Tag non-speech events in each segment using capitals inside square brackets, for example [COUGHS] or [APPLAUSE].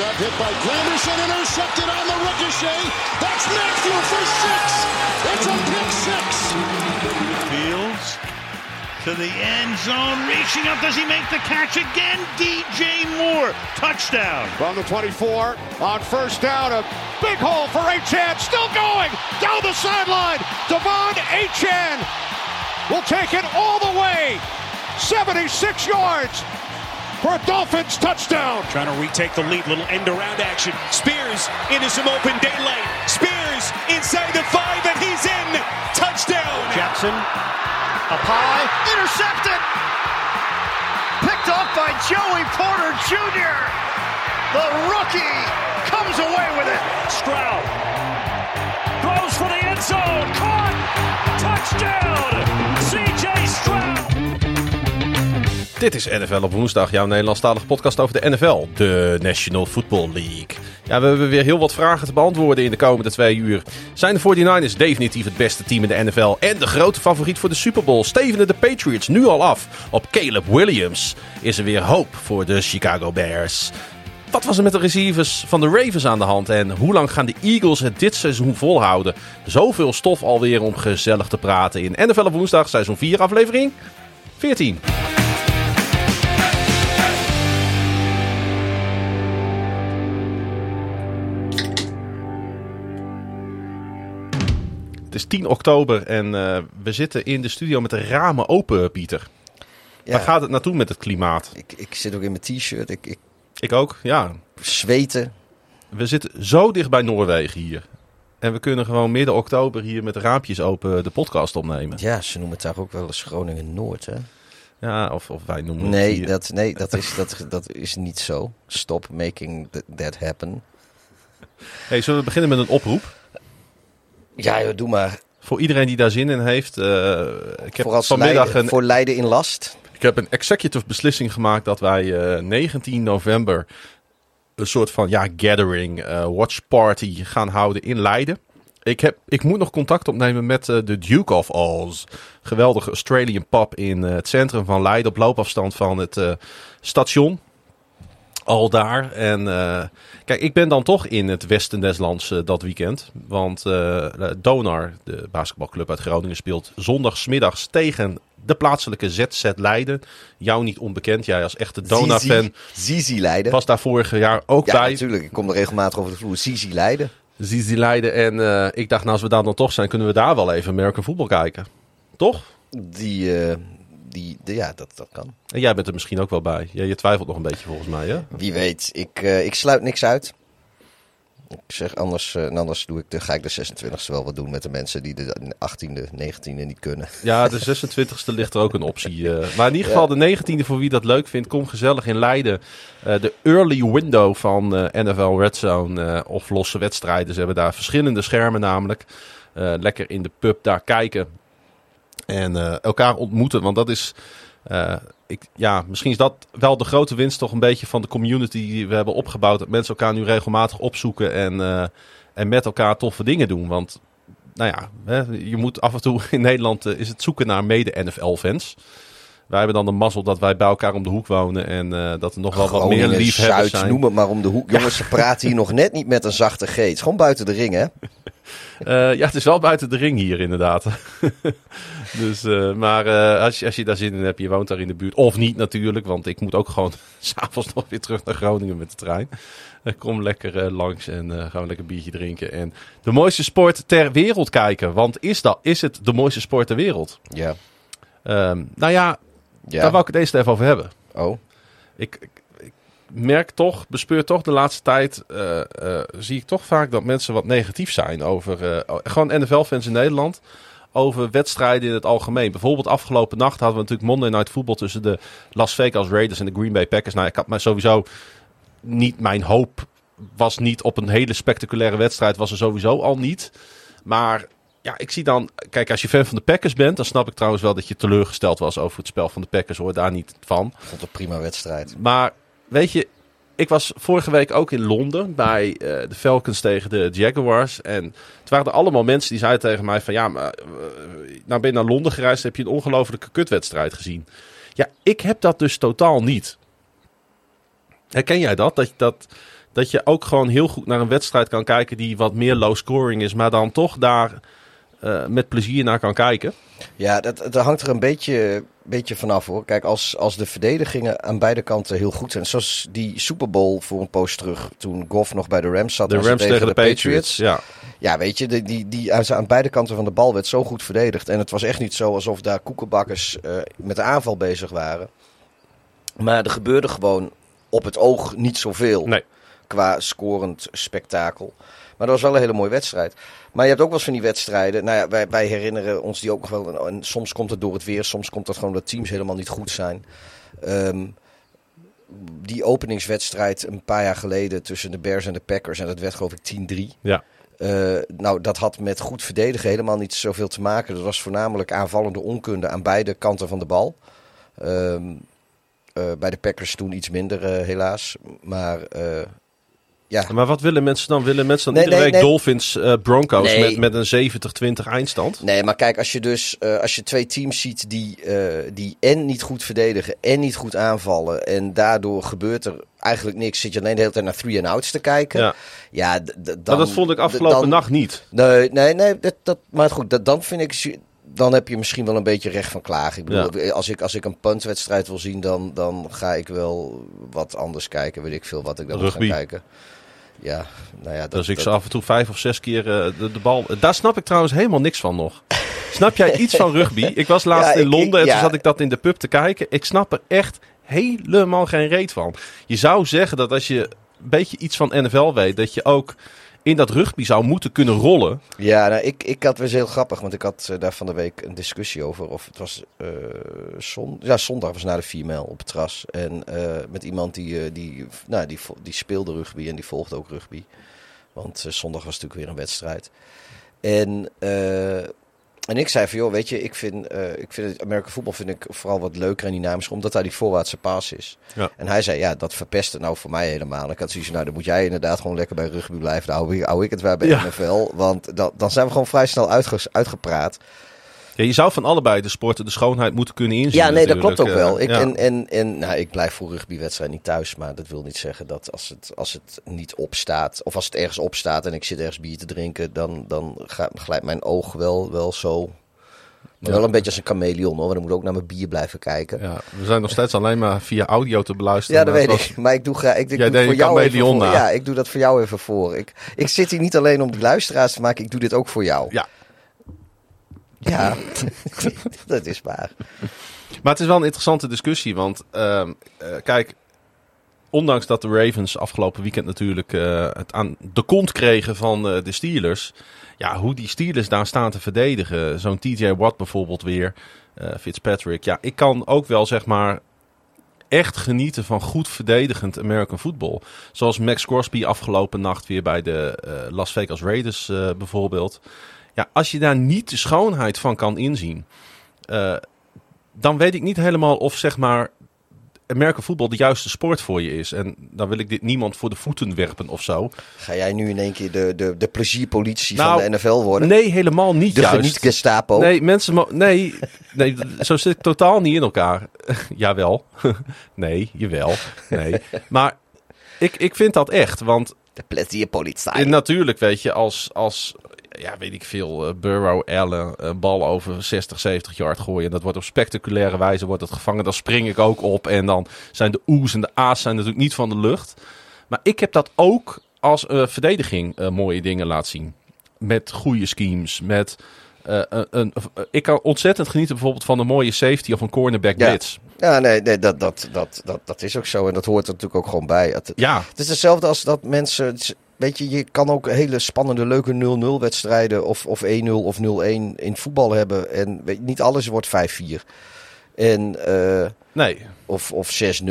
up, hit by Granderson, intercepted on the ricochet. That's Matthew for six. It's a pick six. Fields to the end zone, reaching up. Does he make the catch again? DJ Moore, touchdown. From the 24 on first down, a big hole for Achan, still going down the sideline. Devon Achan will take it all the way, 76 yards for a Dolphins touchdown. Trying to retake the lead. Little end around action. Spears into some open daylight. Spears inside the five, and he's in. Touchdown. Jackson up high, intercepted. Picked off by Joey Porter Jr. The rookie comes away with it. Stroud throws for the end zone. Caught. Touchdown. Dit is NFL op woensdag, jouw Nederlandstalige podcast over de NFL, de National Football League. Ja, we hebben weer heel wat vragen te beantwoorden in de komende twee uur. Zijn de 49ers definitief het beste team in de NFL en de grote favoriet voor de Super Bowl? Stevenen de Patriots nu al af op Caleb Williams? Is er weer hoop voor de Chicago Bears? Wat was er met de receivers van de Ravens aan de hand en hoe lang gaan de Eagles het dit seizoen volhouden? Zoveel stof alweer om gezellig te praten in NFL op woensdag, seizoen 4, aflevering 14. Is 10 oktober en eh, we zitten in de studio met de ramen open, Pieter. Ja, Waar gaat het naartoe met het klimaat? ik, ik zit ook in mijn t-shirt. Ik, ik Ik ook, ja. zweten. We zitten zo dicht bij Noorwegen hier. En we kunnen gewoon midden oktober hier met de raampjes open de podcast opnemen. Ja, ze noemen het daar ook wel eens Groningen Noord, hè? Ja, of, of wij noemen het hier. dat, nee dat, is, dat, dat is niet zo. Stop making th- that happen. Hey, zullen we beginnen met een oproep? Ja, joh, doe maar. Voor iedereen die daar zin in heeft. eh, ik heb vanmiddag Leiden, een, voor Leiden in last. ik heb een executive beslissing gemaakt dat wij eh, 19 november een soort van ja, gathering, eh, watch party gaan houden in Leiden. Ik, heb, ik moet nog contact opnemen met de Duke of Oz. Geweldige Australian pub in het centrum van Leiden. Op loopafstand van het station. Al daar. En eh, kijk, ik ben dan toch in het westen des lands eh, dat weekend. Want eh, Donar, de basketbalclub uit Groningen, speelt zondagsmiddags tegen de plaatselijke ZZ Leiden. Jou niet onbekend. Jij als echte Donar-fan Zizi Leiden. was daar vorig jaar ook ja, bij. natuurlijk. Ik kom er regelmatig over de vloer. Zizi Leiden. Zizi Leiden. En ik dacht, nou, als we daar dan toch zijn, kunnen we daar wel even American voetbal kijken. Toch? Die, die, de- ja, dat, dat kan. En jij bent er misschien ook wel bij. Ja, je twijfelt nog een beetje volgens mij, hè? Wie weet. Ik, eh, ik sluit niks uit. Ik zeg anders, en anders doe ik de, ga ik de 26e wel wat doen met de mensen die de 18e, 19e niet kunnen. Ja, de [LAUGHS] 26e ligt er ook een optie. eh. [LAUGHS] maar in ieder geval de 19e voor wie dat leuk vindt, kom gezellig in Leiden. De early window van NFL Red Zone of losse wedstrijden. Ze hebben daar verschillende schermen namelijk. Lekker in de pub daar kijken. En eh, elkaar ontmoeten, want dat is... eh, ik, ja, misschien is dat wel de grote winst toch een beetje van de community die we hebben opgebouwd. Dat mensen elkaar nu regelmatig opzoeken en, eh, en met elkaar toffe dingen doen. Want nou ja, hè, je moet af en toe [LAUGHS] in Nederland is het zoeken naar mede-NFL-fans. Wij hebben dan de mazzel dat wij bij elkaar om de hoek wonen en dat er nog wel wat meer liefhebbers Zuid, zijn. noem het maar om de hoek. Jongens, ze praten hier [LAUGHS] nog net niet met een zachte G. Het is gewoon buiten de ring, hè? Eh, ja, het is wel buiten de ring hier inderdaad. [LAUGHS] dus, eh, maar eh, als, je, als je daar zin in hebt, je woont daar in de buurt. Of niet natuurlijk, want ik moet ook gewoon [LAUGHS] s'avonds nog weer terug naar Groningen met de trein. Kom lekker langs en eh gewoon lekker biertje drinken. En de mooiste sport ter wereld kijken. Want is, dat, is het de mooiste sport ter wereld? Ja. Ehm, nou ja, daar wou ik het eerst even over hebben. Oh, ik merk toch, bespeur toch de laatste tijd, eh, eh, zie ik toch vaak dat mensen wat negatief zijn over, eh, gewoon NFL-fans in Nederland, over wedstrijden in het algemeen. Bijvoorbeeld afgelopen nacht hadden we natuurlijk Monday Night Football tussen de Las Vegas Raiders en de Green Bay Packers. Nou, ik had maar sowieso niet, mijn hoop was niet op een hele spectaculaire wedstrijd, was er sowieso al niet. Maar ja, ik zie dan, kijk, als je fan van de Packers bent, dan snap ik trouwens wel dat je teleurgesteld was over het spel van de Packers, hoor, daar niet van. ik vond het een prima wedstrijd. Maar weet je, ik was vorige week ook in Londen bij eh, de Falcons tegen de Jaguars. En het waren allemaal mensen die zeiden tegen mij van... Ja, maar eh, nou ben je naar Londen gereisd, heb je een ongelofelijke kutwedstrijd gezien. Ja, ik heb dat dus totaal niet. Herken jij? Dat, dat, dat je ook gewoon heel goed naar een wedstrijd kan kijken die wat meer low scoring is, maar dan toch daar eh, met plezier naar kan kijken. Ja, dat, dat hangt er een beetje, beetje vanaf hoor. Kijk, als, als de verdedigingen aan beide kanten heel goed zijn. Zoals die Super Bowl voor een poos terug. Toen Goff nog bij de Rams zat. De Rams tegen de Patriots. Ja. Ja, weet je, die, die, die aan aan beide kanten van de bal werd zo goed verdedigd. En het was echt niet zo alsof daar koekenbakkers eh, met de aanval bezig waren. Maar er gebeurde gewoon op het oog niet zoveel. Nee. Qua scorend spektakel. Maar dat was wel een hele mooie wedstrijd. Maar je hebt ook wel eens van die wedstrijden. Nou ja, wij, wij herinneren ons die ook nog wel. En soms komt het door het weer. Soms komt het gewoon dat teams helemaal niet goed zijn. Ehm, die openingswedstrijd een paar jaar geleden tussen de Bears en de Packers. En dat werd geloof ik 10-3. Ja. Eh, nou, dat had met goed verdedigen helemaal niet zoveel te maken. Dat was voornamelijk aanvallende onkunde aan beide kanten van de bal. Ehm, eh, bij de Packers toen iets minder, eh, helaas. Maar ja, Maar wat willen mensen dan? Willen mensen dan Nee, iedere nee, week nee. Dolphins eh, Broncos met, met een 70-20 eindstand? Nee, maar kijk, als je dus eh, als je twee teams ziet die, eh, die en niet goed verdedigen en niet goed aanvallen. En daardoor gebeurt er eigenlijk niks. Zit je alleen de hele tijd naar three and outs te kijken. Ja. Dan, Maar dat vond ik afgelopen dan- nacht niet. Nee, nee, nee. Dat, dat, maar goed, dat, dan vind ik. Dan heb je misschien wel een beetje recht van klagen. Ik bedoel, als, ik, als ik een puntwedstrijd wil zien, dan, dan ga ik wel wat anders kijken. Weet ik veel wat ik dan moet gaan kijken. Ja, nou ja. Dat, Dus ik dat- af en toe vijf of zes keer eh, de, de bal... Daar snap ik trouwens helemaal niks van nog. Snap jij iets van rugby? Ik was [LAUGHS] laatst Ja, in Londen ik- en toen zat ik dat in de pub te kijken. Ik snap er echt helemaal geen reet van. Je zou zeggen dat als je een beetje iets van NFL weet... dat je ook in dat rugby zou moeten kunnen rollen. Ja, nou, ik, ik had weer heel grappig, want ik had eh, daar van de week een discussie over. Of het was zon, ja, zondag was na de 4 mijl op het terras. En eh, met iemand die, die, nou, die, die speelde rugby en die volgde ook rugby. Want zondag was natuurlijk weer een wedstrijd. En, en ik zei van, joh, weet je, ik vind, eh, ik vind het American voetbal vind ik vooral wat leuker en dynamischer, omdat daar die voorwaartse paas is. Ja. En hij zei, ja, dat verpest het nou voor mij helemaal. Ik had zoiets van, nou, dan moet jij inderdaad gewoon lekker bij rugby blijven. Dan hou ik, hou ik het waar bij Ja. NFL. Want dan, dan zijn we gewoon vrij snel uitge- uitgepraat. Ja, je zou van allebei de sporten de schoonheid moeten kunnen inzien. Ja, nee, dat klopt ook Eh, wel. Ik, ja. en, en, en nou, ik blijf voor rugbywedstrijd niet thuis. Maar dat wil niet zeggen dat als het, als het niet opstaat... of als het ergens opstaat en ik zit ergens bier te drinken... dan, dan gaat, glijdt mijn oog wel, wel zo... Maar Ja. wel een beetje als een chameleon hoor. Want dan moet ik ook naar mijn bier blijven kijken. Ja, Ja, we zijn nog steeds alleen maar via audio te beluisteren. dat maar weet was- ik. Maar ik doe, graag, ik, ik Jij doe deed voor jou even voor. na. Ja, ik doe dat voor jou even voor. Ik, ik zit hier niet alleen om die luisteraars te maken. Ik doe dit ook voor jou. Ja, Ja, [LAUGHS] dat is waar. Maar het is wel een interessante discussie, want ehm, eh, kijk, ondanks dat de Ravens afgelopen weekend natuurlijk eh, het aan de kont kregen van eh, de Steelers, ja, hoe die Steelers daar staan te verdedigen, zo'n TJ Watt bijvoorbeeld weer, Fitzpatrick, ja, ik kan ook wel zeg maar echt genieten van goed verdedigend American football. Zoals Max Crosby afgelopen nacht weer bij de Las Vegas Raiders bijvoorbeeld. Ja, als je daar niet de schoonheid van kan inzien, eh, dan weet ik niet helemaal of zeg maar American voetbal de juiste sport voor je is. En dan wil ik dit niemand voor de voeten werpen of zo. Ga jij nu in één keer de, de, de plezierpolitie Nou, van de NFL worden? Nee, helemaal niet de juist. Gestapo? Nee, mensen nee, nee, zo zit ik totaal niet in elkaar. [LAUGHS] jawel. [LAUGHS] nee, jawel. Nee. Maar ik, ik vind dat echt, want De plezierpolitie. En natuurlijk, weet je, als, als ja, weet ik veel, eh, Burrow, Allen, een bal over 60, 70 yard gooien. En dat wordt op spectaculaire wijze wordt het gevangen. Dan spring ik ook op. En dan zijn de oes en de a's zijn natuurlijk niet van de lucht. Maar ik heb dat ook als eh, verdediging eh, mooie dingen laat zien. Met goede schemes, met... een, een, ik kan ontzettend genieten bijvoorbeeld van een mooie safety of een cornerback Ja. blitz. Ja, nee, nee dat, dat, dat, dat, dat is ook zo. En dat hoort er natuurlijk ook gewoon bij. Het, Ja, het is hetzelfde als dat mensen... Weet je, je kan ook hele spannende, leuke 0-0 wedstrijden... of, of 1-0 of 0-1 in voetbal hebben. En weet, niet alles wordt 5-4. En, eh, nee. of, of 6-0.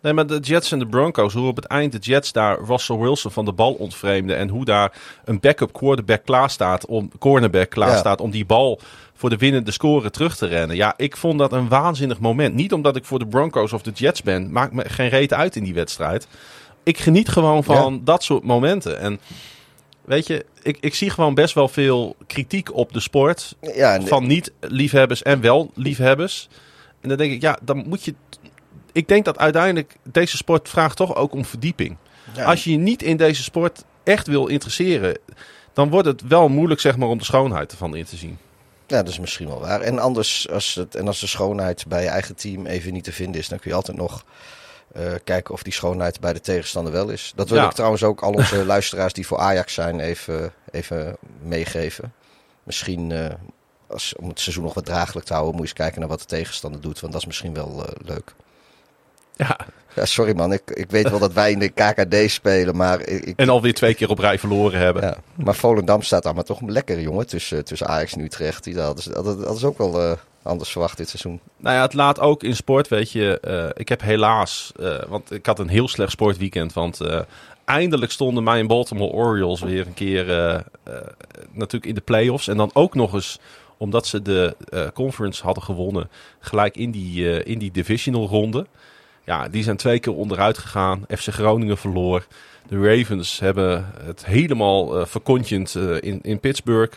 Nee, maar de Jets en de Broncos, hoe op het eind de Jets daar Russell Wilson van de bal ontvreemden. En hoe daar een backup quarterback klaar staat om, cornerback klaar Ja. staat om die bal voor de winnende score terug te rennen. Ja, ik vond dat een waanzinnig moment. Niet omdat ik voor de Broncos of de Jets ben, maakt me geen reet uit in die wedstrijd. Ik geniet gewoon van dat soort momenten. En weet je, ik, ik zie gewoon best wel veel kritiek op de sport. Ja, Van niet-liefhebbers en wel liefhebbers. En dan denk ik, ja, dan moet je. Ik denk dat uiteindelijk deze sport vraagt toch ook om verdieping. Ja. Als je je niet in deze sport echt wil interesseren, dan wordt het wel moeilijk zeg maar, om de schoonheid ervan in te zien. Ja, dat is misschien wel waar. En anders, als, het, en als de schoonheid bij je eigen team even niet te vinden is, dan kun je altijd nog eh, kijken of die schoonheid bij de tegenstander wel is. Dat wil Ja. ik trouwens ook al onze [LAUGHS] luisteraars die voor Ajax zijn even, even meegeven. Misschien eh, als, om het seizoen nog wat draaglijk te houden, moet je eens kijken naar wat de tegenstander doet. Want dat is misschien wel eh, leuk. Ja. Ja, sorry man, ik, ik weet wel dat wij in de KKD spelen, maar ik, En alweer twee keer op rij verloren hebben. ja, maar Volendam staat daar maar toch lekker, jongen, tussen, tussen Ajax en Utrecht. Die, dat, is ook wel eh, anders verwacht dit seizoen. Nou ja, het laat ook in sport, weet je. eh, ik heb helaas, eh, want ik had een heel slecht sportweekend. Want eindelijk stonden mijn Baltimore Orioles weer een keer natuurlijk in de playoffs. En dan ook nog eens, omdat ze de conference hadden gewonnen, gelijk in die, in die divisional ronde. Ja, die zijn twee keer onderuit gegaan. FC Groningen verloor. De Ravens hebben het helemaal eh verkontjend eh, in, in Pittsburgh.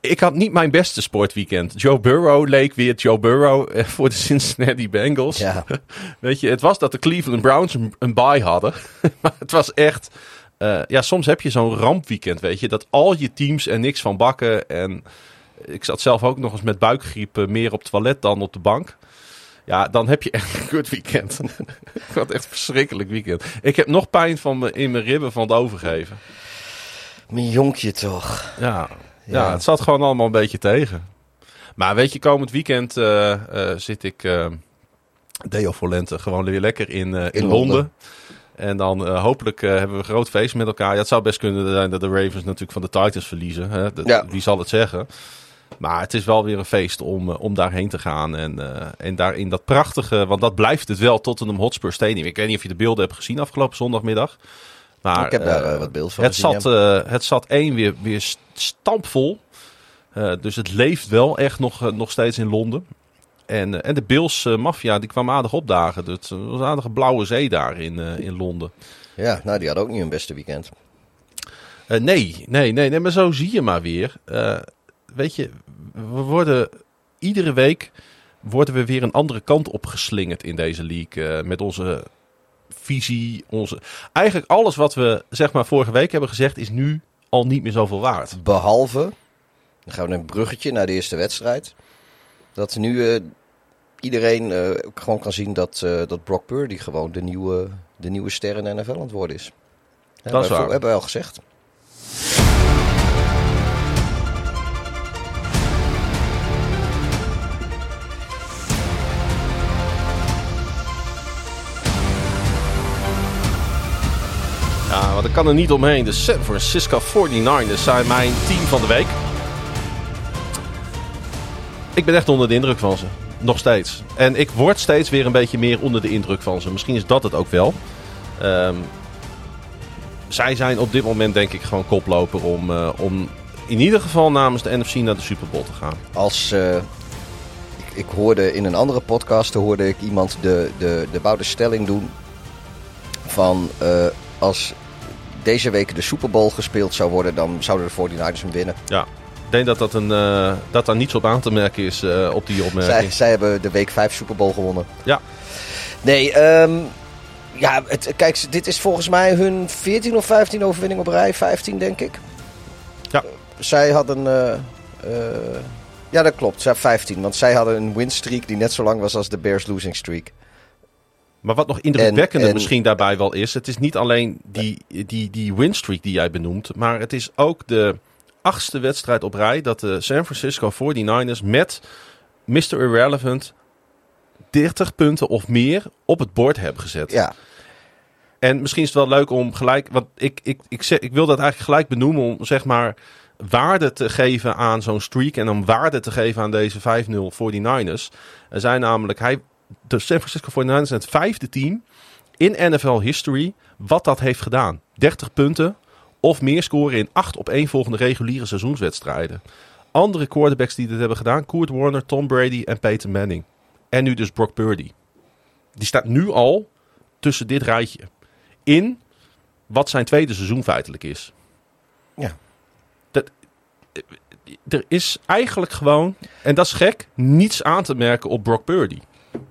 Ik had niet mijn beste sportweekend. Joe Burrow leek weer Joe Burrow eh, voor de Cincinnati Bengals. Ja, [LAUGHS] Weet je, het was dat de Cleveland Browns een, een bye hadden. [LAUGHS] maar het was echt... ja, soms heb je zo'n rampweekend, weet je. Dat al je teams er niks van bakken. En ik zat zelf ook nog eens met buikgriep meer op het toilet dan op de bank. Ja, dan heb je echt een kut weekend. [LAUGHS] ik had echt een verschrikkelijk weekend. Ik heb nog pijn van me, in mijn ribben van het overgeven. mijn jonkje toch. Ja, Ja. ja. het zat gewoon allemaal een beetje tegen. Maar weet je, komend weekend eh, eh, zit ik, eh Deo voor Lente, gewoon weer lekker in, in, In Londen. Londen. En dan hopelijk hebben we een groot feest met elkaar. Ja, het zou best kunnen zijn dat de Ravens natuurlijk van de Titans verliezen. Hè? Ja. Wie zal het zeggen? Maar het is wel weer een feest om, eh, om daarheen te gaan. En, eh, en daar in dat prachtige, want dat blijft het wel, Tottenham Hotspur Stadium. Ik weet niet of je de beelden hebt gezien afgelopen zondagmiddag. Maar, ik heb daar eh, wat beeld van het gezien, zat, ja. het zat één weer, weer st- stampvol. Dus het leeft wel echt nog, nog steeds in Londen. En, en de Bills eh, Mafia die kwam aardig opdagen. Dus het was een aardige blauwe zee daar in, in Londen. Ja, nou die had ook niet hun beste weekend. Nee, nee, nee, nee, maar zo zie je maar weer. Weet je, we worden iedere week worden we weer een andere kant op geslingerd in deze league. eh, met onze visie, onze... Eigenlijk alles wat we zeg maar vorige week hebben gezegd is nu al niet meer zoveel waard. Behalve, dan gaan we een bruggetje naar de eerste wedstrijd. Dat nu eh, iedereen ook gewoon kan zien dat, dat Brock Purdy gewoon de nieuwe, de nieuwe ster in de NFL aan het worden is. Ja, Dat is we waar. hebben we al gezegd. Want ik kan er niet omheen. De San Francisco 49ers zijn mijn team van de week. Ik ben echt onder de indruk van ze. Nog steeds. En ik word steeds weer een beetje meer onder de indruk van ze. Misschien is dat het ook wel. Ehm, zij zijn op dit moment denk ik gewoon koploper om, eh, om in ieder geval namens de NFC naar de Super Bowl te gaan. Als, eh, ik, ik hoorde in een andere podcast hoorde ik iemand de, de, de bouwde stelling doen van eh, als deze week de Super Bowl gespeeld zou worden, dan zouden de 49ers hem winnen. Ja. Ik denk dat, dat, een, eh, dat daar niets op aan te merken is eh, op die opmerking. Zij, zij hebben de week 5 Super Bowl gewonnen. Ja. Nee, ehm, ja, het, kijk, dit is volgens mij hun 14 of 15 overwinning op rij. 15, denk ik. Ja. Zij hadden. eh, eh, ja, dat klopt. Zij 15. Want zij hadden een winstreak die net zo lang was als de Bears losing streak. Maar wat nog indrukwekkender En- en- misschien daarbij wel is, het is niet alleen die, die, die winstreak die jij benoemt, maar het is ook de achtste wedstrijd op rij dat de San Francisco 49ers met Mr. Irrelevant 30 punten of meer op het bord hebben gezet. Ja, En misschien is het wel leuk om gelijk, want ik, ik, ik, zeg, ik wil dat eigenlijk gelijk benoemen om zeg maar waarde te geven aan zo'n streak en om waarde te geven aan deze 5-0 49ers. Er zijn namelijk, hij, de San Francisco 49ers zijn het vijfde team in NFL history wat dat heeft gedaan. 30 punten of meer scoren in acht op één volgende reguliere seizoenswedstrijden. Andere quarterbacks die dit hebben gedaan, Kurt Warner, Tom Brady en Peyton Manning. En nu dus Brock Purdy. Die staat nu al tussen dit rijtje. In wat zijn tweede seizoen feitelijk is. Ja. Dat, er is eigenlijk gewoon, en dat is gek, niets aan te merken op Brock Purdy.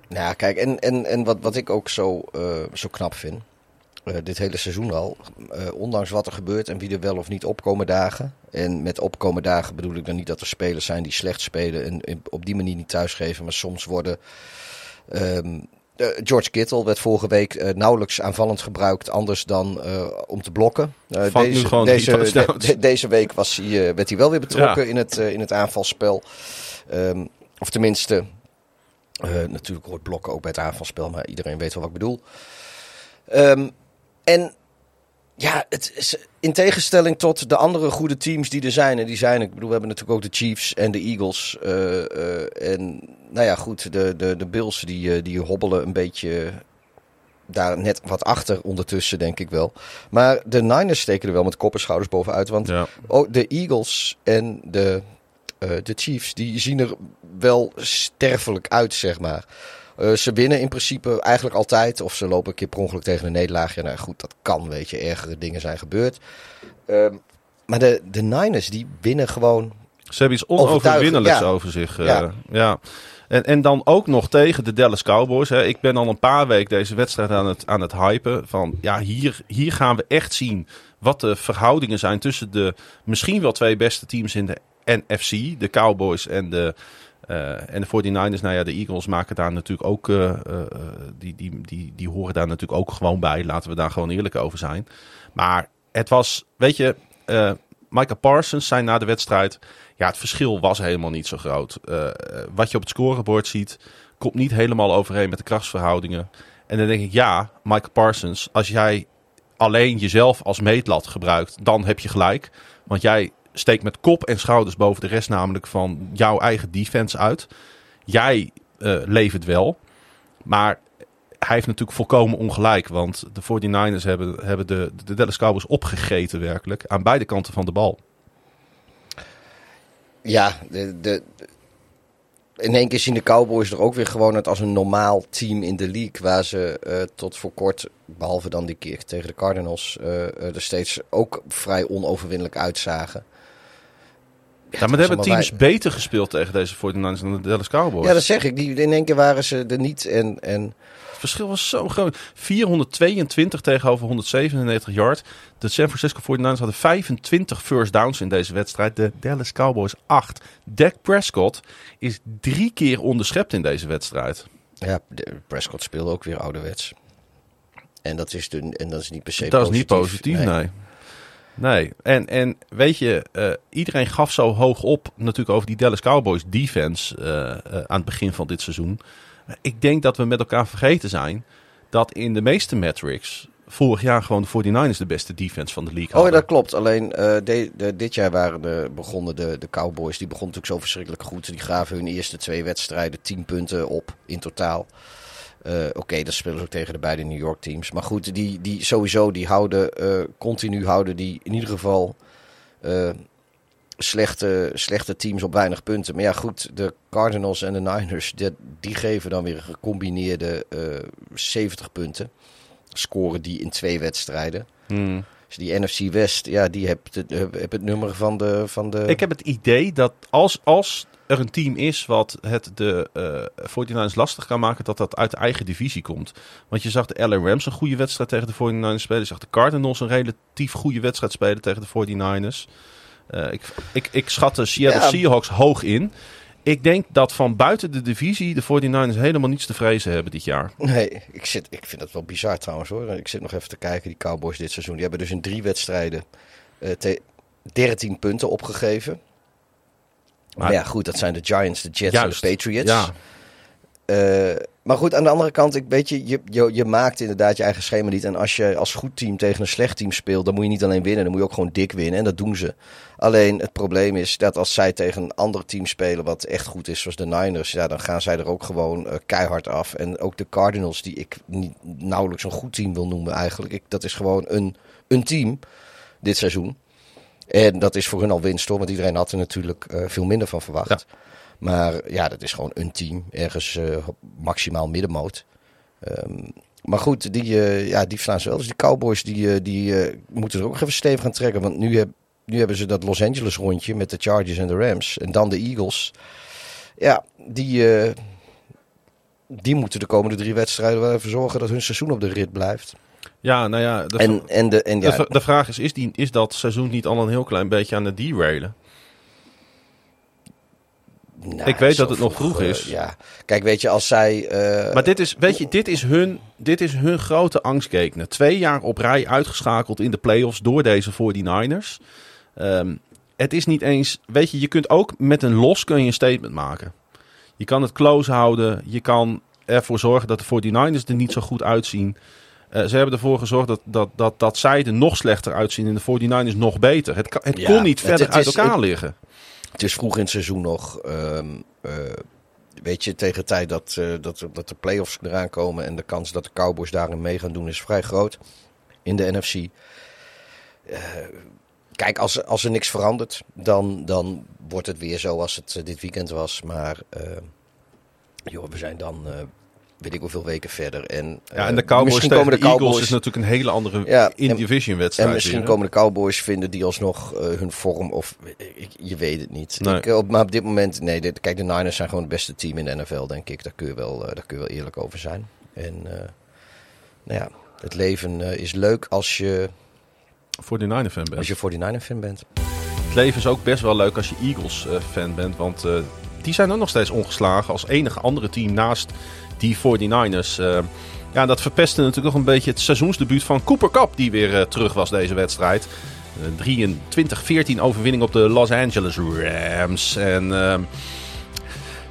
Nou kijk, en, en, en wat, wat ik ook zo, eh, zo knap vind. eh, dit hele seizoen al. Eh, ondanks wat er gebeurt en wie er wel of niet opkomen dagen. En met opkomen dagen bedoel ik dan niet dat er spelers zijn die slecht spelen en, en op die manier niet thuisgeven. Maar soms worden. ehm, eh, George Kittle werd vorige week nauwelijks aanvallend gebruikt, anders dan om te blokken. Deze, touchdowns. de- deze week was hij, werd hij wel weer betrokken Ja. in, het, in het aanvalspel. Ehm, of tenminste, natuurlijk hoort blokken ook bij het aanvalspel, maar iedereen weet wel wat ik bedoel. Ehm, en ja, het is in tegenstelling tot de andere goede teams die er zijn. En die zijn, ik bedoel, we hebben natuurlijk ook de Chiefs en de Eagles. eh, eh, en nou ja, goed, de, de, de Bills die, eh, die hobbelen een beetje daar net wat achter ondertussen, denk ik wel. Maar de Niners steken er wel met kop en schouders bovenuit. Want Ja. ook de Eagles en de, eh, de Chiefs, die zien er wel sterfelijk uit, zeg maar. Eh, ze winnen in principe eigenlijk altijd. Of ze lopen een keer per ongeluk tegen een nederlaag. Ja, nou goed, dat kan, weet je. Ergere dingen zijn gebeurd. Ehm, maar de, de Niners, die winnen gewoon... Ze hebben iets onoverwinnelijks ja. over zich. eh, Ja. ja. En, en dan ook nog tegen de Dallas Cowboys. Hè. Ik ben al een paar weken deze wedstrijd aan het, aan het hypen. Van ja, hier, hier gaan we echt zien wat de verhoudingen zijn tussen de misschien wel twee beste teams in de NFC. De Cowboys en de, eh, en de 49ers. Nou ja, de Eagles maken daar natuurlijk ook. eh, eh, die, die, die, die horen daar natuurlijk ook gewoon bij. Laten we daar gewoon eerlijk over zijn. Maar het was, weet je, Micah Parsons zei na de wedstrijd. Ja, het verschil was helemaal niet zo groot. Wat je op het scorebord ziet, komt niet helemaal overeen met de krachtsverhoudingen. En dan denk ik, ja, Micah Parsons, als jij alleen jezelf als meetlat gebruikt, dan heb je gelijk. Want jij steekt met kop en schouders boven de rest namelijk van jouw eigen defense uit. Jij eh, levert wel, maar hij heeft natuurlijk volkomen ongelijk. Want de 49ers hebben, hebben de, de Dallas Cowboys opgegeten werkelijk aan beide kanten van de bal. Ja, de, de, in één keer zien de Cowboys er ook weer gewoon uit als een normaal team in de league. Waar ze eh, tot voor kort, behalve dan die keer tegen de Cardinals, eh, er steeds ook vrij onoverwinnelijk uitzagen. Ja, maar dat hebben teams beter gespeeld tegen deze 49ers dan de Dallas Cowboys. Ja, dat zeg ik. Die, in één keer waren ze er niet. En, en Het verschil was zo groot. 422 tegenover 197 yard. De San Francisco 49ers hadden 25 first downs in deze wedstrijd. De Dallas Cowboys 8. Dak Prescott is drie keer onderschept in deze wedstrijd. ja, de, Prescott speelde ook weer ouderwets. En dat is, de, en dat is niet per se dat is niet positief, nee. nee. En, en weet je, eh, iedereen gaf zo hoog op natuurlijk over die Dallas Cowboys defense eh, eh, aan het begin van dit seizoen. Ik denk dat we met elkaar vergeten zijn dat in de meeste metrics vorig jaar gewoon de 49ers de beste defense van de league Oh, hadden. dat klopt. Alleen de, de- dit jaar waren de, begonnen de, de Cowboys. Die begonnen natuurlijk zo verschrikkelijk goed. Die gaven hun eerste twee wedstrijden 10 punten op in totaal. Eh, Oké, dat spelen ze ook tegen de beide New York teams. Maar goed, die, die sowieso die houden eh, continu houden die in ieder geval eh, slechte, slechte teams op weinig punten. Maar ja, goed, de Cardinals en de Niners die, die geven dan weer een gecombineerde eh 70 punten. Scoren die in twee wedstrijden. Hmm. Dus die NFC West, ja, die hebt het, heb het nummer van de... Van de... Ik heb het idee dat als, als er een team is wat het de eh 49ers lastig kan maken, dat dat uit de eigen divisie komt. Want je zag de LA Rams een goede wedstrijd tegen de 49ers spelen. Je zag de Cardinals een relatief goede wedstrijd spelen tegen de 49ers. Eh, ik, ik, ik schat de Seattle Ja. Seahawks hoog in. Ik denk dat van buiten de divisie de 49ers helemaal niets te vrezen hebben dit jaar. Nee, ik, zit, ik vind dat wel bizar trouwens hoor. Ik zit nog even te kijken, die Cowboys dit seizoen. Die hebben dus in drie wedstrijden eh, te- 13 punten opgegeven. Maar, ja, goed, dat zijn de Giants, de Jets Juist. en de Patriots. Ja, Eh, maar goed, aan de andere kant, ik weet je, je, je, je maakt inderdaad je eigen schema niet. En als je als goed team tegen een slecht team speelt, dan moet je niet alleen winnen, dan moet je ook gewoon dik winnen. En dat doen ze. Alleen het probleem is dat als zij tegen een ander team spelen wat echt goed is, zoals de Niners, ja, dan gaan zij er ook gewoon eh, keihard af. En ook de Cardinals, die ik niet, nauwelijks een goed team wil noemen eigenlijk. Ik, dat is gewoon een, een team dit seizoen. En dat is voor hun al winst hoor, want iedereen had er natuurlijk eh, veel minder van verwacht. Maar ja, dat is gewoon een team. Ergens eh, maximaal middenmoot. Ehm, maar goed, die, eh, ja, die staan ze wel. Dus die Cowboys die, die moeten er ook even stevig aan trekken. Want nu, heb, nu hebben ze dat Los Angeles rondje met de Chargers en de Rams. En dan de Eagles. Ja, die, die moeten de komende drie wedstrijden wel even zorgen dat hun seizoen op de rit blijft. Ja, nou ja, de, En, en, de, en ja, de, de vraag is, is, die, is dat seizoen niet al een heel klein beetje aan het derailen? nou, ik weet dat het nog vroeg is. ja, kijk, weet je, als zij... eh, Maar dit is, weet je, dit is hun, dit is hun grote angstgekner. Twee jaar op rij uitgeschakeld in de playoffs door deze 49ers. Ehm, het is niet eens, weet je, je kunt ook met een los kun je een statement maken. Je kan het close houden. Je kan ervoor zorgen dat de 49ers er niet zo goed uitzien. Eh, ze hebben ervoor gezorgd dat, dat, dat, dat zij er nog slechter uitzien en de 49ers nog beter. Het, het Ja, kon niet het- verder het uit is- elkaar liggen. Het is vroeg in het seizoen nog. ehm, eh, weet je, tegen de tijd dat, eh, dat, dat de playoffs eraan komen en de kans dat de Cowboys daarin mee gaan doen is vrij groot in de NFC. Kijk, als, er- als er niks verandert, dan, dan wordt het weer zoals het dit weekend was. Maar joh, we zijn dan, weet ik hoeveel weken verder. En, Ja, en eh, de Cowboys misschien tegen komen de, de Eagles is natuurlijk een hele andere Ja, in-division wedstrijd. en misschien komen de Cowboys vinden die alsnog eh, hun vorm. Of ik, je weet het niet. Nee. Ik, eh, op, maar op dit moment, nee. Kijk, de Niners zijn gewoon het beste team in de NFL, denk ik. Daar kun je wel, eh, daar kun je wel eerlijk over zijn. En eh, nou ja, het leven eh, is leuk als je, Voor de Niner fan bent. als je 49er fan bent. Het leven is ook best wel leuk als je Eagles eh, fan bent. Want eh, die zijn ook nog steeds ongeslagen als enige andere team naast die 49ers. Eh, ja, dat verpestte natuurlijk nog een beetje het seizoensdebuut van Cooper Cup. Die weer eh, terug was deze wedstrijd. Eh, 23-14 overwinning op de Los Angeles Rams. En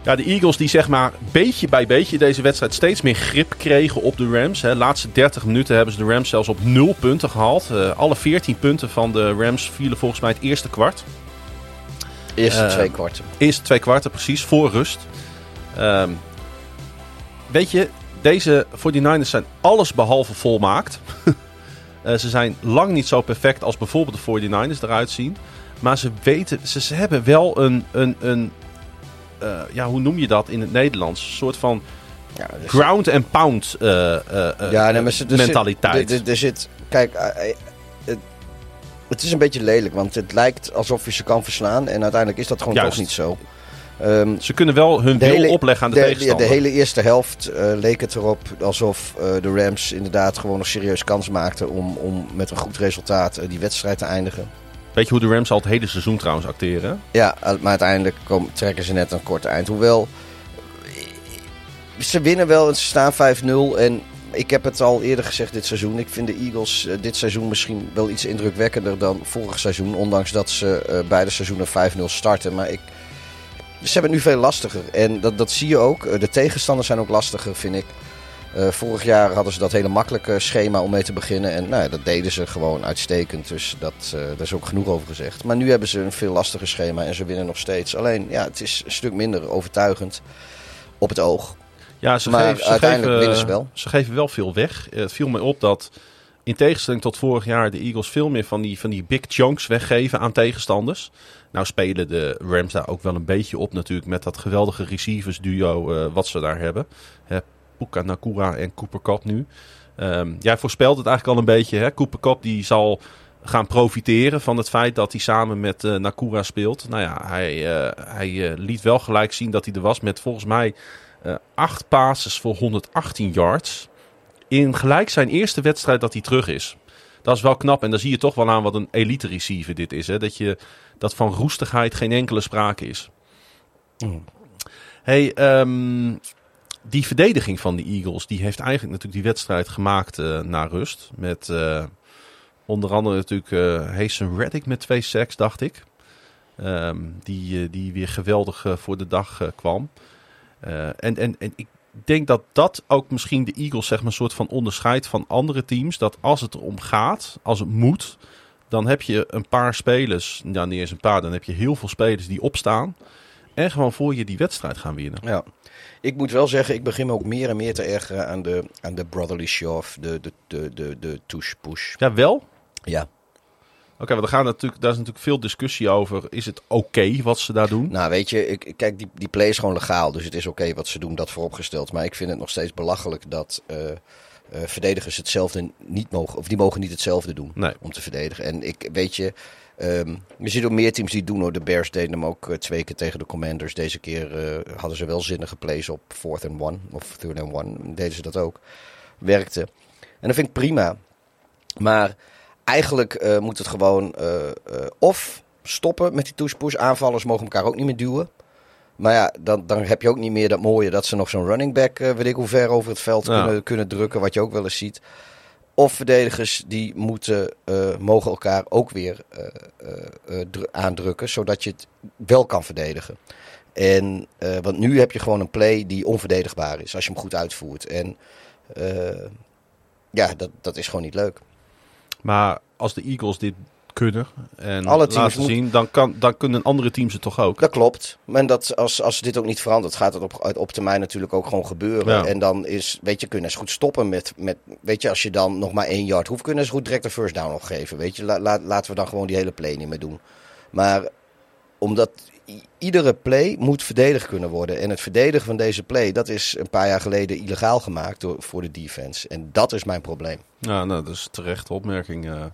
ja, de Eagles die zeg maar beetje bij beetje deze wedstrijd steeds meer grip kregen op de Rams. Hè. De laatste 30 minuten hebben ze de Rams zelfs op 0 punten gehaald. Eh, alle 14 punten van de Rams vielen volgens mij het eerste kwart. Eerste Eh, twee kwarten. Eerste twee kwarten precies, voor rust. Ehm, weet je, deze 49ers zijn alles behalve volmaakt. [LAUGHS] Eh, ze zijn lang niet zo perfect als bijvoorbeeld de 49ers eruit zien. Maar ze weten, ze, ze hebben wel een, een, een eh, ja, hoe noem je dat in het Nederlands? Een soort van Ja, dus- ground and pound eh, Ja, nee, maar ze- er zit- mentaliteit. er- er zit, kijk, het, het is een beetje lelijk, want het lijkt alsof je ze kan verslaan. En uiteindelijk is dat gewoon Juist. toch niet zo. Ehm, ze kunnen wel hun wil hele- opleggen aan de, de, tegenstander. de hele eerste helft eh, leek het erop alsof eh, de Rams inderdaad gewoon nog serieus kans maakten om, om met een goed resultaat eh, die wedstrijd te eindigen. Weet je hoe de Rams al het hele seizoen trouwens acteren? Ja, maar uiteindelijk komen, trekken ze net een kort eind. Hoewel, ze winnen wel en ze staan 5-0. En ik heb het al eerder gezegd dit seizoen. Ik vind de Eagles dit seizoen misschien wel iets indrukwekkender dan vorig seizoen. Ondanks dat ze beide seizoenen 5-0 starten. Maar ik, ze hebben het nu veel lastiger. En dat, dat zie je ook. Eh, De tegenstanders zijn ook lastiger, vind ik. Eh, vorig jaar hadden ze dat hele makkelijke schema om mee te beginnen. En nou, ja, dat deden ze gewoon uitstekend. Dus dat, eh, daar is ook genoeg over gezegd. Maar nu hebben ze een veel lastiger schema en ze winnen nog steeds. Alleen, ja, het is een stuk minder overtuigend op het oog. Ja, ze, Maar geven, ze, uiteindelijk geven, winnen ze wel. ze geven wel veel weg. Het viel mij op dat in tegenstelling tot vorig jaar de Eagles veel meer van die, van die big chunks weggeven aan tegenstanders. Nou spelen de Rams daar ook wel een beetje op natuurlijk met dat geweldige receivers duo eh, wat ze daar hebben. Hè, Puka Nakura en Cooper Cup nu. Ehm, jij voorspelt het eigenlijk al een beetje. Hè? Cooper Cup die zal gaan profiteren van het feit dat hij samen met eh, Nakura speelt. Nou ja, hij, eh, hij liet wel gelijk zien dat hij er was met volgens mij acht passes voor 118 yards. In gelijk zijn eerste wedstrijd dat hij terug is. Dat is wel knap en dan zie je toch wel aan wat een elite receiver dit is. Hè? Dat, je, dat van roestigheid geen enkele sprake is. Hey, ehm, die verdediging van de Eagles, die heeft eigenlijk natuurlijk die wedstrijd gemaakt eh naar rust. Met eh, onder andere natuurlijk eh Hasten Reddick met twee sacks, dacht ik. Ehm, die, die weer geweldig voor de dag kwam. En, en, en ik denk dat dat ook misschien de Eagles zeg maar, een soort van onderscheidt van andere teams. Dat als het erom gaat, als het moet, dan heb je een paar spelers. Nou, niet eens een paar, dan heb je heel veel spelers die opstaan. En gewoon voor je die wedstrijd gaan winnen. Ja. Ik moet wel zeggen, ik begin me ook meer en meer te ergeren aan de, aan de brotherly shove, de, de, de, de, de tush-push. Ja, wel? Ja. Oké, want er gaan natuurlijk, daar is natuurlijk veel discussie over. Is het oké wat ze daar doen? Nou, weet je, ik, kijk, die, die play is gewoon legaal. Dus het is oké wat ze doen, dat vooropgesteld. Maar ik vind het nog steeds belachelijk dat eh, eh, verdedigers hetzelfde niet mogen. Of die mogen niet hetzelfde doen Nee. om te verdedigen. En ik weet je, ehm je ziet ook meer teams die doen hoor. De Bears deden hem ook eh, twee keer tegen de Commanders. Deze keer eh, hadden ze wel zinnige plays op fourth and one. Of third and one. Deden ze dat ook. Werkte. En dat vind ik prima. Maar eigenlijk moet het gewoon of stoppen met die push-push. Aanvallers mogen elkaar ook niet meer duwen. Maar ja, dan, dan heb je ook niet meer dat mooie dat ze nog zo'n running back, eh, weet ik hoe ver over het veld Ja. kunnen, kunnen drukken. Wat je ook wel eens ziet. Of verdedigers die moeten, eh, mogen elkaar ook weer eh, dru- aandrukken, zodat je het wel kan verdedigen. En, want nu heb je gewoon een play die onverdedigbaar is als je hem goed uitvoert. En ja, dat, dat is gewoon niet leuk. Maar als de Eagles dit kunnen en Alle teams laten zien, dan, kan, dan kunnen andere teams het toch ook. Dat klopt. Maar dat, als, als dit ook niet verandert, gaat het op, op termijn natuurlijk ook gewoon gebeuren. Ja. En dan is, weet je, kunnen ze goed stoppen met, met, weet je, als je dan nog maar één yard hoeft, kunnen ze goed direct een first down nog geven. Weet je, La- laat- laten we dan gewoon die hele play niet meer doen. Maar omdat iedere play moet verdedigd kunnen worden. En het verdedigen van deze play, dat is een paar jaar geleden illegaal gemaakt door, voor de defense. En dat is mijn probleem. Ja, nou, dat is een terechte opmerking. eh.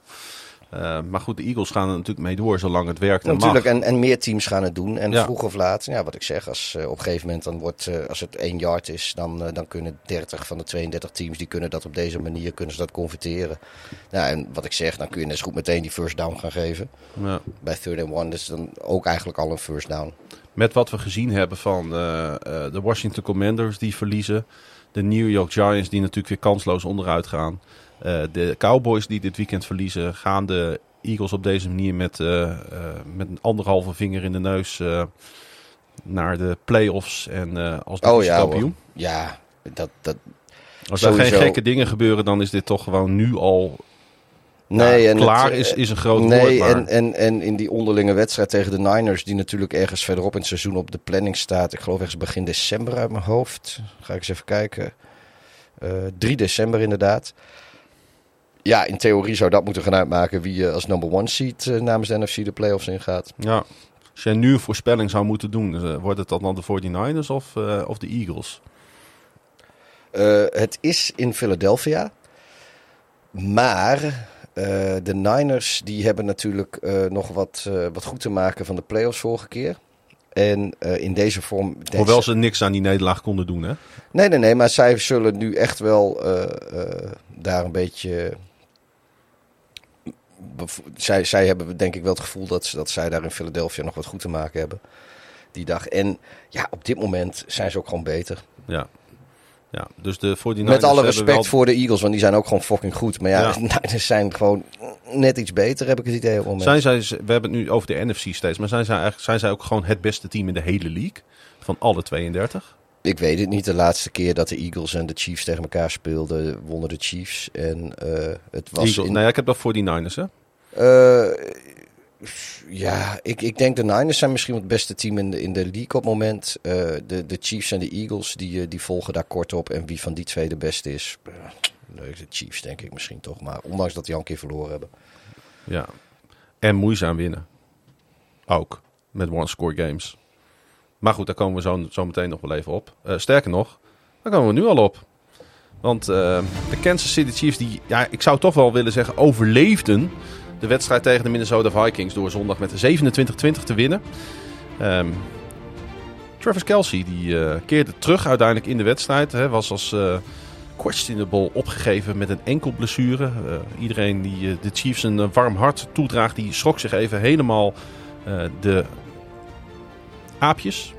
Eh, maar goed, de Eagles gaan er natuurlijk mee door zolang het werkt en Natuurlijk, mag. en, en meer teams gaan het doen. En Ja. vroeg of laat, ja, wat ik zeg, als eh, op een gegeven moment dan wordt, eh, als het één yard is, dan, dan kunnen 30 van de 32 teams, die kunnen dat op deze manier, kunnen ze dat converteren. Ja, en wat ik zeg, dan kun je net zo goed meteen die first down gaan geven. Ja. Bij third and one, dus dan ook eigenlijk al een first down. Met wat we gezien hebben van de Washington Commanders die verliezen. De New York Giants die natuurlijk weer kansloos onderuit gaan. Eh, de Cowboys die dit weekend verliezen. Gaan de Eagles op deze manier met, eh, eh, met een anderhalve vinger in de neus naar de playoffs. En als Oh ja, kampioen. hoor. Ja, dat, dat, Als er geen gekke dingen gebeuren, dan is dit toch gewoon nu al nee, en klaar het, is, is een groot Nee, woord. Maar en, en, en in die onderlinge wedstrijd tegen de Niners, die natuurlijk ergens verderop in het seizoen op de planning staat. Ik geloof ergens begin december uit mijn hoofd. Ga ik eens even kijken. Eh 3 december inderdaad. Ja, in theorie zou dat moeten gaan uitmaken wie eh, als number one seed eh, namens de NFC de playoffs ingaat. ja, als jij nu een voorspelling zou moeten doen, eh, wordt het dan de 49ers of, of de Eagles? Het is in Philadelphia. Maar de Niners die hebben natuurlijk nog wat, wat goed te maken van de playoffs vorige keer. En in deze vorm... Hoewel ze niks aan die nederlaag konden doen, hè? Nee, nee, nee, maar zij zullen nu echt wel daar een beetje. Zij, zij hebben denk ik wel het gevoel dat, dat zij daar in Philadelphia nog wat goed te maken hebben. Die dag. En ja, op dit moment zijn ze ook gewoon beter. Ja. ja dus de 49ers Met alle respect wel- voor de Eagles, want die zijn ook gewoon fucking goed. Maar ja, Ja. [LAUGHS] ze zijn gewoon net iets beter, heb ik het idee op het moment. Zijn zij, we hebben het nu over de NFC steeds, maar zijn zij, eigenlijk, zijn zij ook gewoon het beste team in de hele league? Van alle 32? Ik weet het niet. De laatste keer dat de Eagles en de Chiefs tegen elkaar speelden, wonnen de Chiefs. En eh, het was Eagles, in, Nee, ik heb dat voor die Niners, hè? Eh, ja, ik, ik denk de Niners zijn misschien het beste team in de, in de league op het moment. Eh, de, de Chiefs en de Eagles, die, die volgen daar kort op. En wie van die twee de beste is, leuk, de Chiefs denk ik misschien toch. Maar ondanks dat die al een keer verloren hebben. Ja. En moeizaam winnen. Ook. Met one-score games. Maar goed, daar komen we zo, zo meteen nog wel even op. Eh, sterker nog, daar komen we nu al op. Want eh, de Kansas City Chiefs, die, ja, ik zou toch wel willen zeggen, overleefden de wedstrijd tegen de Minnesota Vikings door zondag met de 27-20 te winnen. Ehm, Travis Kelsey die eh, keerde terug uiteindelijk in de wedstrijd. Hè, was als questionable opgegeven met een enkel blessure. Iedereen die de Chiefs een warm hart toedraagt, die schrok zich even helemaal de aapjes.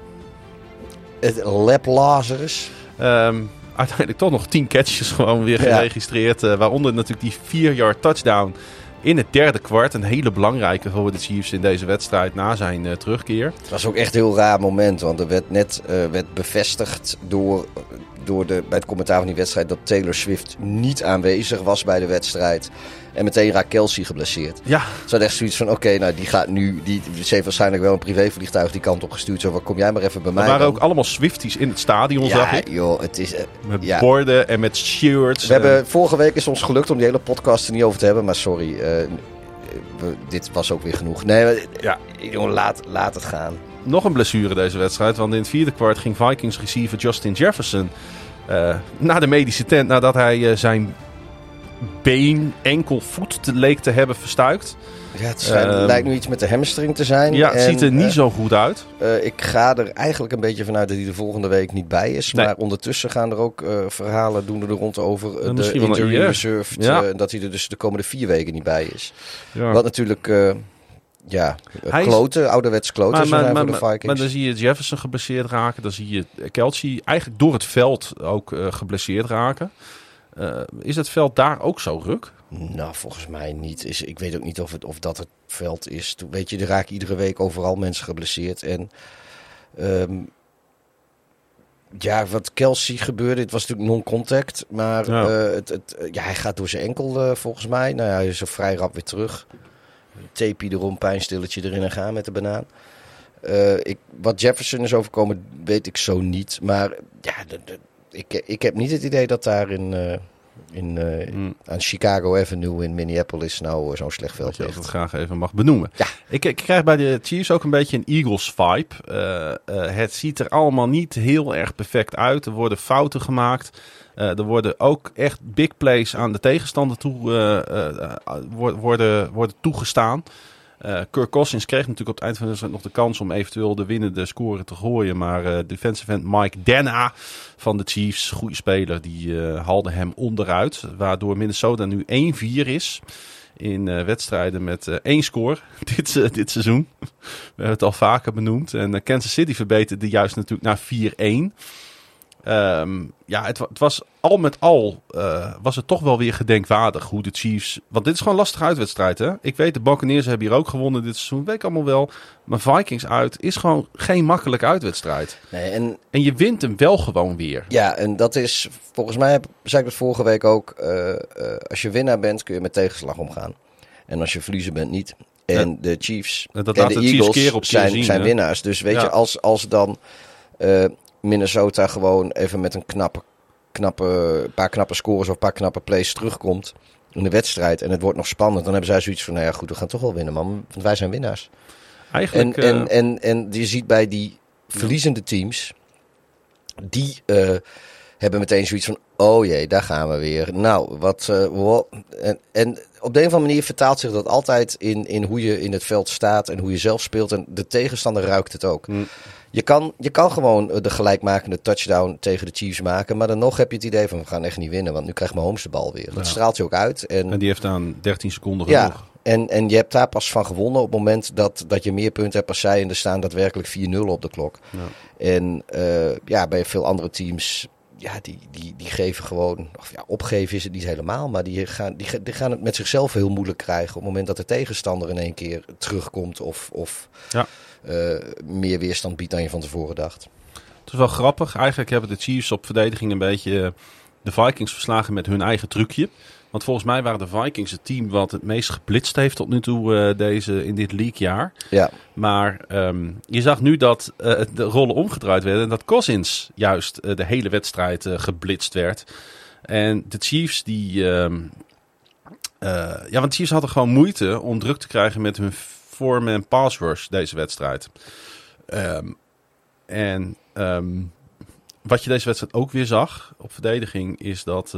Het Lab Lazarus. Ehm, uiteindelijk toch nog 10 catches gewoon weer Ja. geregistreerd. eh, waaronder natuurlijk die 4-yard touchdown in het derde kwart. Een hele belangrijke voor de Chiefs in deze wedstrijd na zijn eh, terugkeer. Het was ook echt een heel raar moment. Want er werd net eh, werd bevestigd door, door de, bij het commentaar van die wedstrijd... dat Taylor Swift niet aanwezig was bij de wedstrijd. En meteen raakt Kelsey geblesseerd. Ja, Ze had echt zoiets van, oké, nou die gaat nu... Die, ze heeft waarschijnlijk wel een privévliegtuig die kant op gestuurd. Zo kom jij maar even bij mij er waren dan. ook allemaal Swifties in het stadion, zag Ja, ik. joh, het is... eh, Met ja. borden en met shirts. We hebben, vorige week is ons gelukt om die hele podcast er niet over te hebben. Maar sorry, eh, we- dit was ook weer genoeg. Nee, maar, Ja. jongen, laat, laat het gaan. nog een blessure deze wedstrijd. Want in het vierde kwart ging Vikings receiver Justin Jefferson eh, naar de medische tent nadat hij eh, zijn been, enkel, voet te, leek te hebben verstuikt. Ja, het Ehm, lijkt nu iets met de hamstring te zijn. Ja, het En, ziet er niet eh, zo goed uit. eh, ik ga er eigenlijk een beetje vanuit dat hij de volgende week niet bij is. Nee. Maar ondertussen gaan er ook eh, verhalen doen er rond over de injury. Ja. eh, dat hij er dus de komende vier weken niet bij is. Ja. Wat natuurlijk, ja, Hij is- kloten, ouderwets kloten Maar, zou maar, zijn maar, voor de Vikings. maar dan zie je Jefferson geblesseerd raken. Dan zie je Kelsey eigenlijk door het veld ook geblesseerd raken. Eh, is het veld daar ook zo ruk? Nou, volgens mij niet. Is, ik weet ook niet of, het, of dat het veld is. Toen- Weet je, er raken iedere week overal mensen geblesseerd. En ehm, ja, wat Kelsey gebeurde, het was natuurlijk non-contact. Maar Ja. eh, het, het, eh, ja, hij gaat door zijn enkel volgens mij. Nou ja, hij is zo vrij rap weer terug. Tape erom, pijnstilletje erin en gaan met de banaan. Ik, wat Jefferson is overkomen, weet ik zo niet. Maar ja, de- de- ik, ik heb niet het idee dat daar in, eh, in, eh, Hmm. aan Chicago Avenue in Minneapolis nou eh, zo'n slecht veld Dat je ligt. dat graag even mag benoemen. Ja. Ik, ik krijg bij de Chiefs ook een beetje een Eagles vibe. Het ziet er allemaal niet heel erg perfect uit. Er worden fouten gemaakt. Er worden ook echt big plays aan de tegenstander toe, wo- worden, worden toegestaan. Eh Kirk Cousins kreeg natuurlijk op het eind van de wedstrijd nog de kans om eventueel de winnende score te gooien. Maar eh defensive end Mike Dana van de Chiefs, goede speler, die eh, haalde hem onderuit. Waardoor Minnesota nu 1-4 is in wedstrijden met één score [LAUGHS] dit, dit seizoen. We hebben het al vaker benoemd. En Kansas City verbeterde juist natuurlijk naar 4-1. Ehm, ja, het, het was al met al eh, was het toch wel weer gedenkwaardig hoe de Chiefs... Want dit is gewoon een lastige uitwedstrijd, hè? Ik weet, de Buccaneers hebben hier ook gewonnen dit seizoen. Weet ik allemaal wel. Maar Vikings uit is gewoon geen makkelijke uitwedstrijd. Nee, en En je wint hem wel gewoon weer. ja, en dat is volgens mij, heb- zei ik het vorige week ook. eh, eh, als je winnaar bent, kun je met tegenslag omgaan. En als je verliezer bent, niet. En de Chiefs En dat en de de Eagles keer op keer zijn, zien, zijn winnaars. Dus weet Ja. je, als, als dan Minnesota gewoon even met een knappe, knappe, paar knappe scores of een paar knappe plays terugkomt in de wedstrijd en het wordt nog spannend, dan hebben zij zoiets van, nou ja goed, we gaan toch wel winnen man, want wij zijn winnaars. En, Eigenlijk... en, eh, en, en je ziet bij die verliezende teams, die eh, hebben meteen zoiets van, oh jee, daar gaan we weer. Nou, wat, eh, wow. en, en op de een of andere manier vertaalt zich dat altijd in, in hoe je in het veld staat en hoe je zelf speelt. En de tegenstander ruikt het ook. Mm. Je, kan, je kan gewoon eh, de gelijkmakende touchdown tegen de Chiefs maken, maar dan nog heb je het idee van, we gaan echt niet winnen, want nu krijgt Mahomes de bal weer. Dat Ja. straalt je ook uit. En, en die heeft aan 13 seconden ja, genoeg. en, en je hebt daar pas van gewonnen op het moment dat, dat je meer punten hebt als zij. En er staan daadwerkelijk 4-0 op de klok. Ja. En eh, ja, bij veel andere teams, ja, die, die, die geven gewoon... Of ja, opgeven is het niet helemaal, maar die gaan, die, die gaan het met zichzelf heel moeilijk krijgen... op het moment dat de tegenstander in één keer terugkomt of, of Ja. eh, meer weerstand biedt dan je van tevoren dacht. Het is wel grappig. Eigenlijk hebben de Chiefs op verdediging een beetje de Vikings verslagen met hun eigen trucje. Want volgens mij waren de Vikings het team wat het meest geblitst heeft tot nu toe eh, deze, in dit leaguejaar. Ja, Maar ehm, je zag nu dat eh, de rollen omgedraaid werden en dat Cousins juist eh, de hele wedstrijd geblitst werd. En de Chiefs die... ehm, eh, ja, want de Chiefs hadden gewoon moeite om druk te krijgen met hun four-man pass rush deze wedstrijd. Ehm, en wat je deze wedstrijd ook weer zag op verdediging is dat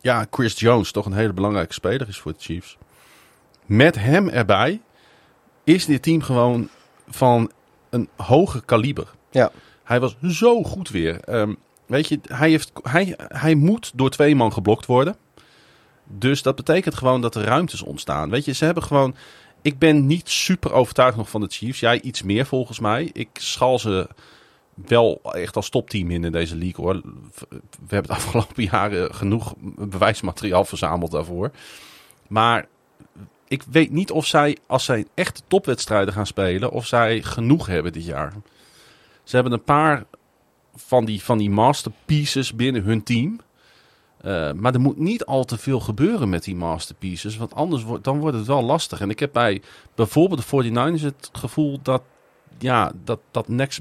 ja, Chris Jones toch een hele belangrijke speler is voor de Chiefs. Met hem erbij is dit team gewoon van een hoger kaliber. Ja. Hij was zo goed weer. Ehm, weet je, hij, heeft, hij, hij moet door twee man geblokt worden. Dus dat betekent gewoon dat er ruimtes ontstaan. Weet je, ze hebben gewoon... Ik ben niet super overtuigd nog van de Chiefs. Jij iets meer volgens mij. Ik schal ze wel echt als topteam in deze league hoor. We hebben het afgelopen jaren genoeg bewijsmateriaal verzameld daarvoor. Maar ik weet niet of zij, als zij echte topwedstrijden gaan spelen, of zij genoeg hebben dit jaar. Ze hebben een paar van die, van die masterpieces binnen hun team. Uh, maar er moet niet al te veel gebeuren met die masterpieces. Want anders wordt, dan wordt het wel lastig. En ik heb bij bijvoorbeeld de 49ers het gevoel dat, ja, dat, dat next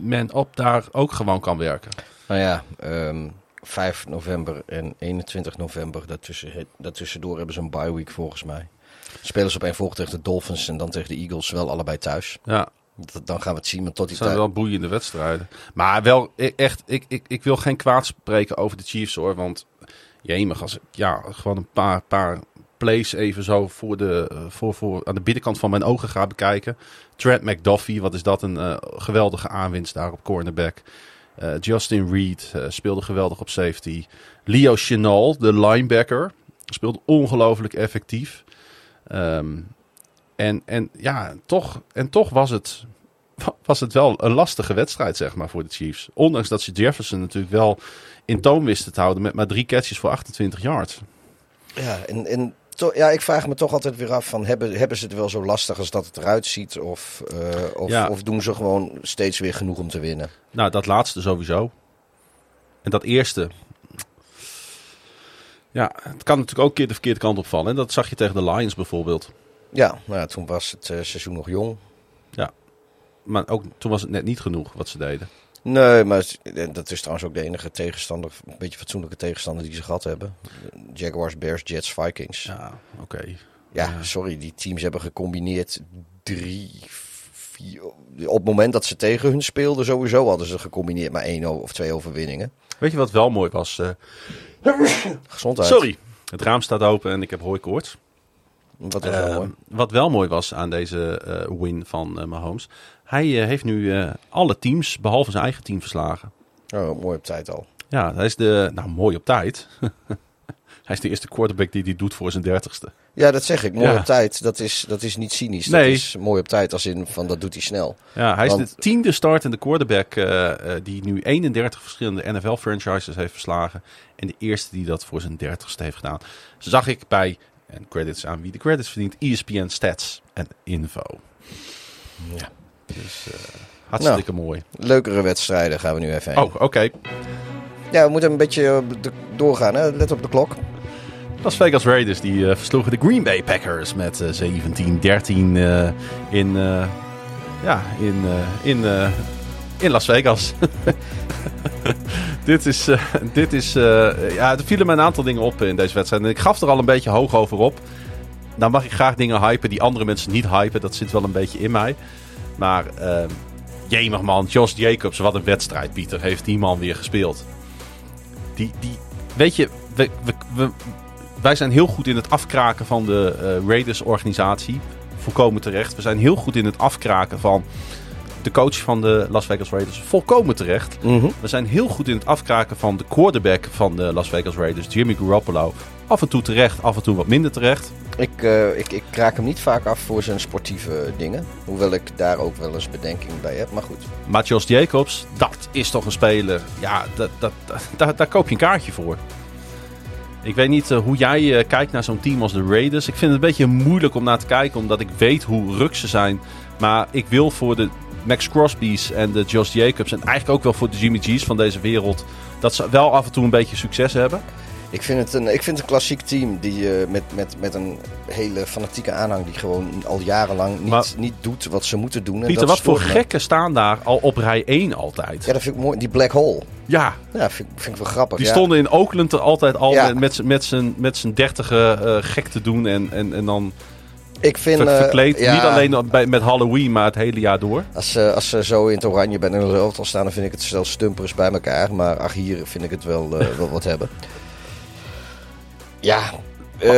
man op daar ook gewoon kan werken. nou ja, um, 5 november en 21 november, daartussen, daartussendoor hebben ze een bye week volgens mij. Spelen ze op een volg tegen de Dolphins en dan tegen de Eagles wel allebei thuis. Ja. Dan gaan we het zien. Maar tot die Het zijn wel boeiende wedstrijden. Maar wel echt, ik, ik, ik wil geen kwaad spreken over de Chiefs hoor. Want jemig, als ik ja, gewoon een paar, paar plays even zo voor de, voor, voor, aan de binnenkant van mijn ogen ga bekijken. Trent McDuffie, wat is dat een eh, geweldige aanwinst daar op cornerback. Eh, Justin Reed eh, speelde geweldig op safety. Leo Chenal, de linebacker, speelde ongelooflijk effectief. Ehm, en, en, ja, toch, en toch was het, [LAUGHS] was het wel een lastige wedstrijd, zeg maar, voor de Chiefs. Ondanks dat ze Jefferson natuurlijk wel in toon wisten te houden met maar drie catches voor 28 yards. Ja, en, en to- ja, ik vraag me toch altijd weer af van hebben, hebben ze het wel zo lastig als dat het eruit ziet? Of, eh, of, Ja. of doen ze gewoon steeds weer genoeg om te winnen? Nou, dat laatste sowieso. En dat eerste. Ja, het kan natuurlijk ook een keer de verkeerde kant opvallen. En dat zag je tegen de Lions bijvoorbeeld. Ja, nou, ja, toen was het eh, seizoen nog jong. Maar ook toen was het net niet genoeg wat ze deden. Nee, maar eh, dat is trouwens ook de enige tegenstander, een beetje fatsoenlijke tegenstander die ze gehad hebben. Jaguars, Bears, Jets, Vikings. Ja, Ja, oké. sorry, die teams hebben gecombineerd drie, vier... Op het moment dat ze tegen hun speelden, sowieso hadden ze gecombineerd maar één of twee overwinningen. Weet je wat wel mooi was? Eh, [COUGHS] Gezondheid. sorry, het raam staat open en ik heb hooikoorts. Wat was wel Eh, mooi. Wat wel mooi was aan deze eh, win van Mahomes. Hij eh, heeft nu eh, alle teams, behalve zijn eigen team, verslagen. Oh, mooi op tijd al. Ja, hij is de, nou mooi op tijd. [LAUGHS] hij is de eerste quarterback die dit doet voor zijn dertigste. Ja, dat zeg ik. Mooi Ja. op tijd. Dat is, dat is niet cynisch. Nee. Dat is mooi op tijd als in van dat doet hij snel. Ja, hij is de tiende startende quarterback eh, die nu 31 verschillende NFL-franchises heeft verslagen. En de eerste die dat voor zijn dertigste heeft gedaan. Zag ik bij, en credits aan wie de credits verdient, ESPN Stats en Info. Ja. Dus eh, hartstikke mooi. Leukere wedstrijden gaan we nu even heen. Oh, oké. Ja, we moeten een beetje de- doorgaan. Hè? Let op de klok. Las Vegas Raiders die eh, versloegen de Green Bay Packers met eh, 17-13 eh, in, eh, ja, in, eh, in, eh, in Las Vegas. [LAUGHS] dit is, eh, dit is eh, ja, er vielen me een aantal dingen op in deze wedstrijd. En ik gaf er al een beetje hoog over op. Nou mag ik graag dingen hypen die andere mensen niet hypen. Dat zit wel een beetje in mij. Maar eh jemig man, Josh Jacobs, wat een wedstrijd Pieter. Heeft die man weer gespeeld. Die, die, weet je, we, we, we, wij zijn heel goed in het afkraken van de eh, Raiders-organisatie. Volkomen terecht. We zijn heel goed in het afkraken van de coach van de Las Vegas Raiders. Volkomen terecht. We zijn heel goed in het afkraken van de quarterback van de Las Vegas Raiders, Jimmy Garoppolo. Af en toe terecht, af en toe wat minder terecht. Ik, eh, ik, ik raak hem niet vaak af voor zijn sportieve dingen. Hoewel ik daar ook wel eens bedenking bij heb. Maar goed. Maar Josh Jacobs, dat is toch een speler. Ja, dat, dat, dat- daar, daar koop je een kaartje voor. Ik weet niet eh, hoe jij eh, kijkt naar zo'n team als de Raiders. Ik vind het een beetje moeilijk om naar te kijken, omdat ik weet hoe ruk ze zijn. Maar ik wil voor de Max Crosby's en de Josh Jacobs en eigenlijk ook wel voor de Jimmy G's van deze wereld, dat ze wel af en toe een beetje succes hebben. Ik vind het een, ik vind een klassiek team die, eh, met, met, met een hele fanatieke aanhang. Die gewoon al jarenlang niet, Maar- niet doet wat ze moeten doen. En Pieter, dat wat voor me. gekken staan daar al op rij 1 altijd? Ja, dat vind ik mooi. Die black hole. Ja, Ja, vind, ik- vind ik wel grappig. die ja. stonden in Oakland er altijd al Ja. met, met, zijn, met zijn dertige eh, gek te doen en, en, en dan Ik vind, ver- eh, verkleed. ja, Niet alleen bij, met Halloween, maar het hele jaar door. Als, ze als ze zo in het oranje bij een elftal staan, dan vind ik het stel stumpers bij elkaar. Maar ach, hier vind ik het wel, wel wat hebben. Ja, eh,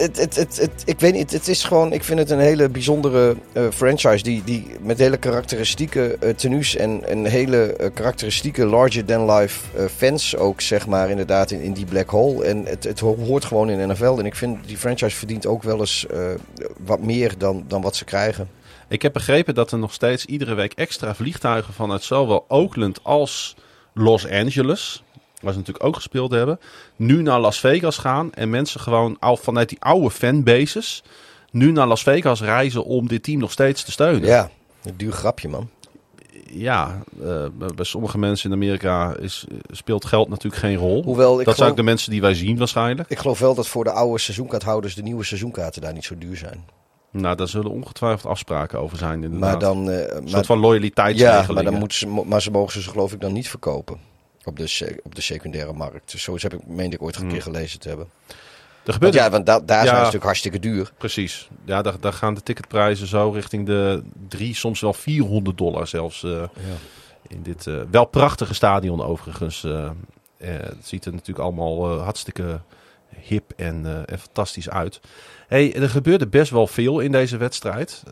het, het, het, het, ik weet niet. Het is gewoon, ik vind het een hele bijzondere eh, franchise. Die, die met hele karakteristieke eh, tenues en een hele karakteristieke larger-than-life fans ook, zeg maar, inderdaad, in, in die black hole. En het, het ho- hoort gewoon in NFL. En ik vind die franchise verdient ook wel eens wat meer dan, dan wat ze krijgen. Ik heb begrepen dat er nog steeds iedere week extra vliegtuigen vanuit zowel Oakland als Los Angeles, waar ze natuurlijk ook gespeeld hebben, nu naar Las Vegas gaan. En mensen gewoon al vanuit die oude fanbases nu naar Las Vegas reizen om dit team nog steeds te steunen. Ja, een duur grapje, man. Ja, eh, bij sommige mensen in Amerika is, speelt geld natuurlijk geen rol. Hoewel, ik dat zijn geloof, ook de mensen die wij zien waarschijnlijk. ik geloof wel dat voor de oude seizoenkaarthouders de nieuwe seizoenkaarten daar niet zo duur zijn. Nou, daar zullen ongetwijfeld afspraken over zijn inderdaad. Maar dan... Een maar, soort van ja, loyaliteitsregelingen. maar, dan moeten ze, maar ze mogen ze geloof ik dan niet verkopen. Op de, op de secundaire markt. Dus zo heb ik, meende ik ooit een keer gelezen te hebben. Er Want gebeurt ja, want da- daar zijn Ja. ze natuurlijk hartstikke duur. Precies. Ja, daar, daar gaan de ticketprijzen zo richting de drie, soms wel 400 dollar zelfs. eh, In dit eh, wel prachtige stadion overigens. eh, het ziet er natuurlijk allemaal hartstikke hip en, en fantastisch uit. Hey, er gebeurde best wel veel in deze wedstrijd.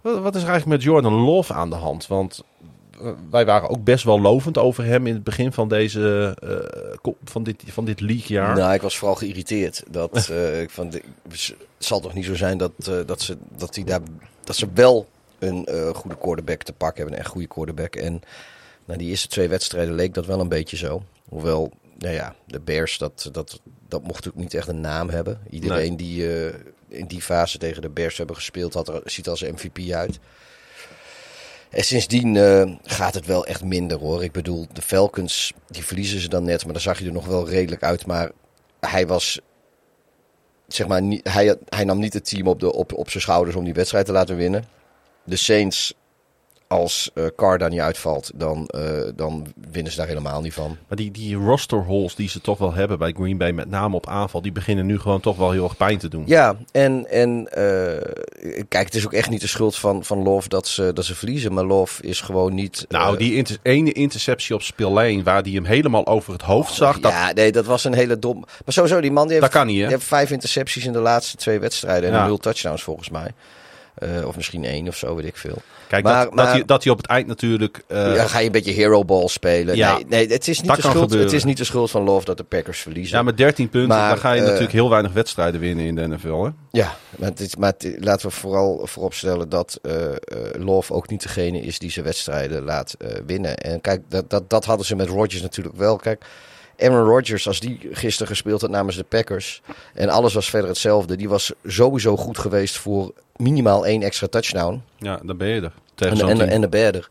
Wat, wat is er eigenlijk met Jordan Love aan de hand? Want wij waren ook best wel lovend over hem in het begin van, deze, eh, van, dit, van dit leaguejaar. Nou, ik was vooral geïrriteerd. Dat, [LAUGHS] eh, ik van, het zal toch niet zo zijn dat, eh, dat, ze, dat, die daar, dat ze wel een eh, goede quarterback te pakken hebben. Een echt goede quarterback. En na die eerste twee wedstrijden leek dat wel een beetje zo. Hoewel, nou ja, de Bears, dat, dat, dat mocht ook niet echt een naam hebben. Iedereen die eh, in die fase tegen de Bears hebben gespeeld, had er, ziet als MVP uit. En sindsdien eh, gaat het wel echt minder hoor. Ik bedoel, de Falcons, die verliezen ze dan net, maar dan zag je er nog wel redelijk uit. Maar hij was, zeg maar, niet, hij, hij nam niet het team op, de, op, op zijn schouders om die wedstrijd te laten winnen. De Saints, als eh Carr daar niet uitvalt, dan, eh, dan winnen ze daar helemaal niet van. Maar die, die roster holes die ze toch wel hebben bij Green Bay, met name op aanval, die beginnen nu gewoon toch wel heel erg pijn te doen. Ja, en, en eh, kijk, het is ook echt niet de schuld van, van Love dat ze, dat ze verliezen. Maar Love is gewoon niet... Nou, die inter- ene interceptie op spillane waar die hem helemaal over het hoofd zag, dat, Ja, nee, dat was een hele dom... Maar sowieso, die man die heeft, dat kan niet, die hè? heeft vijf intercepties in de laatste twee wedstrijden. En Ja. nul touchdowns volgens mij. Eh, of misschien één of zo, weet ik veel. Kijk, maar- dat, maar- dat, hij, dat hij op het eind natuurlijk... eh, ja, ga je een beetje hero ball spelen. Ja. Nee, nee het, is niet de schuld, gebeuren. het is niet de schuld van Love dat de Packers verliezen. ja, met 13 punten, Maar, dan ga je eh, natuurlijk heel weinig wedstrijden winnen in de NFL, hè? Ja, maar, het is, maar laten we vooral vooropstellen dat Love ook niet degene is die zijn wedstrijden laat winnen. En kijk, dat, dat, dat hadden ze met Rodgers natuurlijk wel. Kijk, Aaron Rodgers, als die gisteren gespeeld had namens de Packers en alles was verder hetzelfde, die was sowieso goed geweest voor minimaal één extra touchdown. Ja, dan ben je er. Tegen En, zo'n en, team. en de beter.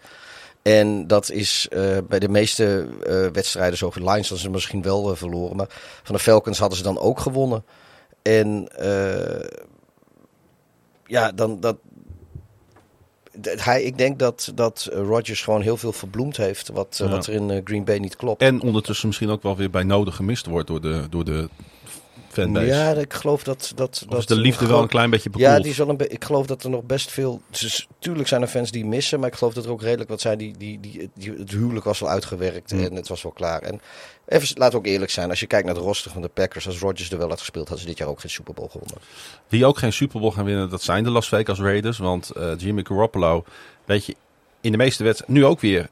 En dat is eh, bij de meeste eh, wedstrijden zo. De Lions hadden ze misschien wel eh, verloren. Maar van de Falcons hadden ze dan ook gewonnen. En ja, dan dat. Hij, ik denk dat, dat eh, Rodgers gewoon heel veel verbloemd heeft. Wat, eh, Ja. wat er in eh, Green Bay niet klopt. En ondertussen misschien ook wel weer bij nodig gemist wordt door de, door de fanbase. Ja, ik geloof dat. dat, dat is de liefde wel een klein beetje bekoeld? Ja, die is wel een be- ik geloof dat er nog best veel. Dus, tuurlijk zijn er fans die missen, maar ik geloof dat er ook redelijk wat zijn die. die, die, die het huwelijk was wel uitgewerkt Hmm. en het was wel klaar. En even, laten we ook eerlijk zijn, als je kijkt naar de roster van de Packers, als Rodgers er wel had gespeeld, hadden ze dit jaar ook geen Super Bowl gewonnen. Die ook geen Super Bowl gaan winnen, dat zijn de Las Vegas Raiders. Want eh, Jimmy Garoppolo, weet je, in de meeste wedstrijden, nu ook weer,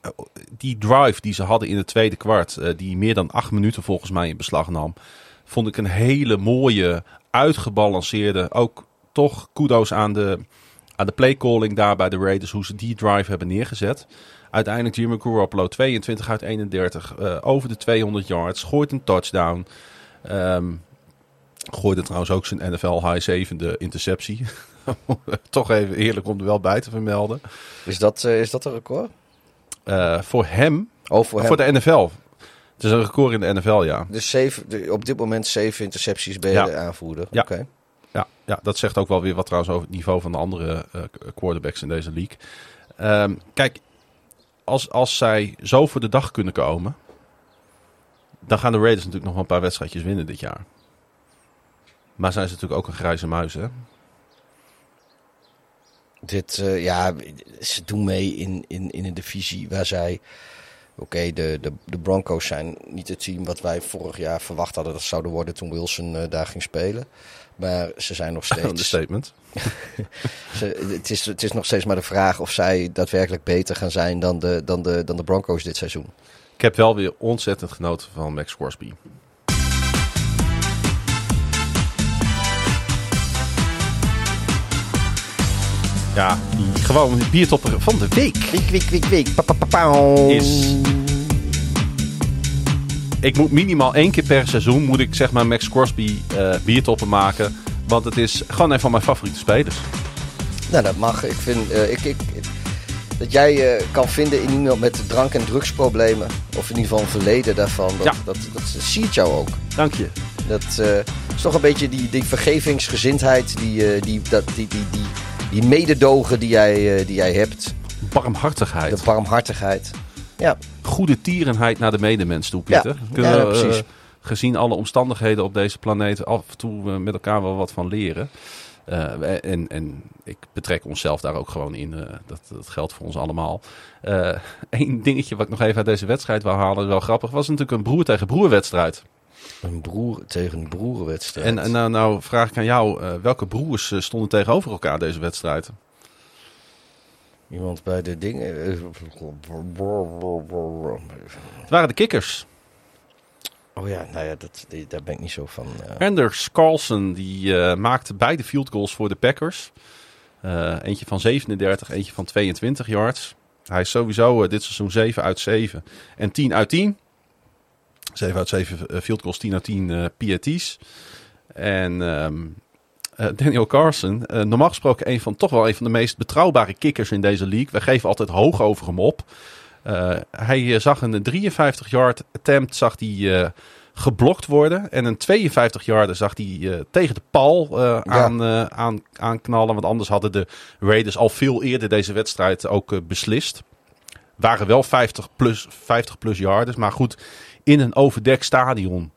eh, die drive die ze hadden in het tweede kwart, eh, die meer dan acht minuten volgens mij in beslag nam, vond ik een hele mooie, uitgebalanceerde, ook toch kudo's aan de, aan de playcalling daar bij de Raiders, hoe ze die drive hebben neergezet. Uiteindelijk Jimmy Garoppolo, 22 uit 31, eh, over de 200 yards, gooit een touchdown. Ehm gooide trouwens ook zijn NFL high zevende interceptie. [LAUGHS] Toch even eerlijk om er wel bij te vermelden. Is dat, eh, is dat een record? Eh, voor hem, Oh, voor hem. voor de NFL. Het is een record in de NFL, ja. Dus zeven, de- op dit moment zeven intercepties je Ja. de aanvoerder. Ja. Oké. Ja, ja, dat zegt ook wel weer wat trouwens over het niveau van de andere quarterbacks in deze league. Ehm, kijk, als, als zij zo voor de dag kunnen komen, dan gaan de Raiders natuurlijk nog wel een paar wedstrijdjes winnen dit jaar. Maar zijn ze natuurlijk ook een grijze muis, hè? Dit, eh, ja, ze doen mee in, in, in een divisie waar zij... Oké, de, de, de Broncos zijn niet het team wat wij vorig jaar verwacht hadden dat zouden worden toen Wilson eh, daar ging spelen. Maar ze zijn nog [LAUGHS] steeds... statement. [LAUGHS] ze, het, is, het is nog steeds maar de vraag of zij daadwerkelijk beter gaan zijn dan de, dan de, dan de Broncos dit seizoen. Ik heb wel weer ontzettend genoten van Max Crosby. Ja, die gewoon biertopper van de week Wiek, wiek, wiek, wiek. Pa, pa, pa, is... Ik moet minimaal één keer per seizoen moet ik zeg maar Max Crosby eh biertoppen maken. Want het is gewoon een van mijn favoriete spelers. Nou, dat mag. Ik vind eh, ik, ik, dat jij eh, kan vinden in iemand met drank- en drugsproblemen. Of in ieder geval een verleden daarvan. Dat, Ja. dat, dat, ziet jou ook. Dank je. Dat is toch een beetje die, die vergevingsgezindheid, die, die, dat, die, die, die, die mededogen die jij, eh, die jij hebt. Barmhartigheid. De barmhartigheid. Ja, goede tierenheid naar de medemens toe, Pieter. Ja, Kunnen ja, we, precies. eh, gezien alle omstandigheden op deze planeet af en toe eh, met elkaar wel wat van leren. En, en ik betrek onszelf daar ook gewoon in. dat, dat geldt voor ons allemaal. [LAUGHS] Eén dingetje wat ik nog even uit deze wedstrijd wil halen, wel grappig, was natuurlijk een broer tegen broer wedstrijd. Een broer tegen een broerenwedstrijd. En, en nou, nou vraag ik aan jou, eh, welke broers eh, stonden tegenover elkaar deze wedstrijd? Iemand bij de dingen. eh, Het waren de kikkers. Oh ja, nou ja, dat, die- daar ben ik niet zo van. eh. Anders Carlson die maakte beide field goals voor de Packers. Eentje van 37, eentje van 22 yards. Hij is sowieso dit seizoen 7 uit 7 en 10 uit 10. 7 uit 7 eh, field goals, 10 uit 10 eh PAT's. En ehm, eh, Daniel Carson, eh, normaal gesproken een van, toch wel een van de meest betrouwbare kickers in deze league. We geven altijd hoog over hem op. Hij zag een 53-yard attempt zag hij, geblokt worden. En een 52-yarder zag hij tegen de paal eh, aan, aan, aanknallen. Want anders hadden de Raiders al veel eerder deze wedstrijd ook beslist. Waren wel 50 plus, 50 plus yarders. Maar goed, in een overdekt stadion.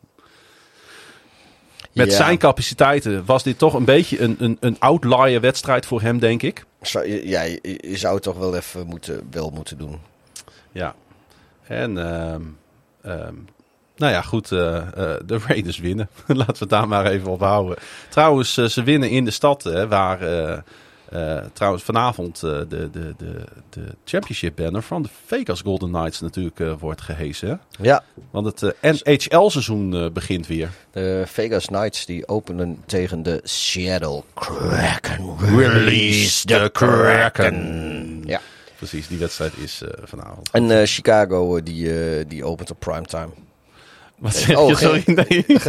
Met Ja. zijn capaciteiten was dit toch een beetje een, een, een outlier wedstrijd voor hem, denk ik. Zou- ja, je, je zou het toch wel even moeten, wel moeten doen. Ja. En, ehm, ehm, nou ja, goed, eh, eh, de Raiders winnen. [LAUGHS] Laten we het daar maar even op houden. Trouwens, eh, ze winnen in de stad, hè, waar eh, trouwens vanavond eh, de, de, de, de championship banner van de Vegas Golden Knights natuurlijk eh, wordt gehesen. Ja, Want het NHL-seizoen begint weer. de Vegas Knights die openen tegen de Seattle Kraken. Release the Kraken. Ja. Precies, die wedstrijd is vanavond. En Chicago die, die opent op primetime. Wat zeg Oh, je? geen- Sorry, [LAUGHS] nee.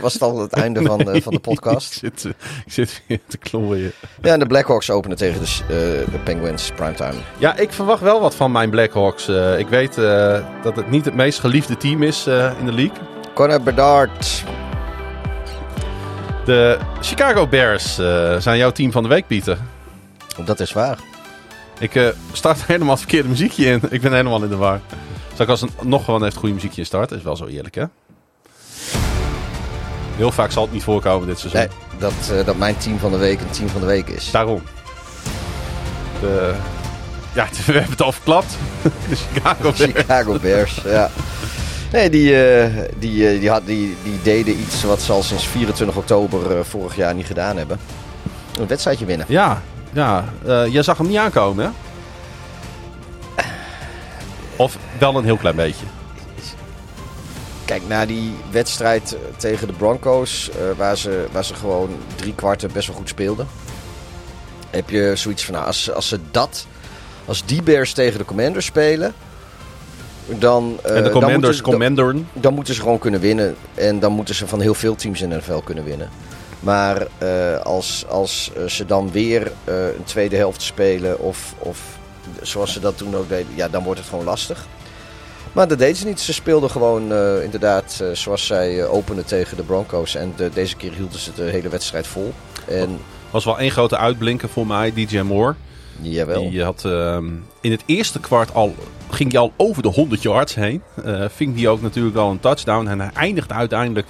Was het al het einde van, de- van de [LAUGHS] Ik podcast. zit, eh, ik zit weer te klooien. Ja, en de Blackhawks openen tegen de, eh, de Penguins primetime. Ja, ik verwacht wel wat van mijn Blackhawks. Eh ik weet eh, dat het niet het meest geliefde team is eh, in de league. Connor Bedard. De Chicago Bears eh, zijn jouw team van de week, Pieter. Dat is waar. Ik eh, start [LAUGHS] helemaal het verkeerde muziekje in. Ik ben helemaal in de war. Zal ik als een, nog gewoon het goede muziekje in starten? Is wel zo eerlijk, hè? Heel vaak zal het niet voorkomen dit seizoen. Nee, dat, eh, dat mijn team van de week een team van de week is. Daarom. De, ja, [LAUGHS] we hebben het al verklapt. [LAUGHS] De Chicago Bears. Chicago Bears, ja. Nee, die, eh, die, eh, die, had, die, die deden iets wat ze al sinds 24 oktober vorig jaar niet gedaan hebben. Een wedstrijdje winnen. Ja, ja. jij zag hem niet aankomen, hè? Of wel een heel klein beetje. Kijk, na die wedstrijd eh, tegen de Broncos, eh, waar, ze, waar ze gewoon drie kwarten best wel goed speelden. Heb je zoiets van, nou, als, als ze dat, als die Bears tegen de Commanders spelen, dan... eh, en de dan Commanders moeten- dan- moeten ze gewoon kunnen winnen. En dan moeten ze van heel veel teams in de NFL kunnen winnen. Maar als, als ze dan weer een tweede helft spelen of, of zoals ze dat toen ook deden, ja, dan wordt het gewoon lastig. Maar dat deden ze niet. Ze speelden gewoon eh, inderdaad eh, zoals zij eh, openden tegen de Broncos. En de- deze keer hielden ze de hele wedstrijd vol. En Was wel één grote uitblinker voor mij, DJ Moore. jawel. Die had ehm, in het eerste kwart al, ging hij al over de 100 yards heen. Ving die ook natuurlijk al een touchdown. En hij eindigde uiteindelijk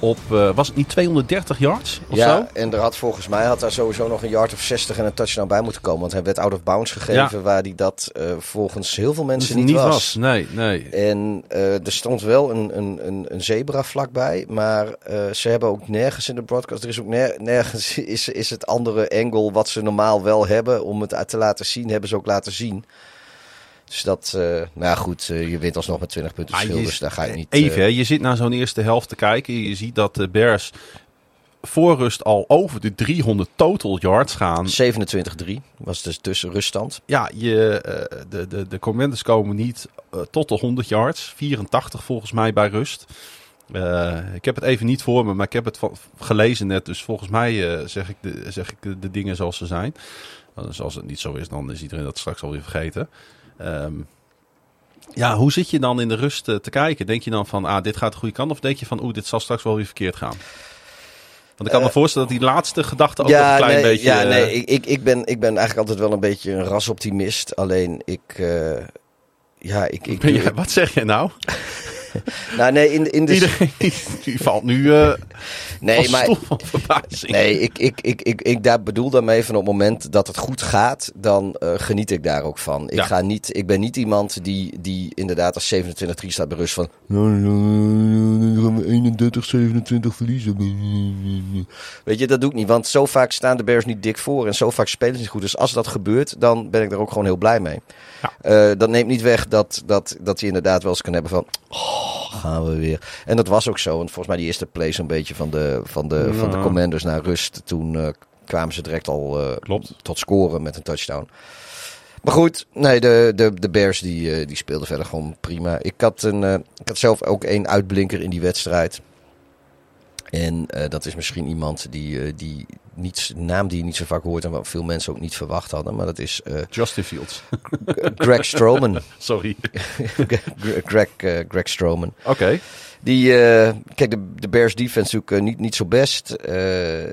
op, eh, was het niet 230 yards of ja, zo? en er had volgens mij had daar sowieso nog een yard of 60 en een touchdown bij moeten komen. Want hij werd out of bounds gegeven, Ja. waar hij dat eh, volgens heel veel mensen niet, niet was. was. Nee, nee. En eh, er stond wel een, een, een, een zebra vlakbij, maar ze hebben ook nergens in de broadcast, er is ook ner- nergens is, is het andere angle wat ze normaal wel hebben om het uit te laten zien, hebben ze ook laten zien. Dus dat, eh, nou ja, goed, eh, je wint alsnog met 20 punten verschil, dus daar ga je niet... Even, eh, hè, je zit naar zo'n eerste helft te kijken. Je ziet dat de Bears voor rust al over de 300 total yards gaan. 27-3 was dus tussen ruststand. Ja, je, eh, de, de, de Commanders komen niet eh, tot de 100 yards. 84 volgens mij bij rust. Eh, ik heb het even niet voor me, maar ik heb het van- gelezen net. Dus volgens mij eh, zeg ik, de, zeg ik de, de dingen zoals ze zijn. Dus als het niet zo is, dan is iedereen dat straks alweer vergeten. Ehm, ja, hoe zit je dan in de rust eh, te kijken? Denk je dan van, ah, dit gaat de goede kant? Of denk je van, oeh, dit zal straks wel weer verkeerd gaan? Want ik kan me voorstellen dat die laatste gedachte ook nog een klein nee, beetje... ja, eh, nee ik, ik, ik, ben, ik ben eigenlijk altijd wel een beetje een rasoptimist. Alleen ik, eh, ja, ik, ik, ben je- wat zeg je nou? [LAUGHS] [LAUGHS] nou, nee, in, in de... Iedereen die, [LAUGHS] die valt nu eh nee, maar... van verbazing. Nee, ik, ik, ik, ik, ik daar bedoel daarmee van op het moment dat het goed gaat, dan eh, geniet ik daar ook van. Ik, Ja. ga niet, ik ben niet iemand die, die inderdaad als 27-3 staat berust van... 31, 27 verliezen. Weet je, dat doe ik niet. Want zo vaak staan de Bears niet dik voor en zo vaak spelen ze niet goed. Dus als dat gebeurt, dan ben ik er ook gewoon heel blij mee. Ja. Eh, dat neemt niet weg dat, dat, dat je inderdaad wel eens kan hebben van... Oh, gaan we weer. En dat was ook zo. Want volgens mij die eerste play zo'n beetje van de, van de, van de. Commanders naar rust. Toen eh, kwamen ze direct al eh, Klopt. tot scoren met een touchdown. Maar goed, nee, de, de, de Bears die, die speelden verder gewoon prima. Ik had, een, ik had zelf ook één uitblinker in die wedstrijd. En dat is misschien iemand die, die niet, naam die je niet zo vaak hoort en wat veel mensen ook niet verwacht hadden. Maar dat is eh, Justin Fields. Greg Stroman. [LAUGHS] Sorry. [LAUGHS] Greg, eh, Greg Stroman. Oké. Die, eh, kijk, de, de Bears defense natuurlijk niet, niet zo best.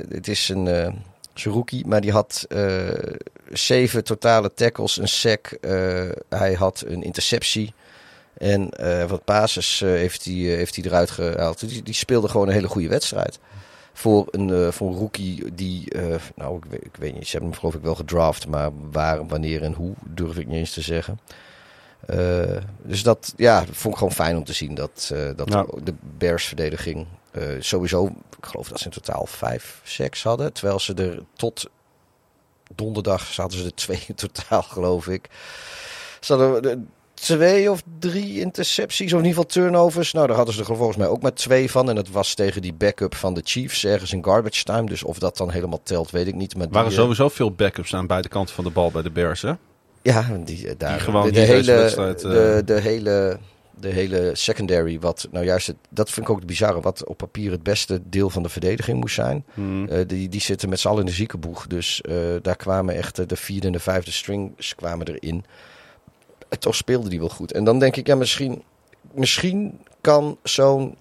Het is een, een rookie, maar die had zeven totale tackles, een sack. hij had een interceptie. En eh, wat passes eh, heeft, hij, heeft hij eruit gehaald. Die, die speelde gewoon een hele goede wedstrijd. Voor een, eh, voor een rookie die, eh, nou ik weet, ik weet niet, ze hebben hem geloof ik wel gedraft. Maar waar, wanneer en hoe durf ik niet eens te zeggen. Eh, dus dat ja, vond ik gewoon fijn om te zien dat, dat Ja. de Bears verdediging sowieso, ik geloof dat ze in totaal vijf seks hadden. Terwijl ze er tot donderdag zaten ze er twee in totaal, geloof ik. Ze hadden twee of drie intercepties, of in ieder geval turnovers. Nou, daar hadden ze er volgens mij ook maar twee van. En dat was tegen die backup van de Chiefs ergens in garbage time. Dus of dat dan helemaal telt, weet ik niet. Maar waren die, eh, sowieso veel backups aan beide kanten van de bal bij de Bears, hè? Ja, die, eh, daar, Die gewoon de, de hele, wedstrijd, eh, de, de hele, de hele secondary, wat nou juist, het, dat vind ik ook het bizarre, wat op papier het beste deel van de verdediging moest zijn. Hmm. Die, die zitten met z'n allen in de ziekenboeg. Dus daar kwamen echt de vierde en de vijfde strings kwamen erin. Toch speelde die wel goed. En dan denk ik, ja, misschien, misschien kan zo'n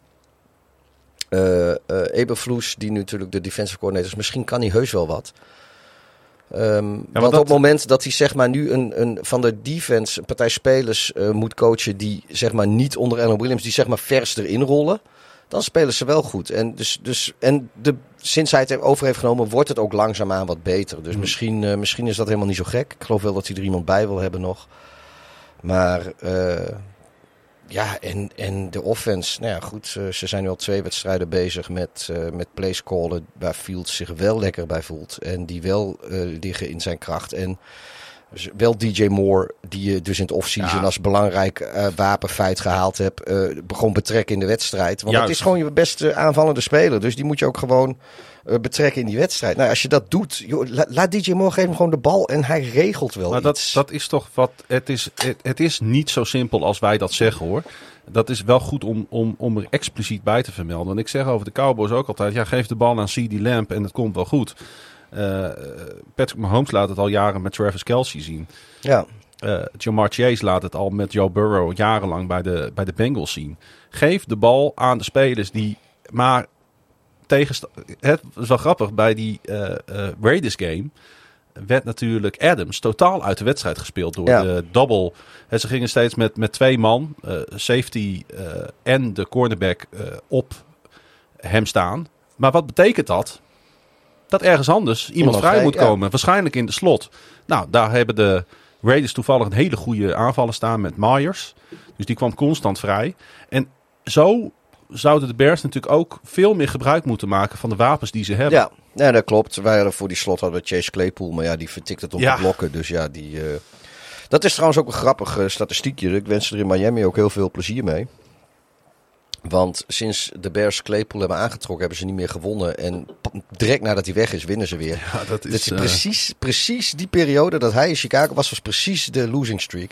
eh eh Eberflus, die nu natuurlijk de defensive coordinator is, misschien kan hij heus wel wat. Ehm, want dat- op het moment dat hij zeg maar nu een, een van de defense een partij spelers eh, moet coachen die zeg maar niet onder Allen Williams, die zeg maar vers erin rollen, dan spelen ze wel goed. En, dus, dus, en de, sinds hij het over heeft genomen, wordt het ook langzaamaan wat beter. Dus misschien, eh, misschien is dat helemaal niet zo gek. Ik geloof wel dat hij er iemand bij wil hebben nog. Maar eh, ja, en, en de offense, nou ja, goed, ze zijn nu al twee wedstrijden bezig met, eh met place callen waar Fields zich wel lekker bij voelt. En die wel eh, liggen in zijn kracht. En dus wel DJ Moore, die je dus in het offseason Ja. als belangrijk eh, wapenfeit gehaald hebt, eh, begon betrekken in de wedstrijd. Want Juist. het is gewoon je beste aanvallende speler. Dus die moet je ook gewoon eh, betrekken in die wedstrijd. Nou, als je dat doet, joh, la- laat DJ Moore geven hem gewoon de bal en hij regelt wel Maar dat, dat is toch wat. Het is, het, het is niet zo simpel als wij dat zeggen hoor. Dat is wel goed om, om, om er expliciet bij te vermelden. Want ik zeg over de Cowboys ook altijd: ja, geef de bal aan CD Lamp en het komt wel goed. Eh, Patrick Mahomes laat het al jaren met Travis Kelsey zien. Ja, Eh Jamar Chase laat het al met Joe Burrow jarenlang bij de, bij de Bengals zien. Geef de bal aan de spelers die maar Het is wel grappig, bij die eh, eh, Raiders game werd natuurlijk Adams totaal uit de wedstrijd gespeeld door Ja. de double. En ze gingen steeds met, met twee man, eh, safety eh, en de cornerback eh, op hem staan. Maar wat betekent dat? Dat ergens anders iemand vrij moet ja. komen. Waarschijnlijk in de slot. Nou, daar hebben de Raiders toevallig een hele goede aanvallen staan met Myers. Dus die kwam constant vrij. En zo zouden de Bears natuurlijk ook veel meer gebruik moeten maken van de wapens die ze hebben. ja. ja, dat klopt. Wij hadden voor die slot hadden we Chase Claypool, maar ja, die vertikt het op Ja. de blokken. Dus ja, die... eh, Dat is trouwens ook een grappig eh, statistiekje. Ik wens er in Miami ook heel veel plezier mee. Want sinds de Bears Claypool hebben aangetrokken, hebben ze niet meer gewonnen. En direct nadat hij weg is, winnen ze weer. [LAUGHS] Ja, dat Dat is, is eh, precies, precies die periode dat hij in Chicago was, was precies de losing streak.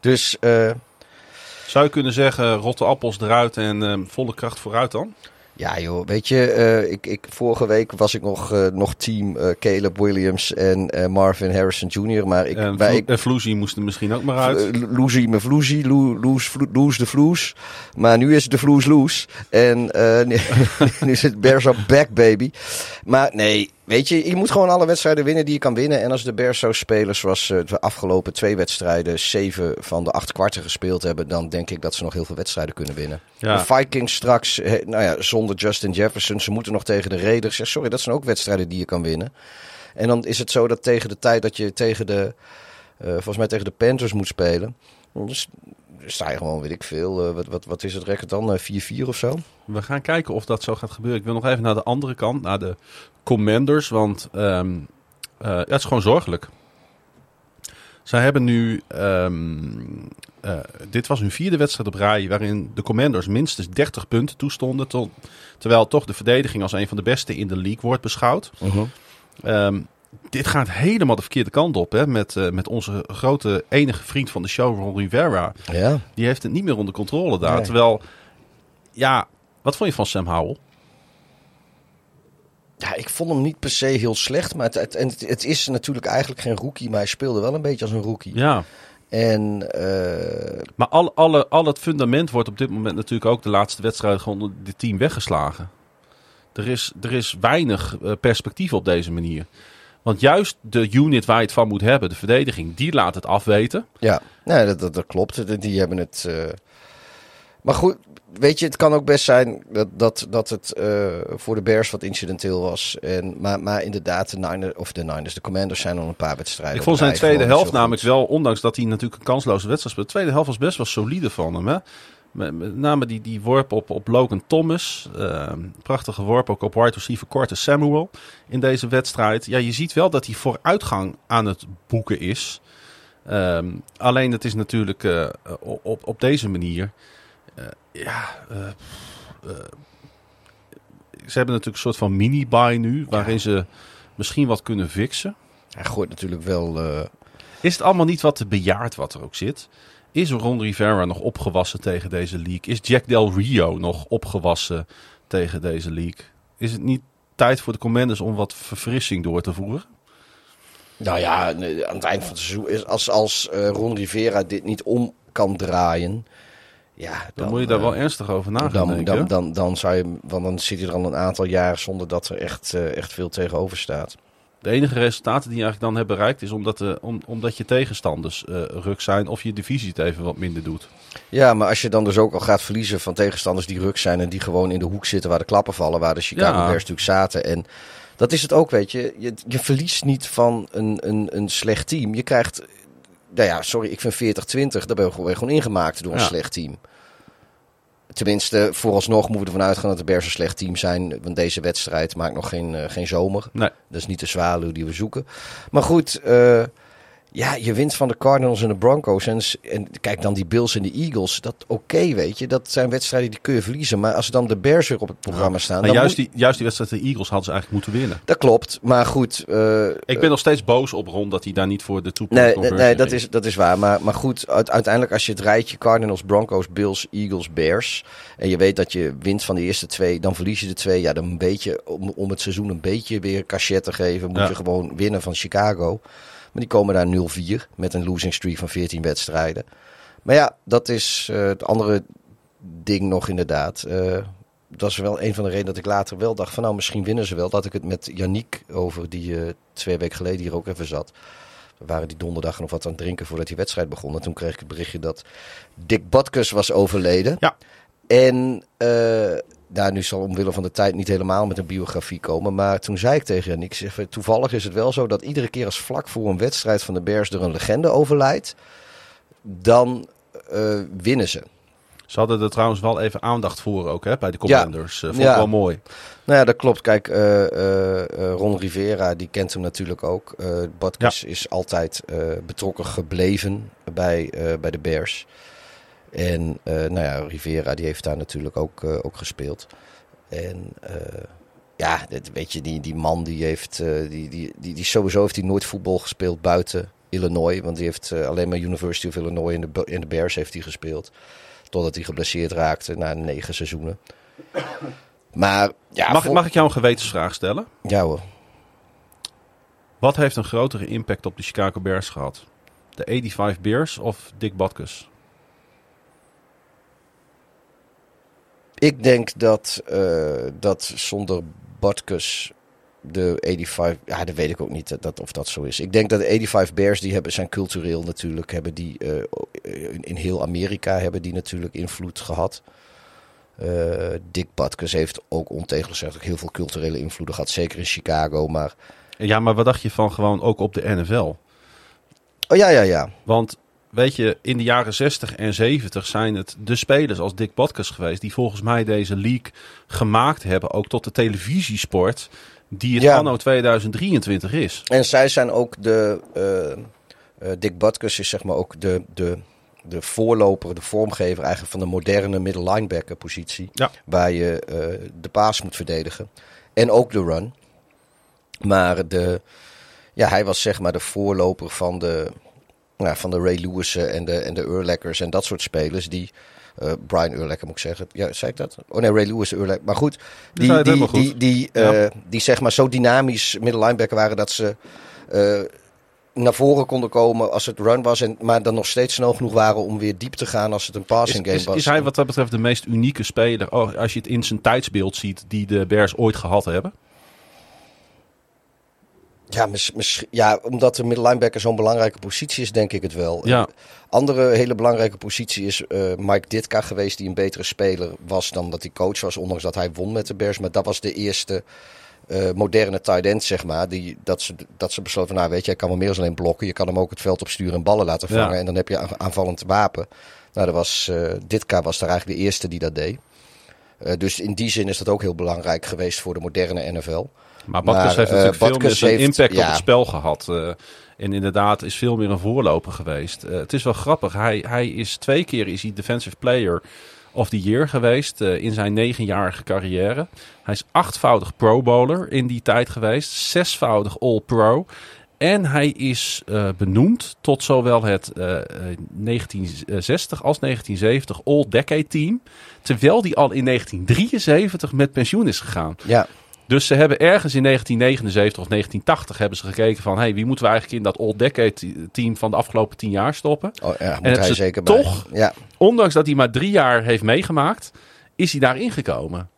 Dus eh, Zou je kunnen zeggen, rotte appels eruit en eh, volle kracht vooruit dan? Ja joh, weet je, eh, ik, ik, vorige week was ik nog, eh, nog team eh, Caleb Williams en Marvin Harrison Jr. Maar ik, En, wij, Vlo- ik, en Vloesie moest er misschien ook maar uit. Loesie me vloesie, loes, de vloes. Maar nu is de vloes loes. En nu, [LAUGHS] nu is het Bears up back, baby. Maar nee, weet je, je moet gewoon alle wedstrijden winnen die je kan winnen. En als de Bears zo spelen zoals ze de afgelopen twee wedstrijden zeven van de acht kwarten gespeeld hebben, dan denk ik dat ze nog heel veel wedstrijden kunnen winnen. Ja. De Vikings straks, hè, nou ja, zonder Justin Jefferson, ze moeten nog tegen de Raiders. Ja, sorry, dat zijn ook wedstrijden die je kan winnen. En dan is het zo dat tegen de tijd dat je tegen de, eh, volgens mij tegen de Panthers moet spelen, dus sta je gewoon, weet ik veel, eh, wat, wat, wat is het record dan, Eh, 4-4 of zo? We gaan kijken of dat zo gaat gebeuren. Ik wil nog even naar de andere kant, naar de Commanders. Want ehm, eh, het is gewoon zorgelijk. Zij hebben nu. ehm, eh, dit was hun vierde wedstrijd op rij. waarin de Commanders minstens 30 punten toestonden. Tot, terwijl toch de verdediging als een van de beste in de league wordt beschouwd. Ehm, dit gaat helemaal de verkeerde kant op. Hè, met, eh, met onze grote enige vriend van de show, Ron Rivera. Ja. Die heeft het niet meer onder controle daar. Nee. Terwijl, ja, wat vond je van Sam Howell? Ja, ik vond hem niet per se heel slecht. Maar het, het, en het, het is natuurlijk eigenlijk geen rookie. Maar hij speelde wel een beetje als een rookie. Ja, En eh, maar al, alle, al het fundament wordt op dit moment natuurlijk ook de laatste wedstrijd gewoon door dit team weggeslagen. Er is, er is weinig eh, perspectief op deze manier. Want juist de unit waar je het van moet hebben, de verdediging, die laat het afweten. ja, nee, dat, dat, dat klopt. Die- Die hebben het. eh, Maar goed, weet je, het kan ook best zijn dat, dat, dat het eh, voor de Bears wat incidenteel was. En, maar, maar inderdaad, de Niners, of de Niners, de Commanders zijn al een paar wedstrijden. Ik vond zijn tweede helft namelijk goed. wel, ondanks dat hij natuurlijk een kansloze wedstrijd speelde, de tweede helft was best wel solide van hem. Hè? Met, name die, die worp op, op Logan Thomas. Ehm, prachtige worp ook op wide receiver Corte Samuel in deze wedstrijd. Ja, je ziet wel dat hij vooruitgang aan het boeken is. Ehm, alleen het is natuurlijk eh, op, op deze manier. Eh, ja, eh, eh, ze hebben natuurlijk een soort van mini-buy nu, waarin ze misschien wat kunnen fixen. Hij gooit natuurlijk wel. Is het allemaal niet wat te bejaard wat er ook zit? Is Ron Rivera nog opgewassen tegen deze league? Is Jack Del Rio nog opgewassen tegen deze league? Is het niet tijd voor de Commanders om wat verfrissing door te voeren? Nou ja, aan het eind van het seizoen is als, als Ron Rivera dit niet om kan draaien. Ja, dan, Dan, moet je daar eh, wel ernstig over na gaan dan, denken. dan, dan, dan zou je, want dan zit hij er al een aantal jaar zonder dat er echt, eh, echt veel tegenover staat. De enige resultaten die je eigenlijk dan hebt bereikt is omdat, de, om, omdat je tegenstanders eh ruk zijn of je divisie het even wat minder doet. Ja, maar als je dan dus ook al gaat verliezen van tegenstanders die ruk zijn en die gewoon in de hoek zitten waar de klappen vallen, waar de Chicago Ja. Bears natuurlijk zaten. En dat is het ook, weet je. Je, je verliest niet van een, een, een slecht team. Je krijgt, nou ja, sorry, ik vind 40-20, daar ben je gewoon, ingemaakt door een Ja. slecht team. Tenminste, vooralsnog moeten we ervan uitgaan dat de Bears een slecht team zijn. Want deze wedstrijd maakt nog geen, eh, geen zomer. Nee. Dat is niet de zwaluw die we zoeken. Maar goed, eh, ja, je wint van de Cardinals en de Broncos. En, kijk dan die Bills en de Eagles. Dat oké, weet je. Dat zijn wedstrijden die kun je verliezen. Maar als dan de Bears weer op het programma staan. Dan juist, moet- die, juist die wedstrijd de Eagles hadden ze eigenlijk moeten winnen. Dat klopt. Maar goed. eh, Ik ben nog steeds boos op Ron dat hij daar niet voor de two Nee, nee, nee, dat, is, dat is waar. Maar, maar goed, uit- uiteindelijk als je het rijtje Cardinals, Broncos, Bills, Eagles, Bears... en je weet dat je wint van de eerste twee, dan verlies je de twee. Ja, dan een beetje, om, om het seizoen een beetje weer cachet te geven... moet Ja. je gewoon winnen van Chicago. Maar die komen daar 0-4 met een losing streak van 14 wedstrijden. Maar ja, dat is eh, het andere ding nog inderdaad. Eh, dat is wel een van de redenen dat ik later wel dacht van... nou, misschien winnen ze wel. Dat ik het met Yannick over, die eh, twee weken geleden hier ook even zat... We waren die donderdag nog wat aan het drinken voordat die wedstrijd begon. En toen kreeg ik het berichtje dat Dick Butkus was overleden. Ja. En daar nu zal omwille van de tijd niet helemaal met een biografie komen. Maar toen zei ik tegen ik zeg, toevallig is het wel zo dat iedere keer als vlak voor een wedstrijd van de Bears er een legende overlijdt, dan eh, winnen ze. Ze hadden er trouwens wel even aandacht voor ook hè, bij de Commanders. Eh, vond ik Ja. wel mooi. Nou ja, dat klopt. Kijk, eh, Ron Rivera, die kent hem natuurlijk ook. Eh Butkus is altijd betrokken gebleven bij, bij de Bears. En eh, nou ja, Rivera die heeft daar natuurlijk ook, eh, ook gespeeld. En eh, ja, dit, weet je, die, die man die heeft, die, die, die, die sowieso heeft hij nooit voetbal gespeeld buiten Illinois. Want die heeft alleen maar University of Illinois in de, in de Bears heeft hij gespeeld. Totdat hij geblesseerd raakte na negen seizoenen. Maar ja, mag, mag ik jou een gewetensvraag stellen? ja hoor. Wat heeft een grotere impact op de Chicago Bears gehad? De 85 Bears of Dick Butkus? Ik denk dat, eh, dat zonder Butkus de 85, ja, dat weet ik ook niet dat- dat, of dat zo is. Ik denk dat de 85 Bears, die hebben, zijn cultureel natuurlijk, hebben die eh, in, in heel Amerika hebben die natuurlijk invloed gehad. Eh, Dick Butkus heeft ook ontegenzeggelijk heel veel culturele invloeden gehad, zeker in Chicago. Maar, Ja, maar wat dacht je van gewoon ook op de NFL? oh ja, ja, ja. Want weet je, in de jaren 60 en 70 zijn het de spelers als Dick Butkus geweest... die volgens mij deze league gemaakt hebben, ook tot de televisiesport... die het Ja. anno 2023 is. En zij zijn ook de. eh, eh, Dick Butkus is zeg maar ook de, de, de voorloper, de vormgever eigenlijk van de moderne middle linebacker positie. Ja. Waar je eh, de paas moet verdedigen. En ook de run. Maar de, ja, hij was zeg maar de voorloper van de, nou, van de Ray Lewis'en en de, en de Urlachers en dat soort spelers die... eh, Brian Urlacher moet ik zeggen. Ja, zei ik dat? Oh nee, Ray Lewis Urlacher. Maar goed, die, die, die, goed. die, Ja. eh, die zeg maar zo dynamisch middle linebacker waren dat ze eh, naar voren konden komen als het run was. En, maar dan nog steeds snel genoeg waren om weer diep te gaan als het een Is, passing game is, was. is hij wat dat betreft de meest unieke speler, oh, als je het in zijn tijdsbeeld ziet, die de Bears ooit gehad hebben? Ja, ja, omdat de middle linebacker zo'n belangrijke positie is, denk ik het wel. Ja. Een andere hele belangrijke positie is eh, Mike Ditka geweest, die een betere speler was dan dat hij coach was, ondanks dat hij won met de Bears. Maar dat was de eerste eh, moderne tight end, zeg maar. Die, dat, ze, dat ze besloten van, nou weet je, hij kan wel meer dan alleen blokken. Je kan hem ook het veld opsturen en ballen laten Ja. vangen. En dan heb je aanvallend wapen. Nou, dat was, eh, Ditka was daar eigenlijk de eerste die dat deed. Dus in die zin is dat ook heel belangrijk geweest voor de moderne NFL. Maar Maar, heeft eh, natuurlijk veel meer zijn heeft- impact op het spel gehad. eh, en inderdaad is veel meer een voorloper geweest. Eh, het is wel grappig. Hij, hij is twee keer is hij Defensive Player of the Year geweest in zijn negenjarige carrière. Hij is achtvoudig Pro Bowler in die tijd geweest. Zesvoudig All Pro. En hij is benoemd tot zowel het eh, eh, 1960 als 1970 All Decade Team. Terwijl die al in 1973 met pensioen is gegaan. Ja, Dus ze hebben ergens in 1979 of 1980 hebben ze gekeken van... Hey, wie moeten we eigenlijk in dat All Decade team van de afgelopen tien jaar stoppen? oh, ja het hij zeker bij. toch- Ja, Ondanks dat hij maar drie jaar heeft meegemaakt, is hij daarin gekomen.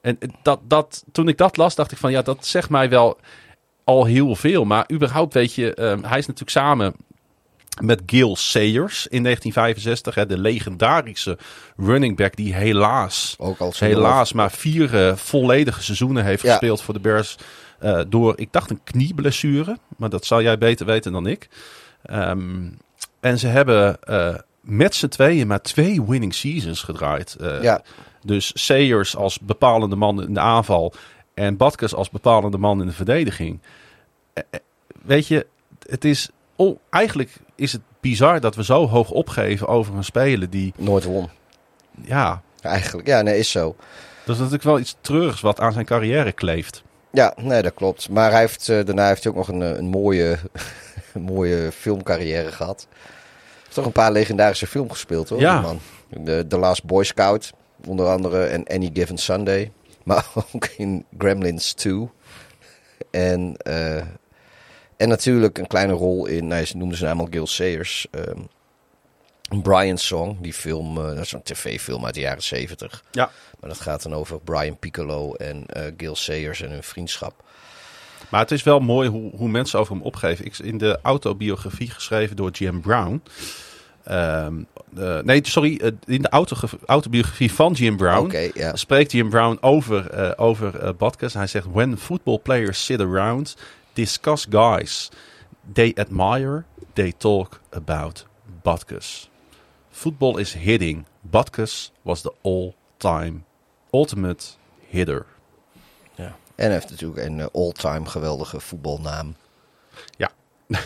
En dat, dat, toen ik dat las, dacht ik van ja, dat zegt mij wel al heel veel. Maar überhaupt weet je, ehm, hij is natuurlijk samen met Gil Sayers in 1965. Hè, de legendarische running back die helaas, ook al helaas maar vier eh, volledige seizoenen heeft Ja. gespeeld voor de Bears. eh, door, ik dacht een knieblessure, maar dat zal jij beter weten dan ik. Ehm, en ze hebben eh, met z'n tweeën maar twee winning seasons gedraaid. Ja, Dus Sayers als bepalende man in de aanval en Butkus als bepalende man in de verdediging. Weet je, het is oh, eigenlijk is het bizar dat we zo hoog opgeven over een speler die, nooit won. ja, Eigenlijk, ja, nee, is zo. dat is natuurlijk wel iets treurigs wat aan zijn carrière kleeft. Ja, nee, dat klopt. Maar hij heeft, eh, daarna heeft hij ook nog een, eh, een mooie, [LAUGHS] een mooie filmcarrière gehad. Hij heeft toch een paar legendarische films gespeeld, hoor, Ja. man. De, The Last Boy Scout, onder andere, en Any Given Sunday. Maar [LAUGHS] ook in Gremlins 2. En, eh, en natuurlijk een kleine rol in, nou, ze noemden naam al Gil Sayers. ehm Brian Song, die film, eh, dat is een tv-film uit de jaren 70. Ja. Maar dat gaat dan over Brian Piccolo en eh Gil Sayers en hun vriendschap. Maar het is wel mooi hoe, hoe mensen over hem opgeven. Ik, in de autobiografie geschreven door Jim Brown. Ehm, eh, nee, sorry. in de autobiografie van Jim Brown. Spreekt Jim Brown over, eh over Butkus. Hij zegt: When football players sit around, discuss guys they admire, they talk about Butkus. Football is hitting. Butkus was the all-time ultimate hitter. En hij heeft natuurlijk een eh, all-time geweldige voetbalnaam. Ja. [LAUGHS]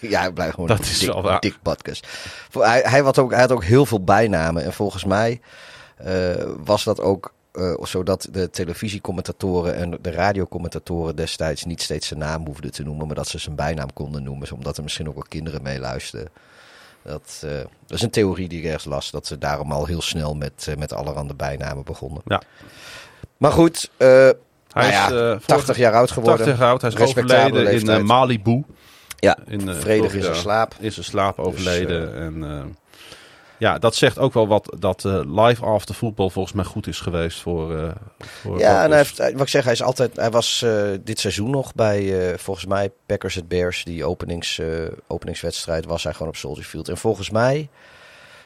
ja, hij blijft gewoon Dat is Dick, wel. Dick Butkus. Voor- Hij, hij, had ook, hij had ook heel veel bijnamen. En volgens mij eh, was dat ook eh, zodat de televisiecommentatoren en de radiocommentatoren destijds niet steeds zijn naam hoefden te noemen, maar dat ze zijn bijnaam konden noemen, omdat er misschien ook wel kinderen mee luisterden. Dat, eh, dat is een theorie die ik ergens las, dat ze daarom al heel snel met, eh, met allerhande bijnamen begonnen. Ja. Maar goed, Hij nou is ja, eh, vorige- 80 jaar oud geworden. 80 jaar oud. Hij is overleden in leeftijd. Malibu. Ja, In, vredig Florida. zijn slaap. In zijn slaap overleden. Dus, en, ja, dat zegt ook wel wat dat eh, live after voetbal volgens mij goed is geweest voor. eh voor Ja, en hij heeft, wat ik zeg, hij is altijd, hij was eh, dit seizoen nog bij, eh, volgens mij, Packers at Bears, die openings, eh, openingswedstrijd, was hij gewoon op Soldier Field. En volgens mij,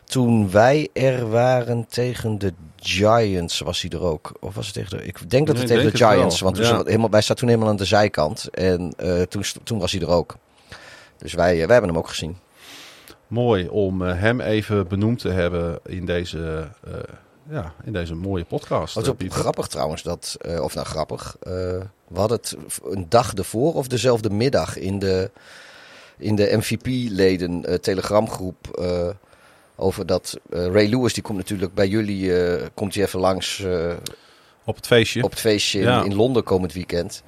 toen wij er waren tegen de Giants, was hij er ook. Of was het tegen de, ik denk dat Nee, het tegen de Giants, wel, want toen ja. zat helemaal, wij zaten toen helemaal aan de zijkant. En eh, toen, toen was hij er ook. Dus wij, eh, wij hebben hem ook gezien. Mooi om eh, hem even benoemd te hebben in deze, eh, ja, in deze mooie podcast. Wat eh, ook Pieter. grappig trouwens, dat, eh, of nou grappig, eh, we hadden het een dag ervoor of dezelfde middag in de, in de MVP-leden eh, telegramgroep eh, over dat eh, Ray Lewis, die komt natuurlijk bij jullie, eh, komt hij even langs eh, Op het feestje. op het feestje in, Ja. in Londen komend weekend.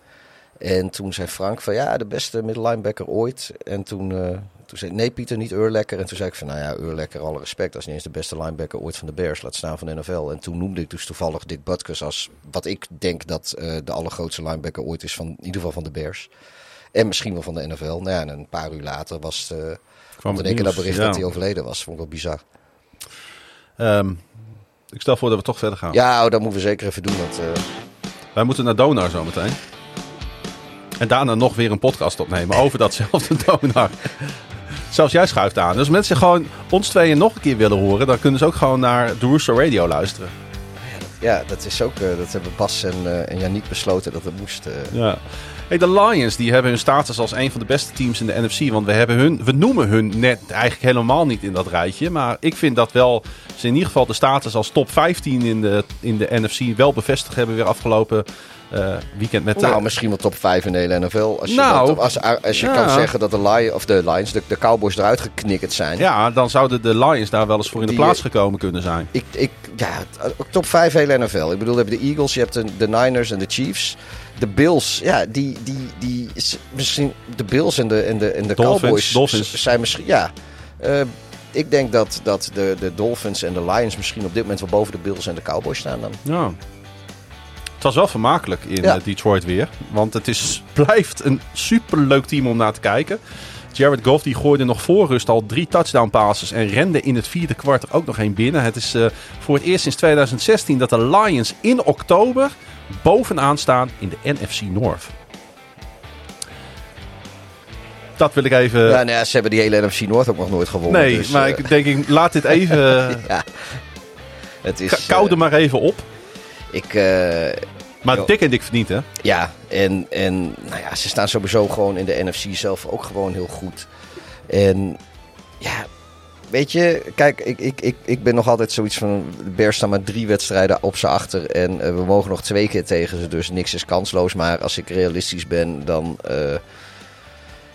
En toen zei Frank van ja, de beste middle linebacker ooit. En toen, eh, toen zei ik, nee Pieter, niet Urlekker. En toen zei ik van nou ja, Urlekker, alle respect. Is niet eens de beste linebacker ooit van de Bears. Laat staan van de NFL. En toen noemde ik dus toevallig Dick Butkus als wat ik denk dat eh, de allergrootste linebacker ooit is. Van, in ieder geval van de Bears. En misschien wel van de NFL. Nou ja, en een paar uur later was het, eh, Kwam kwam het in één keer dat bericht ja. dat hij overleden was. Vond ik wel bizar. Ehm, ik stel voor dat we toch verder gaan. Ja, oh, dat moeten we zeker even doen. Want, eh, Wij moeten naar Donar zometeen. En daarna nog weer een podcast opnemen over datzelfde [LAUGHS] Donar. Zelfs jij schuift aan. Dus als mensen gewoon ons tweeën nog een keer willen horen, dan kunnen ze ook gewoon naar de Rooster Radio luisteren. ja, dat is ook, eh, dat hebben Bas en, eh en Janiek besloten dat het moest. eh. Ja. Hey, de Lions die hebben hun status als een van de beste teams in de NFC. Want we, hebben hun, we noemen hun net eigenlijk helemaal niet in dat rijtje. Maar ik vind dat wel ze in ieder geval de status als top 15 in de, in de NFC wel bevestigd hebben weer afgelopen eh, weekend met de... Nou, misschien wel top 5 in de hele NFL. Als je, Nou, dat- als, als je ja. kan zeggen dat de, Lion, of de Lions, de, de Cowboys eruit geknikkerd zijn. Ja, dan zouden de Lions daar wel eens voor in de Die, plaats gekomen kunnen zijn. Ik, ik, ja, top 5 hele NFL. Ik bedoel, je hebt de Eagles, je hebt de, de Niners en de Chiefs. De Bills, ja, die, die, die is misschien de Bills en de, en de, en de Dolphins, Cowboys Dolphins. zijn misschien, ja. Eh, ik denk dat, dat de, de Dolphins en de Lions misschien op dit moment wel boven de Bills en de Cowboys staan dan. Ja. Het was wel vermakelijk in Ja. eh, Detroit weer. Want het is, [LAUGHS] blijft een superleuk team om naar te kijken. Jared Goff die gooide nog voor rust al drie touchdown passes. En rende in het vierde kwart er ook nog één binnen. Het is eh, voor het eerst sinds 2016 dat de Lions in oktober bovenaan staan in de NFC North. Dat wil ik even... ja, nou ja, ze hebben die hele NFC North ook nog nooit gewonnen. nee, dus, maar eh, ik denk, ik laat dit [LAUGHS] even... ja, het is... Ka- Kou eh, maar even op. ik, eh, Maar dik en dik verdient, hè? Ja, en, en nou ja, ze staan sowieso gewoon in de NFC zelf ook gewoon heel goed. En ja, weet je, kijk, ik, ik, ik, ik ben nog altijd zoiets van... De Bears staan maar drie wedstrijden op ze achter en eh, we mogen nog twee keer tegen ze. Dus niks is kansloos. Maar als ik realistisch ben, dan... eh,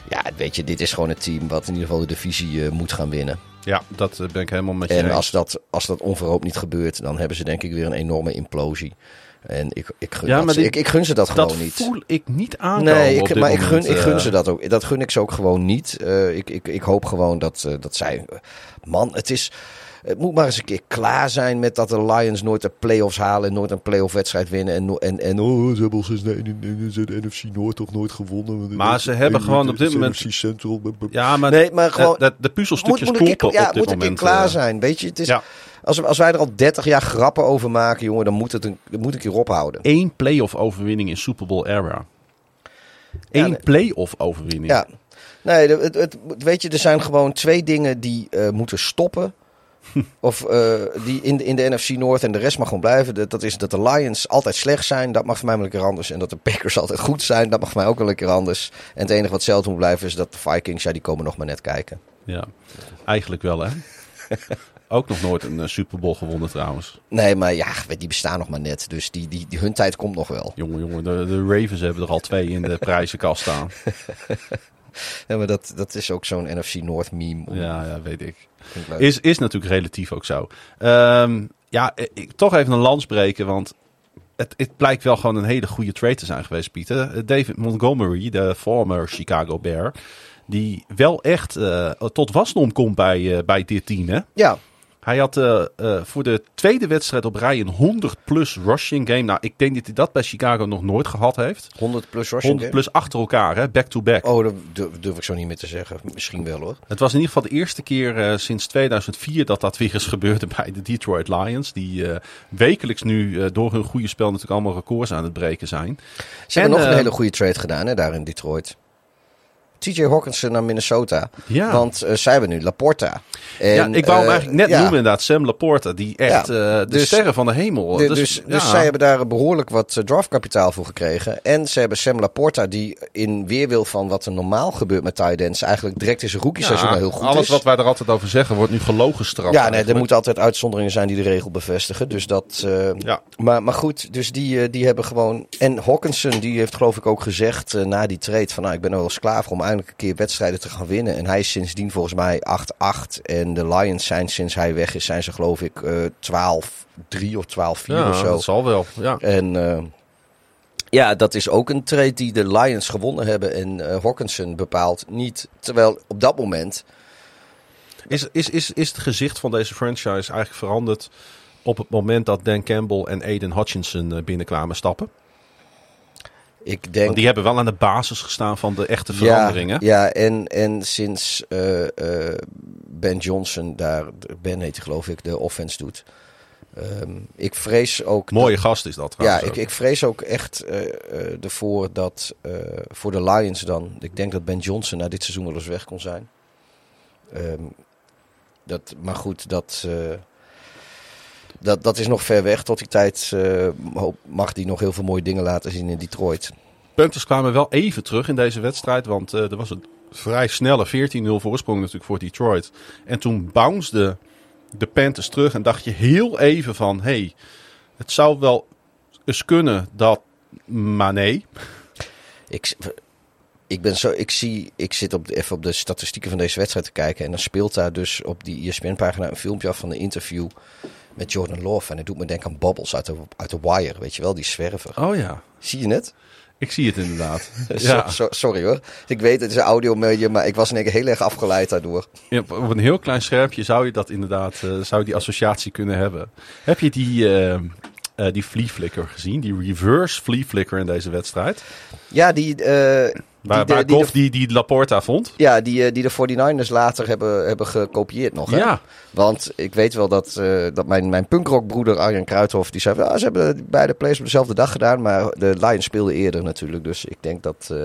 ja, weet je, dit is gewoon een team wat in ieder geval de divisie moet gaan winnen. Ja, dat eh, ben ik helemaal met je En eens. als dat, als dat onverhoopt niet gebeurt, dan hebben ze denk ik weer een enorme implosie. En ik, ik, gun, Ja, dat die- ik, ik gun ze dat gewoon dat niet. voel ik niet aankomen Nee, ik, maar ik gun, ik gun eh. ze dat ook. Dat gun ik ze ook gewoon niet. Eh, ik, ik, ik hoop gewoon dat, dat zij... Man, het is... Het moet maar eens een keer klaar zijn met dat de Lions nooit de playoffs halen en nooit een playoff wedstrijd winnen. En, en, en oh, ze hebben sinds de, NFC Noord toch nooit gewonnen. Maar ze hebben gewoon op dit moment-. Ja, maar, Nee, maar gewoon- de, puzzelstukjes kloppen ja, op dit moet een keer klaar eh. zijn. Weet je, het is, Ja. als, als wij er al 30 jaar grappen over maken, jongen, dan moet het een, moet een keer ophouden. Eén playoff overwinning in Super Bowl era. Eén nee. playoff overwinning. Ja. Nee, het, het, weet je, er zijn gewoon twee dingen die eh, moeten stoppen. Of eh, die in, de- in de NFC North en de rest mag gewoon blijven. Dat, dat is dat de Lions altijd slecht zijn. Dat mag voor mij wel een keer anders. En dat de Packers [LAUGHS] altijd goed zijn. Dat mag voor mij ook wel een keer anders. En het enige wat hetzelfde moet blijven is dat de Vikings, ja, die komen nog maar net kijken. Ja, eigenlijk wel hè. [LAUGHS] Ook nog nooit een eh, Super Bowl gewonnen trouwens. Nee, maar ja, die bestaan nog maar net. Dus die, die, die, hun tijd komt nog wel. Jongen, jongen, de, de Ravens hebben er al twee in de [LAUGHS] prijzenkast staan. Ja, maar dat, dat is ook zo'n NFC North meme. Om- Ja, ja, weet ik. Is, is natuurlijk relatief ook zo. Ehm, ja, ik, toch even een lans breken, want het, het blijkt wel gewoon een hele goede trade te zijn geweest, Pieter. Eh, David Montgomery, de former Chicago Bear, die wel echt eh, tot wasdom komt bij, eh, bij dit team. Hè? Ja, Hij had eh, eh, voor de tweede wedstrijd op rij een 100-plus rushing game. Nou, ik denk dat hij dat bij Chicago nog nooit gehad heeft. 100 plus rushing 100 plus achter elkaar, hè? back-to-back. Oh, dat durf, durf ik zo niet meer te zeggen. Misschien wel hoor. Het was in ieder geval de eerste keer eh, sinds 2004 dat dat weer eens gebeurde [LAUGHS] bij de Detroit Lions. Die wekelijks nu door hun goede spel natuurlijk allemaal records aan het breken zijn. Ze hebben En, nog een hele goede trade gedaan hè, daar in Detroit. TJ Hawkinson naar Minnesota. Ja. Want eh, zij hebben nu Laporta. En, ja, ik wou hem eh, eigenlijk net ja. noemen inderdaad. Sam Laporta, die echt Ja, eh, de dus- sterren van de hemel. De- Dus, dus, dus zij hebben daar behoorlijk wat draftkapitaal voor gekregen. En ze hebben Sam Laporta, die in weerwil van wat er normaal gebeurt met tight eigenlijk direct in zijn rookie seizoen Ja, al heel goed alles is. wat wij er altijd over zeggen wordt nu gelogen straf. ja, nee, er moeten altijd uitzonderingen zijn die de regel bevestigen. Dus dat. Ja. maar, maar goed, dus die, die hebben gewoon. En Hawkinson, die heeft geloof ik ook gezegd na die trade: van nou, ik ben wel eens klaar voor om eindelijk een keer wedstrijden te gaan winnen. En hij is sindsdien volgens mij 8-8. En de Lions zijn sinds hij weg is, zijn ze geloof ik eh 12-3 of 12-4 Ja, of zo. dat zal wel. Ja. En eh, ja, dat is ook een trade die de Lions gewonnen hebben. En eh Hawkinson bepaalt niet. Terwijl op dat moment. Is, is, is, is het gezicht van deze franchise eigenlijk veranderd op het moment dat Dan Campbell en Aiden Hutchinson binnenkwamen stappen? Ik denk. Want die hebben wel aan de basis gestaan van de echte veranderingen. Ja, ja en, en sinds eh, eh, Ben Johnson daar, Ben heet hij geloof ik, de offense doet. Ehm, ik vrees ook. Mooie gast is dat Ja, ik, ik vrees ook echt eh, ervoor dat voor de Lions dan. Ik denk dat Ben Johnson na dit seizoen wel eens weg kon zijn. Ehm, dat, maar goed, dat, dat, dat is nog ver weg. Tot die tijd eh, mag hij nog heel veel mooie dingen laten zien in Detroit. Panthers kwamen wel even terug in deze wedstrijd. Want eh, er was een vrij snelle 14-0 voorsprong natuurlijk voor Detroit. En toen bounced de Panthers terug. En dacht je heel even van... hey, het zou wel eens kunnen dat... Maar nee. Ik, ik, ben zo, ik, zie, ik zit op de, even op de statistieken van deze wedstrijd te kijken. En dan speelt daar dus op die ESPN-pagina een filmpje af van een interview met Jordan Love. En het doet me denken aan Bubbles uit de, uit de Wire. Weet je wel, die zwerver. Oh ja, Zie je het? ik zie het inderdaad. [LAUGHS] Ja. so- sorry hoor. Ik weet het is een audiomedium, maar ik was in één keer heel erg afgeleid daardoor. Ja, op een heel klein schermpje zou je dat inderdaad, eh, zou je die associatie kunnen hebben. Heb je die, eh, eh, die flea flicker gezien? Die reverse flea flicker in deze wedstrijd? Ja, die, Waar, die, de, die, Goff die, die Laporta vond? ja, die, eh, die de 49ers later hebben, hebben gekopieerd nog. Hè? Ja. Want ik weet wel dat, eh, dat mijn, mijn punkrockbroeder Arjen Kruithof, die zei, ja, ze hebben beide plays op dezelfde dag gedaan, maar de Lions speelden eerder natuurlijk. Dus ik denk dat... eh,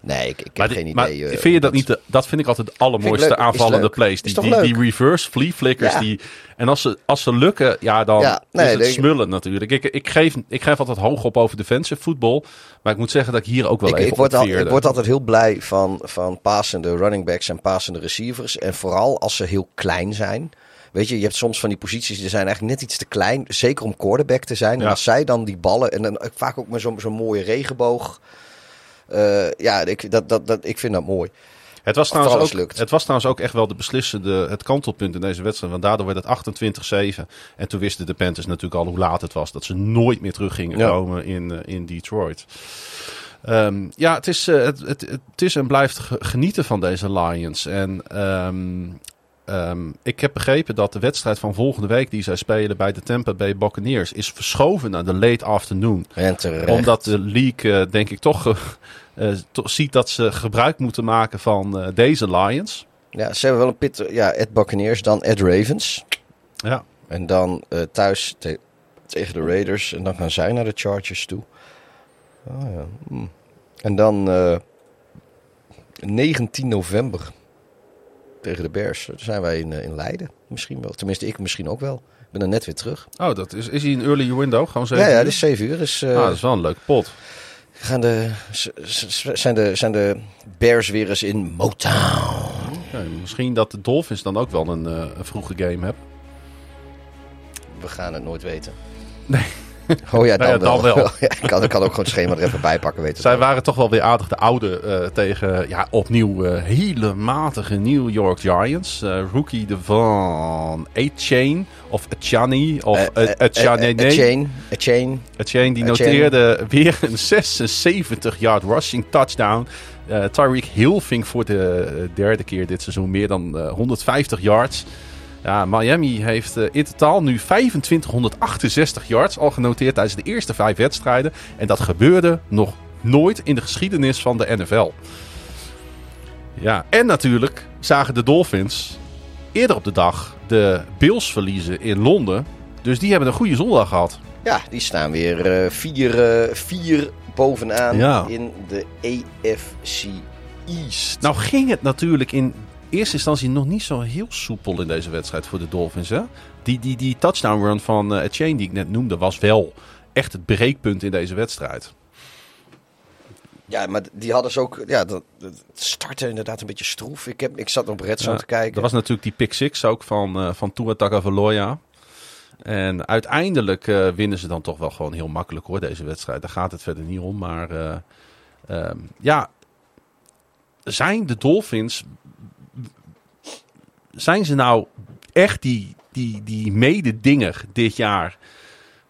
nee, ik, ik heb geen idee. maar eh, vind je dat niet? De, dat vind ik altijd de allermooiste leuk, aanvallende plays. Die, die, reverse flea flickers. Ja. Die, en als ze, als ze lukken, ja, dan Ja, nee, is het smullen natuurlijk. Ik, ik, geef, ik geef altijd hoog op over defensive voetbal. Maar ik moet zeggen dat ik hier ook wel ik, even ik, word al, ik word altijd heel blij van, van passende running backs en passende receivers. En vooral als ze heel klein zijn. Weet je, je hebt soms van die posities die zijn eigenlijk net iets te klein. Zeker om quarterback te zijn. En als zij dan die ballen. En dan vaak ook met zo'n zo'n mooie regenboog. Eh, ja, ik, dat, dat, dat, ik vind dat mooi. Het was, trouwens ook, lukt. het was trouwens ook echt wel de beslissende, het kantelpunt in deze wedstrijd. Want daardoor werd het 28-7. En toen wisten de Panthers natuurlijk al hoe laat het was. Dat ze nooit meer terug gingen Ja. komen in, eh, in Detroit. Ehm, ja, het is, eh, het, het, het is en blijft ge- genieten van deze Lions. En ehm, ehm, ik heb begrepen dat de wedstrijd van volgende week die zij spelen bij de Tampa Bay Buccaneers is verschoven naar de late afternoon omdat de league, eh, denk ik, toch, [LAUGHS] eh, ziet dat ze gebruik moeten maken van eh, deze Lions. Ja, ze hebben wel een pit. Ja, Ed Buccaneers, dan Ed Ravens. Ja. En dan thuis te- tegen de Raiders. En dan gaan zij naar de Chargers toe. Oh, ja. hm. En dan eh, 19 november tegen de Bears. Zijn wij in, eh, in Leiden. Misschien wel. Tenminste, ik misschien ook wel. Ik ben er net weer terug. Oh, dat is, is hij een early window? Gewoon zeven ja, ja, uur? dus 7 uur. Dus, eh, Ah, dat is wel een leuke pot. gaan de, zijn, de, zijn de Bears weer eens in Motown. Misschien dat de Dolphins dan ook wel een, eh, een vroege game hebben. We gaan het nooit weten. Nee. Oh ja, [LAUGHS] dan, ja, dan wel. wel. [LAUGHS] Ja, ik, kan, ik kan ook gewoon het schema er even bij pakken. Weten Zij waren toch wel weer aardig de oude eh, tegen ja, opnieuw eh, hele matige New York Giants. Eh, rookie de van A-Chain of Achani of Eh, eh, eh, Achane. eh, Chain, a chain. Etienne die noteerde weer een [LAUGHS] 76-yard rushing touchdown. Tyreek Hill ving voor de derde keer dit seizoen meer dan eh, 150 yards. Ja, Miami heeft eh, in totaal nu 2568 yards al genoteerd tijdens de eerste vijf wedstrijden. En dat gebeurde nog nooit in de geschiedenis van de NFL. Ja, en natuurlijk zagen de Dolphins eerder op de dag de Bills verliezen in Londen. Dus die hebben een goede zondag gehad. Ja, die staan weer eh, vier, eh, vier bovenaan Ja. in de AFC East. Nou ging het natuurlijk in eerste instantie nog niet zo heel soepel in deze wedstrijd voor de Dolphins. Hè? Die, die, die touchdown run van uh, Chain die ik net noemde was wel echt het breekpunt in deze wedstrijd. Ja, maar die hadden ze ook. Ja, dat, dat startte inderdaad een beetje stroef. Ik, heb, ik zat op Red Zone Ja, te kijken. Er was natuurlijk die pick six ook van, uh, van Tua Tagovailoa. En uiteindelijk uh, winnen ze dan toch wel gewoon heel makkelijk hoor, deze wedstrijd. Daar gaat het verder niet om. Maar uh, uh, ja, zijn de Dolphins... Zijn ze nou echt die, die, die mededinger dit jaar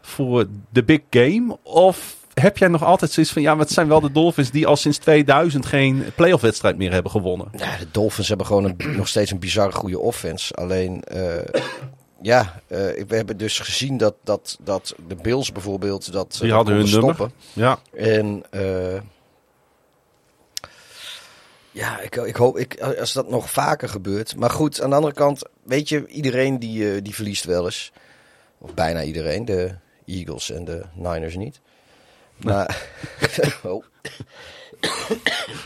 voor de big game? Of heb jij nog altijd zoiets van... Ja, maar het zijn wel de Dolphins die al sinds 2000 geen playoff wedstrijd meer hebben gewonnen. Ja, de Dolphins hebben gewoon een, nog steeds een bizarre goede offense. Alleen... Uh, ja, uh, we hebben dus gezien dat, dat, dat de Bills bijvoorbeeld dat die hadden hun stoppen. nummer. Ja. En uh, ja, ik, ik hoop ik, als dat nog vaker gebeurt. Maar goed, aan de andere kant, weet je, iedereen die, uh, die verliest wel eens. Of bijna iedereen. De Eagles en de Niners niet. Maar. [LAUGHS] oh.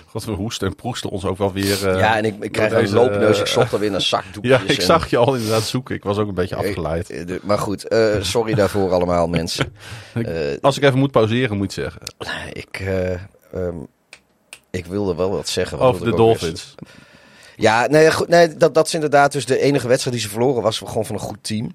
God, we hoesten en proesten ons ook wel weer. Uh, ja, en ik, ik krijg deze, een loopneus. Ik zocht alweer naar zakdoekjes. [LAUGHS] Ja, ik zag je al inderdaad zoeken. Ik was ook een beetje afgeleid. Maar goed, uh, sorry daarvoor allemaal mensen. [LAUGHS] Als ik even moet pauzeren, moet je zeggen. Ik, um, ik wilde wel wat zeggen. Over de Dolphins. Ja, nee, goed, nee dat, dat is inderdaad dus de enige wedstrijd die ze verloren was gewoon van een goed team.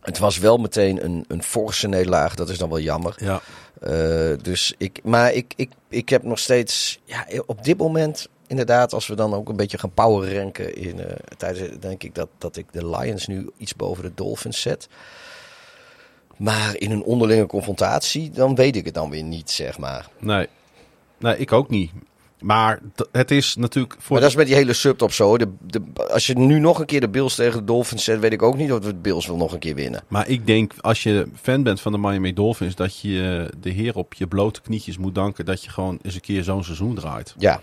Het was wel meteen een, een forse nederlaag. Dat is dan wel jammer. Ja. Uh, dus ik, maar ik, ik, ik heb nog steeds, ja, op dit moment inderdaad, als we dan ook een beetje gaan power ranken in uh, tijdens, denk ik dat, dat ik de Lions nu iets boven de Dolphins zet. Maar in een onderlinge confrontatie, dan weet ik het dan weer niet, zeg maar. Nee, nee ik ook niet. Maar het is natuurlijk... Voor maar dat is met die hele subtop zo. De, de, als je nu nog een keer de Bills tegen de Dolphins zet... weet ik ook niet of de Bills wel nog een keer winnen. Maar ik denk, als je fan bent van de Miami Dolphins... dat je de heer op je blote knietjes moet danken... dat je gewoon eens een keer zo'n seizoen draait. Ja.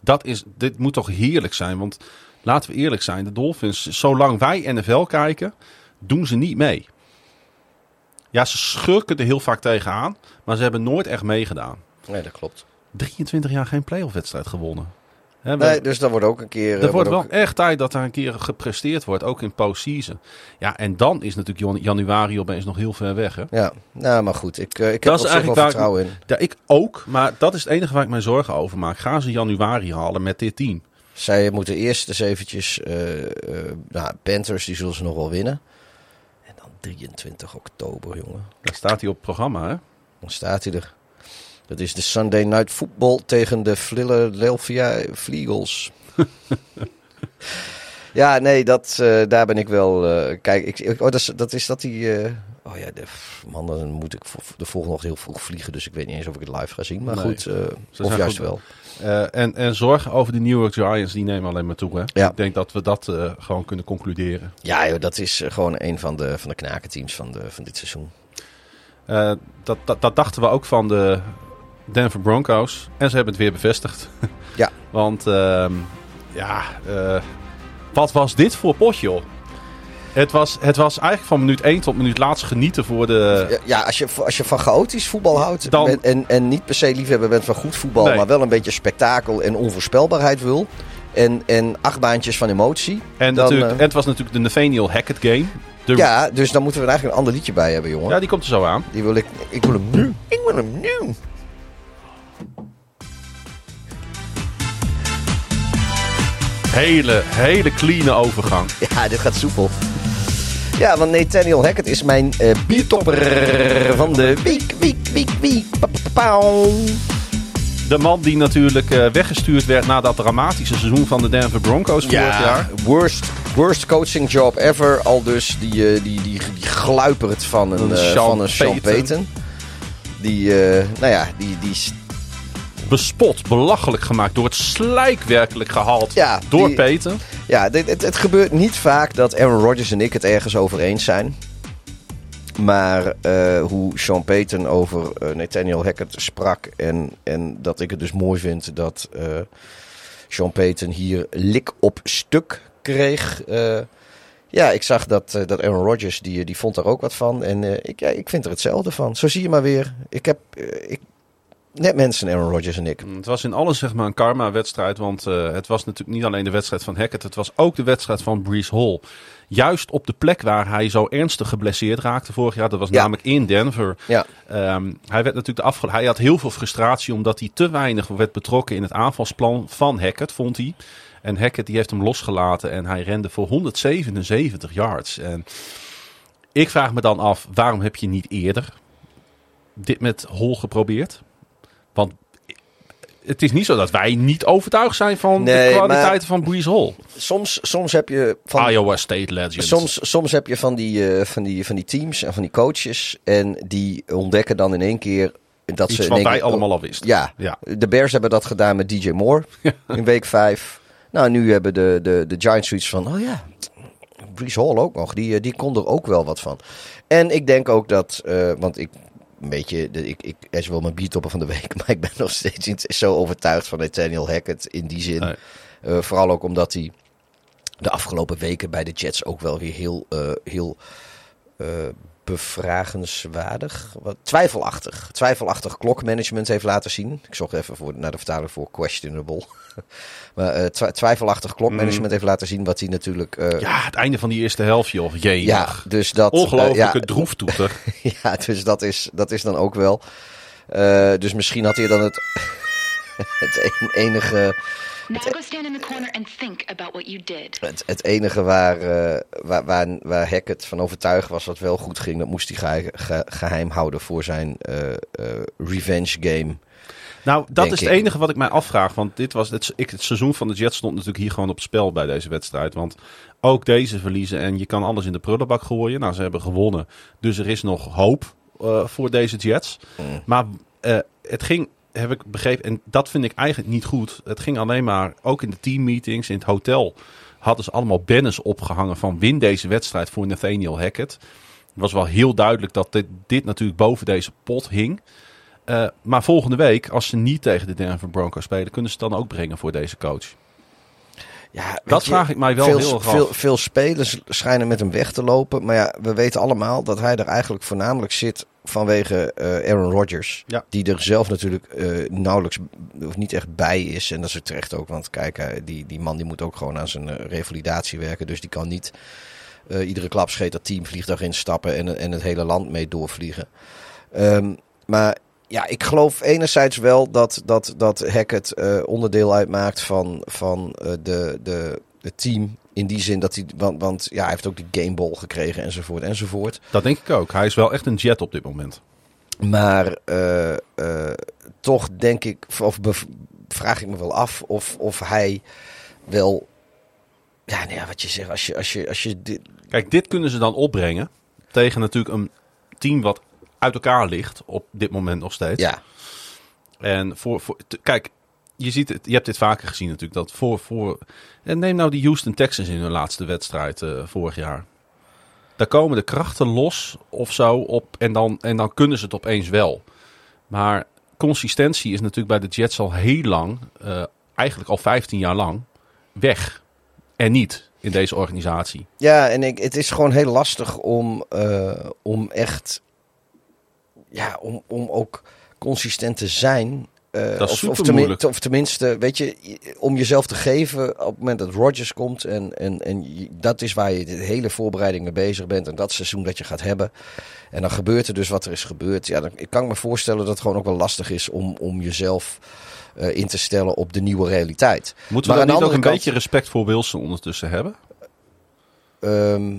Dat is, dit moet toch heerlijk zijn? Want laten we eerlijk zijn. De Dolphins, zolang wij NFL kijken... doen ze niet mee. Ja, ze schurken er heel vaak tegenaan... maar ze hebben nooit echt meegedaan. Nee, dat klopt. 23 jaar geen playoff-wedstrijd gewonnen. He, nee, dus dat wordt ook een keer... Er wordt wel ook... echt tijd dat er een keer gepresteerd wordt, ook in postseason. Ja, en dan is natuurlijk januari opeens nog heel ver weg, hè? Ja, nou, maar goed. Ik, uh, ik heb er eigenlijk wel vertrouwen ik, in. Ja, ik ook, maar dat is het enige waar ik mij zorgen over maak. Gaan ze januari halen met dit team? Zij moeten eerst eens eventjes... Uh, uh, nou, Panthers, die zullen ze nog wel winnen. En dan 23 oktober, jongen. Dan staat hij op het programma, hè? Dan staat hij er. Dat is de Sunday Night Football tegen de Philadelphia Flegels. [LAUGHS] ja, nee, dat, uh, daar ben ik wel... Uh, kijk, ik, oh, dat, is, dat is dat die... Uh, oh ja, de, man, dan moet ik de volgende nog heel vroeg vliegen. Dus ik weet niet eens of ik het live ga zien. Maar nee, goed, of juist goed. wel. En, en zorgen over de New York Giants, die nemen alleen maar toe. Hè? Ja. Ik denk dat we dat gewoon kunnen concluderen. Ja, joh, dat is gewoon een van de, van de knakenteams van, de, van dit seizoen. Uh, dat, dat, dat dachten we ook van de Denver Broncos. En ze hebben het weer bevestigd. [LAUGHS] Ja. [LAUGHS] Want uh, ja, wat was dit voor potje, joh? Het was, het was eigenlijk van minuut 1 tot minuut laatst genieten voor de... Ja, als je, als je van chaotisch voetbal houdt Dan... en, en, en niet per se liefhebber bent van goed voetbal... Nee. maar wel een beetje spektakel en onvoorspelbaarheid wil... en, en acht baantjes van emotie... En, dan, natuurlijk, uh... en het was natuurlijk de Nathaniel Hackett game. De... Ja, dus dan moeten we er eigenlijk een ander liedje bij hebben, jongen. Ja, die komt er zo aan. Die wil ik... Ik wil hem nu. Ik wil hem nu. Hele, hele clean overgang. [LAUGHS] Ja, dit gaat soepel. Ja, want Nathaniel Hackett is mijn uh, biertopper van de week, week, week, week. Pauw. De man die natuurlijk uh, weggestuurd werd na dat dramatische seizoen van de Denver Broncos ja, vorig jaar. Worst, worst coaching job ever. Al dus die, uh, die, die, die gluipert van een, van een Sean. Payton. Die, nou ja, die, die bespot, belachelijk gemaakt, door het slijk werkelijk gehaald ja, door die, Peyton. Ja, dit, het, het gebeurt niet vaak dat Aaron Rodgers en ik het ergens over eens zijn. Maar eh, hoe Sean Payton over eh, Nathaniel Hackett sprak. En, en dat ik het dus mooi vind dat eh, Sean Payton hier lik op stuk kreeg. Ja, ik zag dat, dat Aaron Rodgers, die, die vond daar ook wat van. En ik, ja, ik vind er hetzelfde van. Zo zie je maar weer. Ik heb ik, net mensen, Aaron Rodgers en ik. Het was in alles zeg maar een karma-wedstrijd, want eh, het was natuurlijk niet alleen de wedstrijd van Hackett, het was ook de wedstrijd van Brees Hall. Juist op de plek waar hij zo ernstig geblesseerd raakte vorig jaar, dat was Ja. namelijk in Denver. Ja, Ehm, hij werd natuurlijk de afge- hij had heel veel frustratie omdat hij te weinig werd betrokken in het aanvalsplan van Hackett, vond hij. En Hackett die heeft hem losgelaten en hij rende voor 177 yards. En ik vraag me dan af, waarom heb je niet eerder dit met Hall geprobeerd? Want het is niet zo dat wij niet overtuigd zijn van Nee, de kwaliteiten van BreesAll. soms, soms heb je van, Iowa State legend. Soms, soms heb je van die, eh, van, die, van die teams en van die coaches. En die ontdekken dan in één keer dat Iets ze. wat wij keer- allemaal al wisten. Ja, Ja. de Bears hebben dat gedaan met DJ Moore in week 5. Nou, nu hebben de, de, de Giants zoiets van: oh ja, Brees Hall ook nog. Die, eh, die kon er ook wel wat van. En ik denk ook dat, eh, want ik. Een beetje, de, ik, ik, is wel mijn biertopper van de week, [LAUGHS] maar ik ben nog steeds niet zo overtuigd van Nathaniel Hackett in die zin. Nee. Eh, vooral ook omdat hij de afgelopen weken bij de Jets ook wel weer heel, eh, heel eh, bevragenswaardig, wat, twijfelachtig, twijfelachtig klokmanagement heeft laten zien. Ik zocht even voor, naar de vertaling voor questionable. [LAUGHS] maar eh, twi- twijfelachtig klokmanagement heeft laten zien wat hij natuurlijk... eh, Ja, het einde van die eerste helft, joh. Jee. ja, dus dat... eh, Ongelooflijke ja, droeftoeter. [LAUGHS] ja, dus dat is, dat is dan ook wel. Eh, dus misschien had hij dan het, [LAUGHS] het en- enige... Now go stand in the corner and think about what you did. Het, het enige waar, waar, waar, waar Hackett van overtuigd was wat wel goed ging, dat moest hij geheim, ge- geheim houden voor zijn eh, eh, revenge game. Nou, dat is het ik. enige wat ik mij afvraag. Want dit was het, ik, het seizoen van de Jets stond natuurlijk hier gewoon op het spel bij deze wedstrijd. Want ook deze verliezen en je kan alles in de prullenbak gooien. Nou, ze hebben gewonnen. Dus er is nog hoop eh, voor deze Jets. Mm. Maar eh, het ging, heb ik begrepen, en dat vind ik eigenlijk niet goed. Het ging alleen maar, ook in de teammeetings, in het hotel, hadden ze allemaal banners opgehangen van win deze wedstrijd voor Nathaniel Hackett. Het was wel heel duidelijk dat dit, dit natuurlijk boven deze pot hing. Eh, maar volgende week, als ze niet tegen de Denver Broncos spelen, kunnen ze het dan ook brengen voor deze coach. Ja, Dat je, vraag ik mij wel veel, heel erg veel, veel spelers schijnen met hem weg te lopen. Maar ja, we weten allemaal dat hij er eigenlijk voornamelijk zit vanwege eh, Aaron Rodgers. Ja. Die er zelf natuurlijk eh, nauwelijks of niet echt bij is. En dat is terecht ook. Want kijk, die, die man die moet ook gewoon aan zijn revalidatie werken. Dus die kan niet iedere klapscheet dat teamvliegtuig instappen en, en het hele land mee doorvliegen. Ehm, maar ja, ik geloof enerzijds wel dat, dat, dat Hackett eh, onderdeel uitmaakt van, van eh, de, de, het team. In die zin dat hij, want, want ja, hij heeft ook de gameball gekregen enzovoort enzovoort. Dat denk ik ook. Hij is wel echt een jet op dit moment. Maar eh, toch denk ik, of bev- vraag ik me wel af of, of hij wel, ja, nou ja, wat je zegt, als je, als je, als je dit, Kijk, dit kunnen ze dan opbrengen tegen natuurlijk een team wat uit elkaar ligt op dit moment nog steeds. ja, En voor, voor kijk, je ziet het, je hebt dit vaker gezien natuurlijk. Dat voor, voor, en neem nou die Houston Texans in hun laatste wedstrijd eh, vorig jaar. Daar komen de krachten los of zo op en dan, en dan kunnen ze het opeens wel. Maar consistentie is natuurlijk bij de Jets al heel lang, eh, eigenlijk al 15 jaar lang, weg. En niet in deze organisatie. Ja, en ik, het is gewoon heel lastig om, eh, om echt, ja, om, om ook consistent te zijn. Eh, Dat is of, of, tenminste, weet je, om jezelf te geven op het moment dat Rodgers komt. En, en, en dat is waar je de hele voorbereiding mee bezig bent. En dat seizoen dat je gaat hebben. En dan gebeurt er dus wat er is gebeurd. Ja, dan ik kan me voorstellen dat het gewoon ook wel lastig is om, om jezelf eh, in te stellen op de nieuwe realiteit. Moeten we Maar dan niet ook een beetje respect voor Wilson ondertussen hebben? Ehm,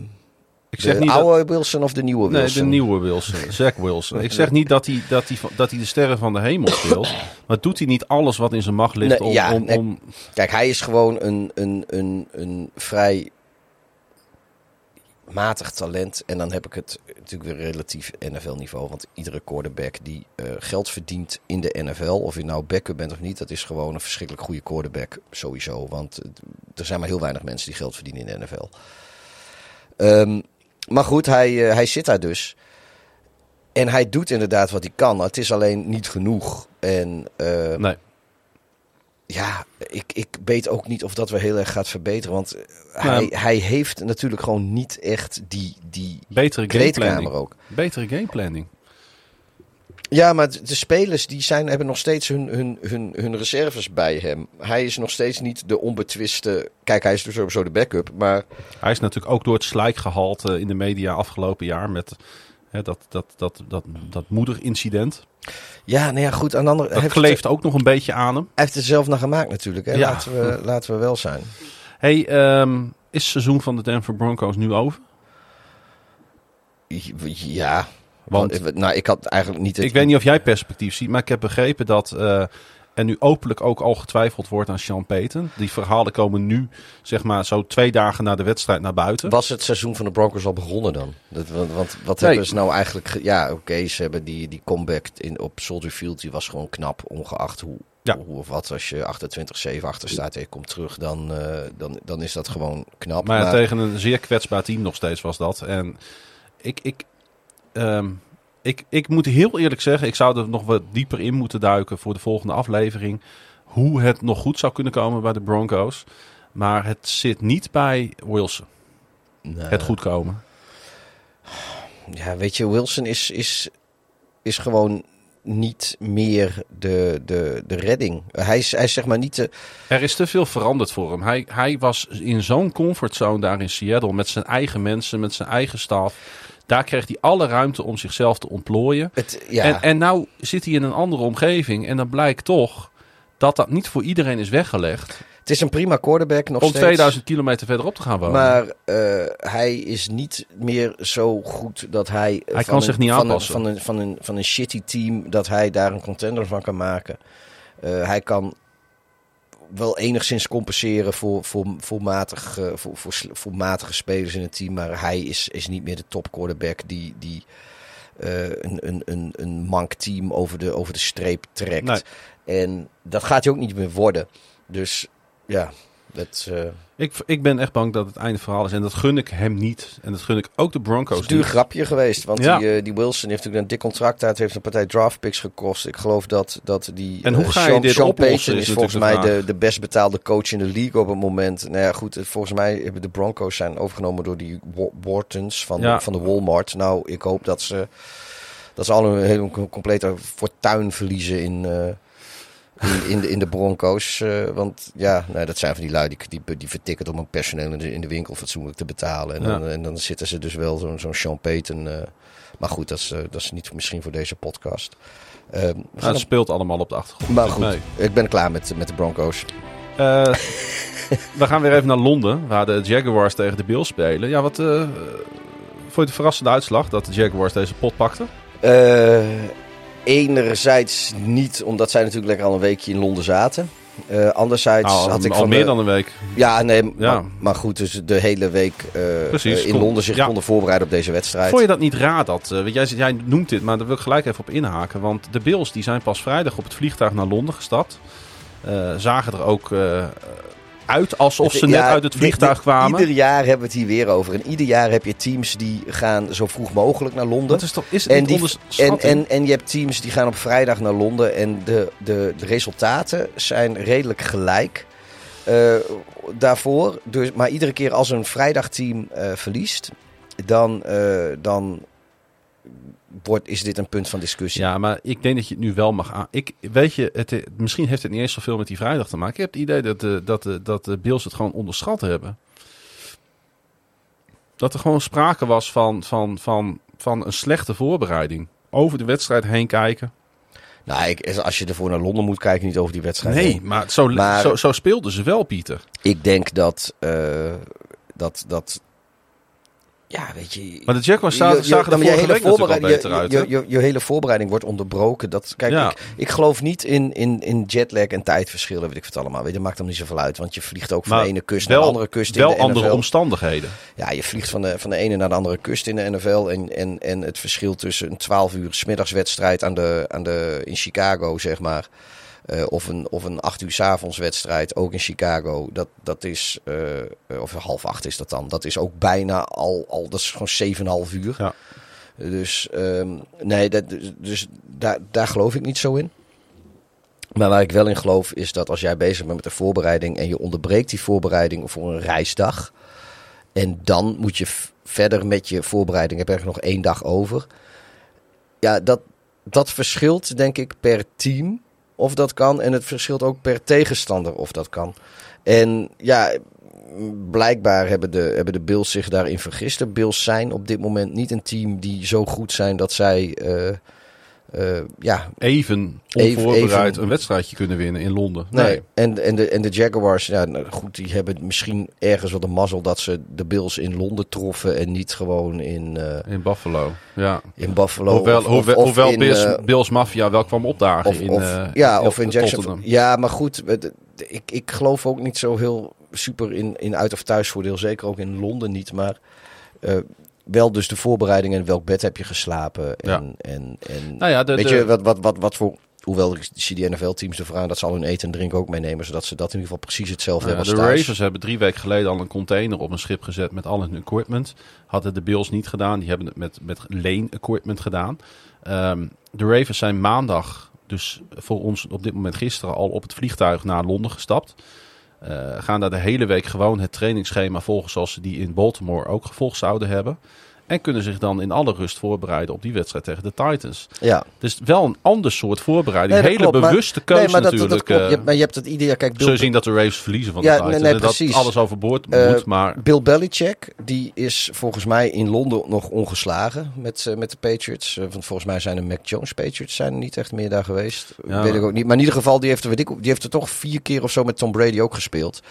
Ik zeg de niet dat- oude Wilson of de nieuwe Nee, Wilson? de nieuwe Wilson. Zach Wilson. Ik zeg niet dat hij, dat, hij, dat hij de sterren van de hemel speelt. [COUGHS] Maar doet hij niet alles wat in zijn macht ligt Nee, om... ja, om, nee. om Kijk, hij is gewoon een, een, een, een vrij matig talent. En dan heb ik het natuurlijk weer relatief NFL-niveau. Want iedere quarterback die eh, geld verdient in de NFL, of je nou backup bent of niet, dat is gewoon een verschrikkelijk goede quarterback sowieso. Want het- er zijn maar heel weinig mensen die geld verdienen in de NFL. Ehm, maar goed, hij, eh, hij zit daar dus. En hij doet inderdaad wat hij kan. Het is alleen niet genoeg. En eh, Nee. ja, ik, ik weet ook niet of dat weer heel erg gaat verbeteren. Want eh, hij, Nou, hij heeft natuurlijk gewoon niet echt die, die Betere gameplanning. ook. Betere gameplanning. Ja, maar de spelers die zijn, hebben nog steeds hun, hun, hun, hun reserves bij hem. Hij is nog steeds niet de onbetwiste... Kijk, hij is dus sowieso de backup. Maar Hij is natuurlijk ook door het slijk gehaald eh, in de media afgelopen jaar met hè, dat, dat, dat, dat, dat moederincident. ja, nou ja, goed. Aan de andere, Dat kleeft ook nog een beetje aan hem. hij heeft het zelf naar gemaakt natuurlijk. Hè? Ja. Laten, we, [LAUGHS] laten we wel zijn. Hey, ehm, is het seizoen van de Denver Broncos nu over? Ja, Want nou, ik had eigenlijk niet... Het, ik weet niet of jij perspectief ziet, maar ik heb begrepen dat eh, er nu openlijk ook al getwijfeld wordt aan Sean Payton. Die verhalen komen nu, zeg maar, zo twee dagen na de wedstrijd naar buiten. Was het seizoen van de Broncos al begonnen dan? Dat, want, want wat Nee. hebben ze nou eigenlijk... ge- Ja, oké, ze hebben die, die comeback in, op Soldier Field. Die was gewoon knap, ongeacht hoe, Ja. hoe of wat. Als je 28-7 achter staat en je komt terug, dan, eh, dan, dan is dat gewoon knap. Maar, tegen een zeer kwetsbaar team nog steeds was dat. En ik, ik, ehm, ik, ik moet heel eerlijk zeggen, ik zou er nog wat dieper in moeten duiken voor de volgende aflevering. Hoe het nog goed zou kunnen komen bij de Broncos. Maar het zit niet bij Wilson, Nee. het goed komen. Ja, weet je, Wilson is, is, is gewoon niet meer de, de, de redding. Hij is, hij is zeg maar niet de... Er is te veel veranderd voor hem. Hij, hij was in zo'n comfortzone daar in Seattle met zijn eigen mensen, met zijn eigen staf. Daar kreeg hij alle ruimte om zichzelf te ontplooien. Het, ja, En, en nou zit hij in een andere omgeving en dan blijkt toch dat dat niet voor iedereen is weggelegd het is een prima quarterback nog om steeds. 2000 kilometer verderop te gaan wonen. Maar eh, hij is niet meer zo goed dat hij... Hij van kan zich niet van aanpassen. Een, van, een, van, een, van een shitty team, dat hij daar een contender van kan maken. Eh, hij kan wel enigszins compenseren voor, voor, voor, eh, voor, voor, voor matige spelers in het team. Maar hij is, is niet meer de top quarterback die, die eh, een, een, een, een mank team over de, over de streep trekt. Nee. En dat gaat hij ook niet meer worden. Dus ja, dat... eh, ik, ik ben echt bang dat het einde verhaal is en dat gun ik hem niet. En dat gun ik ook de Het Broncos is een duur grapje geweest. Want Ja. die, eh, die Wilson heeft natuurlijk een dik contract uit. Heeft een partij draftpicks gekost. Ik geloof dat, dat die... En hoe eh, ga je Sean, dit Sean oplossen, Payton is is volgens mij de de, best betaalde coach in de league op het moment. Nou ja, goed. het- Volgens mij hebben de Broncos zijn overgenomen door die Wa- Whartons van, Ja. de, van de Walmart. Nou, ik hoop dat ze... Dat ze al een hele complete fortuin verliezen in... in, in, de, in de Broncos. eh, want ja, nou, dat zijn van die lui die, die, die vertikken om een personeel in de, in de winkel fatsoenlijk te betalen. En, Ja. dan, en dan zitten ze dus wel zo'n zo'n Sean Payton. eh, maar goed, dat is, eh, dat is niet misschien voor deze podcast. Nou, het speelt allemaal op de achtergrond. maar goed, nee. ik ben klaar met, met de Broncos. We gaan weer even naar Londen, waar de Jaguars tegen de Bills spelen. Ja, wat vond je de verrassende uitslag dat de Jaguars deze pot pakten? Enerzijds niet, omdat zij natuurlijk lekker al een weekje in Londen zaten. Eh, anderzijds Nou, had ik al van meer de- dan een week. Ja, nee, Ja. Maar, maar goed, dus de hele week eh, Precies, in kon- Londen zich ja. konden voorbereiden op deze wedstrijd. Vond je dat niet raar? Dat, eh, want jij, jij noemt dit, maar daar wil ik gelijk even op inhaken. Want de Bills die zijn pas vrijdag op het vliegtuig naar Londen gestapt. Zagen er ook uit alsof ze net Ja, uit het vliegtuig dit- kwamen. Ieder jaar hebben we het hier weer over. En ieder jaar heb je teams die gaan zo vroeg mogelijk naar Londen. Dat is toch is het en, die, en, en, en je hebt teams die gaan op vrijdag naar Londen. En de, de, de resultaten zijn redelijk gelijk eh, daarvoor. Dus, maar iedere keer als een vrijdagteam eh verliest, dan, eh, dan wordt, is dit een punt van discussie. Ja, maar ik denk dat je het nu wel mag aan. Ik, weet je, het, misschien heeft het niet eens zoveel met die vrijdag te maken. Ik heb het idee dat de, dat de, dat de Bills het gewoon onderschat hebben. Dat er gewoon sprake was van, van, van, van een slechte voorbereiding. Over de wedstrijd heen kijken. Nou, ik, als je ervoor naar Londen moet kijken, niet over die wedstrijd. Nee, heen. maar zo, Maar- zo, zo speelden ze wel, Pieter. Ik denk dat, eh, dat, dat. Ja, weet je. Maar de Jaguars zagen, je- zagen er je hele voorbereiding- je- uit. je, je, je hele voorbereiding wordt onderbroken. Dat, kijk, Ja. ik, ik geloof niet in, in, in jetlag en tijdverschillen, weet ik het allemaal. Weet, dat maakt hem niet zoveel uit, want je vliegt ook van Maar de ene kust wel, naar de andere kust wel in de andere NFL. omstandigheden. Ja, je vliegt van de, van de ene naar de andere kust in de NFL. En, en, en het verschil tussen een 12 uur smiddagswedstrijd aan de, aan de, in Chicago, zeg maar. Eh, of, een, of een acht uur 's avonds wedstrijd, ook in Chicago. Dat, dat is, eh, of half acht is dat dan. Dat is ook bijna al, al dat is gewoon 7,5 uur. Ja. Dus ehm, nee, dat, dus daar, daar geloof ik niet zo in. Maar waar ik wel in geloof is dat als jij bezig bent met de voorbereiding en je onderbreekt die voorbereiding voor een reisdag. En dan moet je verder met je voorbereiding, heb je er nog één dag over. Ja, dat, dat verschilt denk ik per team of dat kan. En het verschilt ook per tegenstander of dat kan. En ja, blijkbaar hebben de, hebben de Bills zich daarin vergist. De Bills zijn op dit moment niet een team die zo goed zijn dat zij... eh, eh, ja, Even onvoorbereid even- een wedstrijdje kunnen winnen in Londen. Nee. En, en, de, en de Jaguars, ja, nou, goed, die hebben misschien ergens wel de mazzel dat ze de Bills in Londen troffen en niet gewoon in, eh, In Buffalo, ja. in Buffalo. Hoewel, of, hoewel, of hoewel in, Bills, eh, Bills Mafia wel kwam opdagen of, in, of, ja, of in Jackson. Tottenham. Ja, maar goed, ik, ik geloof ook niet zo heel super in, in uit- of thuisvoordeel. Zeker ook in Londen niet. Maar wel dus de voorbereiding en welk bed heb je geslapen. En, Ja. en, en Nou ja, de, weet de- je, wat, wat, wat, wat voor... Hoewel ik zie die NFL-teams ervoor aan dat ze al hun eten en drinken ook meenemen. Zodat ze dat in ieder geval precies hetzelfde Nou hebben de thuis. Ravens hebben drie weken geleden al een container op een schip gezet met al hun equipment. Hadden de Bills niet gedaan. Die hebben het met, met leen equipment gedaan. Ehm, de Ravens zijn maandag, dus voor ons op dit moment gisteren, al op het vliegtuig naar Londen gestapt. Eh, gaan daar de hele week gewoon het trainingsschema volgen zoals ze die in Baltimore ook gevolgd zouden hebben. En kunnen zich dan in alle rust voorbereiden op die wedstrijd tegen de Titans. Ja. Dus wel een ander soort voorbereiding. Nee, dat Hele klopt, bewuste keuze nee, maar dat, dat, dat natuurlijk. Je eh, hebt, maar je hebt het jaar... Kijk, Bill, je zien dat de Ravens verliezen van de Ja, Titans. nee, nee, en dat alles overboord Eh, moet. Maar Bill Belichick, die is volgens mij in Londen nog ongeslagen met, eh, met de Patriots. Want volgens mij zijn de Mac Jones Patriots zijn er niet echt meer daar geweest. Ja. Weet ik ook niet. Maar in ieder geval, die heeft, er, weet ik, die heeft er toch vier keer of zo met Tom Brady ook gespeeld.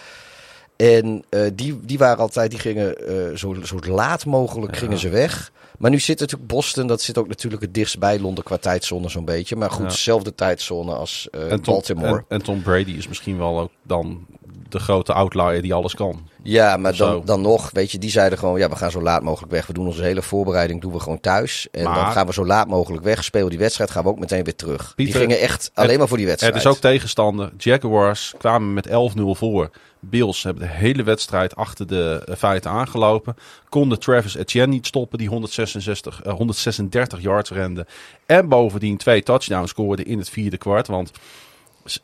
En eh, die, die waren altijd, die gingen eh, zo, zo laat mogelijk gingen ze weg. Maar nu zit natuurlijk Boston, dat zit ook natuurlijk het dichtst bij Londen qua tijdzone zo'n beetje. Maar goed, Ja. dezelfde tijdzone als eh, en, Tom, Baltimore. en, en Tom Brady is misschien wel ook dan de grote outlier die alles kan. Ja, maar dan, dan nog, weet je, die zeiden gewoon, ja, we gaan zo laat mogelijk weg. We doen onze hele voorbereiding, doen we gewoon thuis. En Maar- dan gaan we zo laat mogelijk weg, spelen die wedstrijd, gaan we ook meteen weer terug. die gingen echt alleen maar voor die wedstrijd. Er is ook tegenstander. Jaguars kwamen met 11-0 voor. Bills hebben de hele wedstrijd achter de eh, feiten aangelopen. Konden Travis Etienne niet stoppen, die 166, eh, 136 yards rende. En bovendien twee touchdowns scoorde in het vierde kwart. Want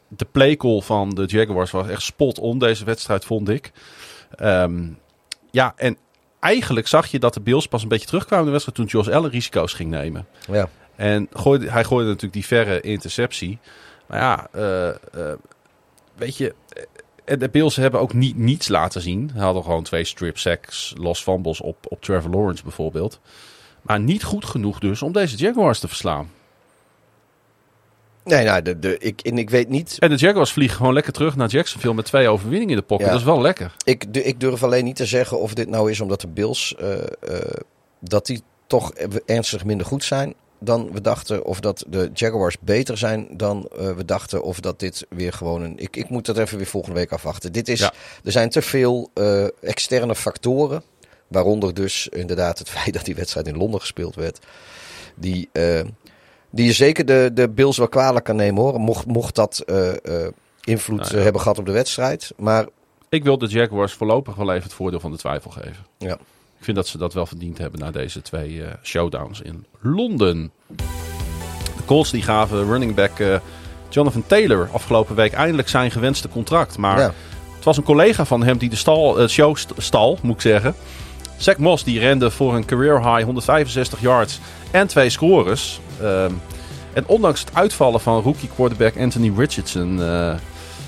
de playcall van de Jaguars was echt spot on deze wedstrijd, vond ik. Ehm, ja, en eigenlijk zag je dat de Bills pas een beetje terugkwamen in de wedstrijd toen Josh Allen risico's ging nemen. Ja. En gooide, hij gooide natuurlijk die verre interceptie. Maar ja, eh, eh, weet je, eh, de Bills hebben ook niet niets laten zien. Ze hadden gewoon twee strip sacks, los fumbles op, op Trevor Lawrence bijvoorbeeld. Maar niet goed genoeg dus om deze Jaguars te verslaan. Nee, nou, de, de, ik, en ik weet niet, En de Jaguars vliegen gewoon lekker terug naar Jacksonville met twee overwinningen in de pocket. Ja. Dat is wel lekker. ik, de- ik durf alleen niet te zeggen of dit nou is omdat de Bills, eh, eh, dat die toch ernstig minder goed zijn dan we dachten. Of dat de Jaguars beter zijn dan eh, we dachten. Of dat dit weer gewoon een... Ik, ik moet dat even weer volgende week afwachten. Dit is, Ja. Er zijn te veel eh, externe factoren. Waaronder dus inderdaad het [LAUGHS] feit dat die wedstrijd in Londen gespeeld werd. Die, eh, die je zeker de, de Bills wel kwalijk kan nemen hoor. Mocht, mocht dat invloed Nou ja. hebben gehad op de wedstrijd. Maar Ik wil de Jaguars voorlopig wel even het voordeel van de twijfel geven. ja. Ik vind dat ze dat wel verdiend hebben na deze twee eh, showdowns in Londen. De Colts die gaven running back eh, Jonathan Taylor afgelopen week eindelijk zijn gewenste contract. Maar Ja. het was een collega van hem die de stal, eh, show st- stal, moet ik zeggen. Zach Moss die rende voor een career high 165 yards en twee scores. Ehm, en ondanks het uitvallen van rookie quarterback Anthony Richardson...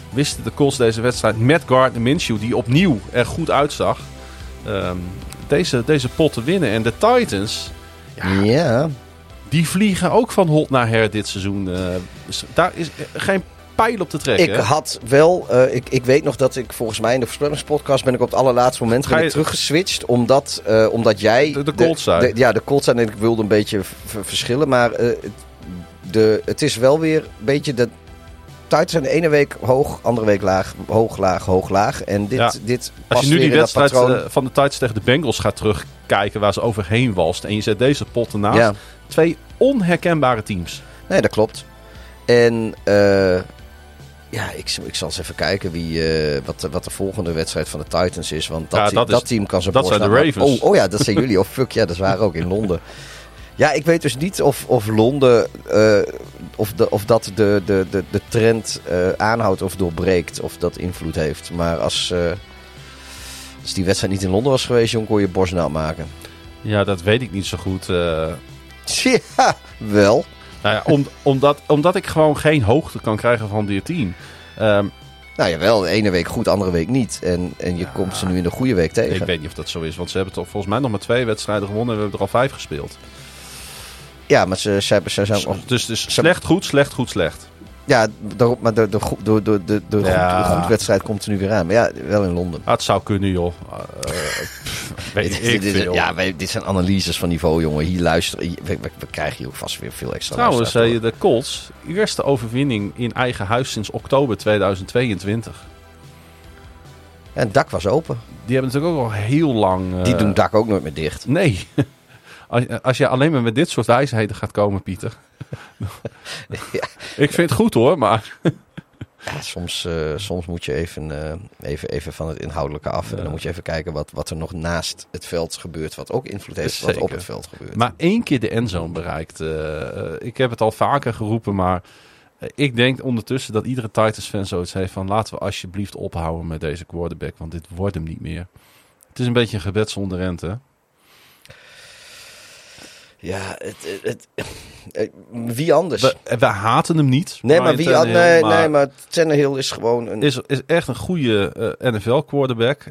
wisten de Colts deze wedstrijd met Gardner Minshew, die opnieuw er goed uitzag... ehm, deze, deze pot te winnen. En de Titans, ja. die vliegen ook van hot naar her dit seizoen. eh, dus daar is geen pijl op te trekken. Ik hè? had wel, eh, ik, ik weet nog dat ik volgens mij in de voorspellingspodcast ben ik op het allerlaatste moment ben je- teruggeswitcht. Omdat, eh, omdat jij... De- de Colts zijn. ja, de Colts zijn en ik wilde een beetje verschillen. Maar het- de, het is wel weer een beetje de... Titans zijn de ene week hoog, andere week laag, hoog, laag, hoog, laag. En dit, Ja. dit Als je nu die wedstrijd eh, van de Titans tegen de Bengals gaat terugkijken... waar ze overheen walst... en je zet deze pot ernaast... Ja. twee onherkenbare teams. Nee, dat klopt. En eh, Ja, ik, ik zal eens even kijken wie, eh, wat, wat de volgende wedstrijd van de Titans is. Want dat, Ja, dat dat, is- team kan zijn dat zijn de Ravens. Oh, oh ja, dat zijn jullie. Of fuck, ja, dat waren ook in Londen. [LAUGHS] Ja, ik weet dus niet of, of Londen, of, de, of dat de, de, de, de trend eh, aanhoudt of doorbreekt. Of dat invloed heeft. Maar als, eh, als die wedstrijd niet in Londen was geweest, jong, kon je borst nat maken. Ja, dat weet ik niet zo goed. eh. Ja, wel. nou ja, om, omdat, omdat ik gewoon geen hoogte kan krijgen van dit team. Ehm, Nou jawel, de ene week goed, de andere week niet. En, en je komt ze nu in de goede week tegen. ik weet niet of dat zo is, want ze hebben toch volgens mij nog maar twee wedstrijden gewonnen en we hebben er al vijf gespeeld. Ja, maar ze, ze, hebben, ze zijn... Dus, dus, dus slecht, goed, slecht, goed, slecht. Ja, maar de, de, de, de, de, de, Ja. goed, de goedwedstrijd komt er nu weer aan. Maar ja, wel in Londen. Ah, het zou kunnen, joh. Eh, eh, pff, weet Dit, ik dit is- veel. ja, wij- dit zijn analyses van niveau, jongen. Hier luisteren. hier- We, we, we krijgen hier ook vast weer veel extra Trouwens, eh, de Colts, eerste overwinning in eigen huis sinds oktober 2022. door. En het dak was open. Die hebben natuurlijk ook al heel lang... eh, Die doen het dak ook nooit meer dicht. Nee. Als, als je alleen maar met dit soort wijsheden gaat komen, Pieter. [LAUGHS] Ja. Ik vind het goed hoor, maar... Ja, soms, eh, soms moet je even, eh, even, even van het inhoudelijke af. En dan moet je even kijken wat, wat er nog naast het veld gebeurt. Wat ook invloed heeft wat op het veld gebeurt. Maar één keer de endzone bereikt. eh, ik heb het al vaker geroepen, maar ik denk ondertussen dat iedere Titans-fan zoiets heeft van... laten we alsjeblieft ophouden met deze quarterback, want dit wordt hem niet meer. Het is een beetje een gebed zonder rente. Ja, het, het, het- eh, wie anders? We, we haten hem niet. nee, maar wie an- Tannehill, nee, nee, maar Tannehill is gewoon een... is, is echt een goede eh, NFL-quarterback.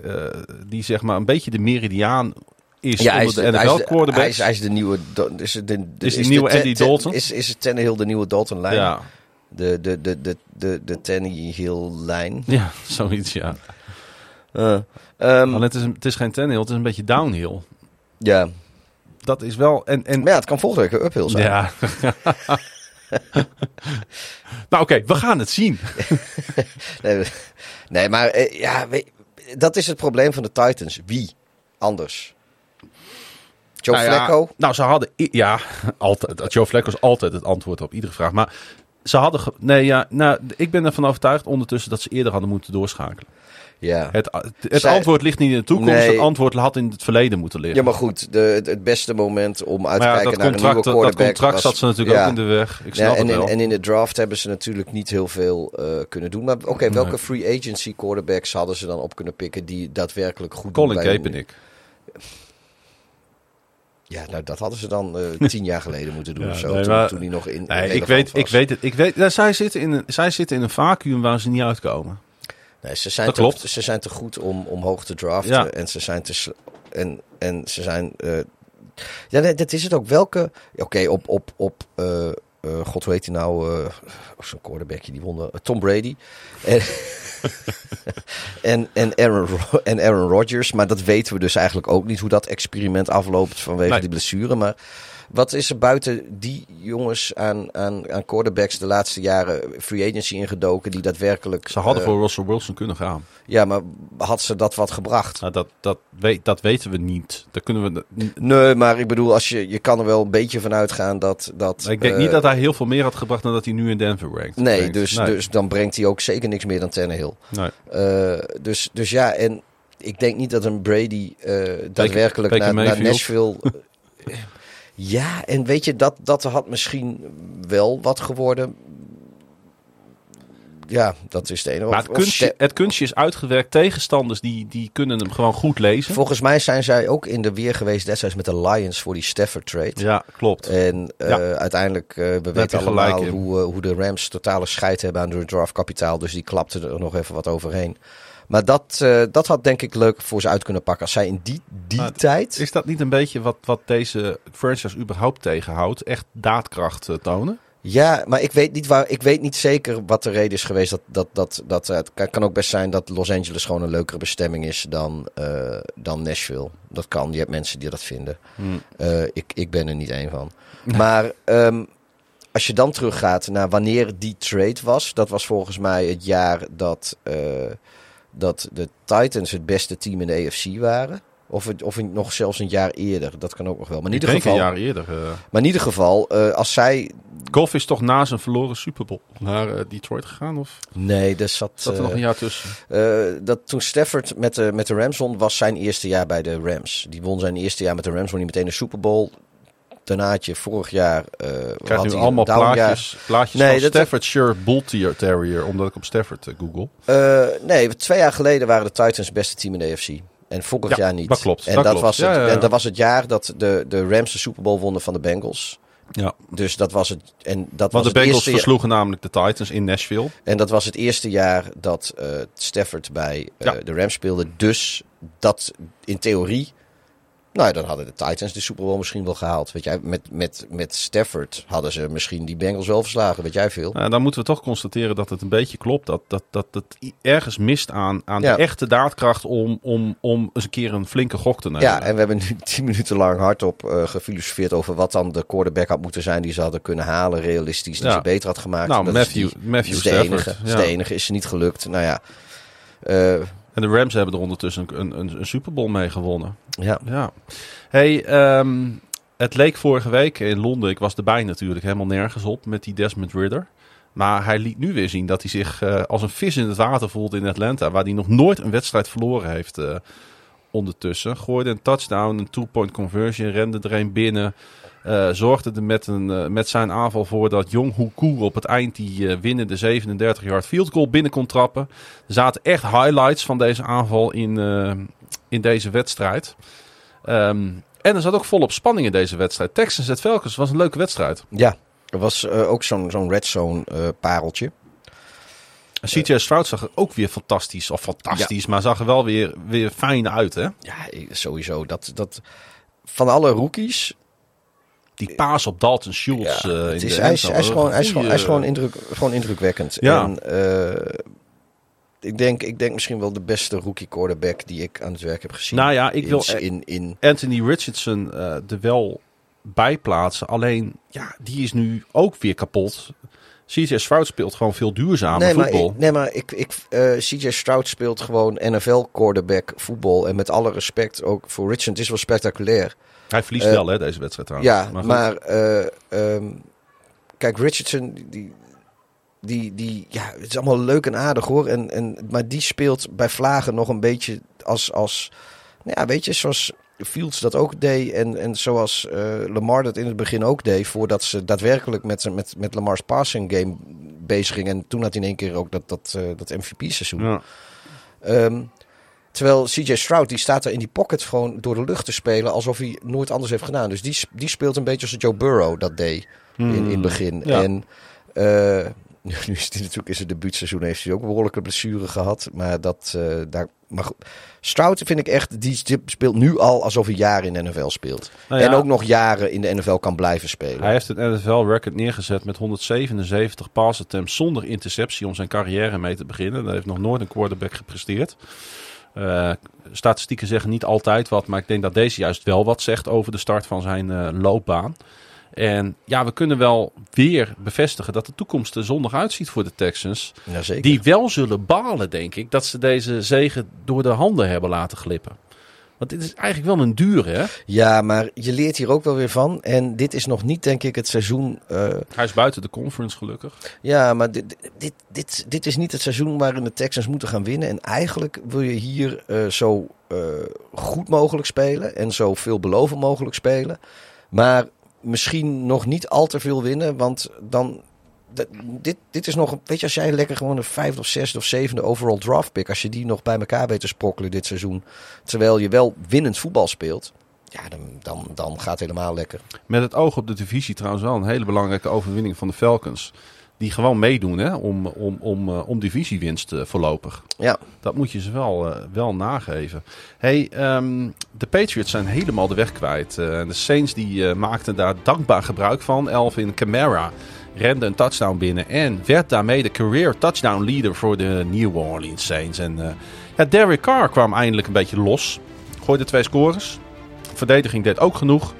die zeg maar een beetje de meridiaan is Ja, hij is, onder de, de hij, is de, NFL-quarterback. hij, is, hij is de nieuwe... Is, het de, de- Is de nieuwe Andy Dalton? Is, is Tannehill de nieuwe Dalton-lijn? Ja, De, de, de, de, de, de Tannehill-lijn. [LAUGHS] ja, zoiets ja. Eh, ehm, Alleen het is, het is geen Tannehill, het is een beetje downhill. ja. Dat is wel... En, en, Maar ja, het kan volgende week uphill zijn. ja. [LAUGHS] nou oké, we gaan het zien. [LAUGHS] Nee, nee, maar eh, ja, dat is het probleem van de Titans. Wie anders? Joe Nou ja, nou, ze hadden... Ja, [LAUGHS] altijd. Joe Flacco is altijd het antwoord op iedere vraag. Maar ze hadden... Nee, ja, nou, ik ben ervan overtuigd ondertussen dat ze eerder hadden moeten doorschakelen. Ja. Het, het Zij- antwoord ligt niet in de toekomst. Nee. Het antwoord had in het verleden moeten liggen. ja, maar goed. De, het, beste moment om uit te ja, kijken naar een nieuwe contract, dat quarterback contract was- zat ze natuurlijk ja. ook in de weg. Ik snap Ja, en, het in, wel. en in de draft hebben ze natuurlijk niet heel veel eh, kunnen doen. Maar oké, welke Nee. free agency quarterbacks hadden ze dan op kunnen pikken die daadwerkelijk goed Colin doen een- Kaepernick. Ja, nou dat hadden ze dan eh, [LAUGHS] tien jaar geleden moeten doen Ja, of zo. nee, toen, maar- toen hij nog in Nee, ik weet, was. ik weet het. Ik weet, ja, zij, zitten in een, zij zitten in een vacuüm waar ze niet uitkomen. Nee, ze zijn Dat te, klopt. Ze zijn te goed om, om hoog te draften. Ja. En ze zijn te. En, en ze zijn. eh, ja, nee, dat is het ook. Welke. Oké, op. op, op eh, eh, God weet hij nou. oh, Zo'n quarterbackje die won. eh, Tom Brady. En, [LAUGHS] en, en, Aaron, Ro- en Aaron Rodgers. Maar dat weten we dus eigenlijk ook niet hoe dat experiment afloopt vanwege Nee. die blessure. Maar wat is er buiten die jongens aan, aan, aan quarterbacks de laatste jaren free agency ingedoken die daadwerkelijk. Ze hadden eh, voor Russell Wilson kunnen gaan. ja, maar had ze dat wat gebracht? Nou, dat, dat, weet, dat weten we niet. Daar kunnen we, Nee, maar ik bedoel, als je, je kan er wel een beetje van uitgaan dat... dat ik denk eh, niet dat hij heel veel meer had gebracht dan dat hij nu in Denver rankt. Nee, dus, nee. dus dan brengt hij ook zeker niks meer dan Tannehill. nee. Eh dus, dus ja, en ik denk niet dat een Brady eh, daadwerkelijk naar, naar. Nashville... [LAUGHS] ja, en weet je, dat, dat had misschien wel wat geworden. Ja, dat is de ene. Maar het kunstje, het kunstje is uitgewerkt. Tegenstanders die, die kunnen hem gewoon goed lezen. Volgens mij zijn zij ook in de weer geweest destijds met de Lions voor die Stafford trade. Ja, klopt. En Ja. uiteindelijk, eh, we weten allemaal hoe, eh, hoe de Rams totale scheid hebben aan hun draftkapitaal. Dus die klapten er nog even wat overheen. Maar dat, eh, dat had denk ik leuk voor ze uit kunnen pakken. Als zij in die, die Maar tijd... Is dat niet een beetje wat, wat deze franchise überhaupt tegenhoudt? Echt daadkracht eh, tonen? Ja, maar ik weet niet, waar, ik weet niet zeker wat de reden is geweest. Dat, dat, dat, dat, het kan- ook best zijn dat Los Angeles gewoon een leukere bestemming is dan, dan Nashville. Dat kan, je hebt mensen die dat vinden. Hmm. Ik, ik ben er niet één van. Maar ehm, als je dan teruggaat naar wanneer die trade was, dat was volgens mij het jaar dat, dat de Titans het beste team in de AFC waren. Of, het, of in- nog zelfs een jaar eerder. Dat kan ook nog wel. Maar in ieder denk een geval, jaar eerder. eh. maar in ieder geval eh, als zij... Golf is toch na zijn verloren Super Bowl naar eh, Detroit gegaan? Of Nee, er zat... zat er nog een jaar tussen? dat toen Stafford met de, met de Rams won, was zijn eerste jaar bij de Rams. Die won zijn eerste jaar met de Rams, won hij meteen de Super Bowl. Daarna had je vorig jaar... eh Krijg had nu hij allemaal plaatjes, plaatjes Nee, van dat- Staffordshire Bull Terrier, omdat ik op Stafford eh, google. Eh, nee, twee jaar geleden waren de Titans het beste team in de AFC. En vorig Ja, jaar niet. dat klopt, En dat dat, klopt. Was het, Ja, ja, ja. en dat was het jaar dat de, de Rams de Super Bowl wonnen van de Bengals. Ja. Dus dat was het. En dat, Want was de het Bengals eerste jaar, versloegen namelijk de Titans in Nashville. en dat was het eerste jaar dat eh, Stafford bij Ja. de Rams speelde. Dus dat in theorie. Nou, ja, dan hadden de Titans de Super Bowl misschien wel gehaald. Weet jij, met, met, met Stafford hadden ze misschien die Bengals wel verslagen. Weet jij veel? Nou, dan moeten we toch constateren dat het een beetje klopt. Dat, dat, dat het i- ergens mist aan, aan Ja. de echte daadkracht om, om, om eens een keer een flinke gok te nemen. Ja, en we hebben nu [LAUGHS] tien minuten lang hardop eh gefilosofeerd over wat dan de quarterback had moeten zijn die ze hadden kunnen halen, realistisch, die Ja. ze beter had gemaakt. Nou, Dat is Matthew- die- Matthew dat is de Stafford, enige. Dat is de enige, is niet gelukt. Nou ja, eh, En de Rams hebben er ondertussen een, een, een Super Bowl mee gewonnen. ja. Ja. Hey, ehm, het leek vorige week in Londen, ik was erbij natuurlijk, helemaal nergens op met die Desmond Ridder. Maar hij liet nu weer zien dat hij zich eh, als een vis in het water voelt in Atlanta, waar hij nog nooit een wedstrijd verloren heeft eh, ondertussen. Gooide een touchdown, een two-point conversion, rende er een binnen. Eh, zorgde er met, een, eh, met zijn aanval voor dat Jong Hoekoe op het eind die eh, winnende 37-yard field goal binnen kon trappen. Er zaten echt highlights van deze aanval in, in deze wedstrijd. Ehm, en er zat ook volop spanning in deze wedstrijd. Texans at Falcons was een leuke wedstrijd. ja, er was ook zo'n zo'n red zone pareltje. CJ Stroud zag er ook weer fantastisch, of fantastisch, maar zag er wel weer, weer fijn uit. Hè? Ja, sowieso. Dat, dat, van alle rookies, Die paas op Dalton Schultz. ja, eh, in het de is, hij, is, hij, is gewoon, hij, is gewoon, hij is Goeie- gewoon, indruk, gewoon indrukwekkend. Ja. En, eh, ik, denk, ik denk misschien wel de beste rookie quarterback die ik aan het werk heb gezien. Nou ja, ik wil in, in, Anthony Richardson eh, er wel bij plaatsen. Alleen, ja, die is nu ook weer kapot. CJ Stroud speelt gewoon veel duurzamer nee, maar, voetbal. ik, nee, maar ik, ik, eh, CJ Stroud speelt gewoon NFL quarterback voetbal. En met alle respect ook voor Richard, het is wel spectaculair. Hij verliest eh, wel hè, deze wedstrijd trouwens. Ja, maar, eh, ehm, kijk, Richardson, die, die, die, ja, het is allemaal leuk en aardig hoor. En, en, maar die speelt bij Vlagen nog een beetje als, als nou ja, weet je, zoals Fields dat ook deed. En, en zoals eh, Lamar dat in het begin ook deed. Voordat ze daadwerkelijk met, met, met Lamar's passing game bezig gingen. En toen had hij in één keer ook dat, dat, dat MVP-seizoen. Ja. Ehm, terwijl CJ Stroud, die staat er in die pocket gewoon door de lucht te spelen. Alsof hij nooit anders heeft gedaan. Dus die, die speelt een beetje als Joe Burrow dat deed in, in het begin. Hmm. Ja. En eh, [LAUGHS] nu is hij natuurlijk in zijn debuutseizoen heeft hij ook behoorlijke blessure gehad. Maar dat, eh, daar, maar goed. Stroud vind ik echt, die speelt nu al alsof hij jaren in de NFL speelt. Nou ja. En ook nog jaren in de NFL kan blijven spelen. Hij heeft het NFL-record neergezet met 177 pass attempts zonder interceptie om zijn carrière mee te beginnen. Dat heeft nog nooit een quarterback gepresteerd. Eh, statistieken zeggen niet altijd wat, maar ik denk dat deze juist wel wat zegt over de start van zijn eh, loopbaan. En ja, we kunnen wel weer bevestigen dat de toekomst er zondag uitziet voor de Texans. Die wel zullen balen, denk ik, dat ze deze zegen door de handen hebben laten glippen. Want dit is eigenlijk wel een dure, hè? Ja, maar je leert hier ook wel weer van. En dit is nog niet, denk ik, het seizoen. eh, Hij is buiten de conference, gelukkig. ja, maar dit, dit, dit, dit is niet het seizoen waarin de Texans moeten gaan winnen. En eigenlijk wil je hier eh, zo eh, goed mogelijk spelen. En zo veelbelovend mogelijk spelen. Maar misschien nog niet al te veel winnen. Want dan. Dat- dit, dit is nog, weet je, als jij lekker gewoon een vijfde of zesde of zevende overall draft pick, als je die nog bij elkaar weet te sprokkelen dit seizoen, terwijl je wel winnend voetbal speelt, ja, dan, dan, dan gaat het helemaal lekker. Met het oog op de divisie trouwens wel een hele belangrijke overwinning van de Falcons. Die gewoon meedoen hè, om, om, om, eh, om divisiewinst eh, voorlopig. Ja, Dat moet je ze wel, eh, wel nageven. Hey, ehm, de Patriots zijn helemaal de weg kwijt. De Saints die, maakten daar dankbaar gebruik van. Elvin Kamara rende een touchdown binnen. En werd daarmee de career touchdown leader voor de New Orleans Saints. En eh ja, Derek Carr kwam eindelijk een beetje los. Gooide twee scores. Verdediging deed ook genoeg.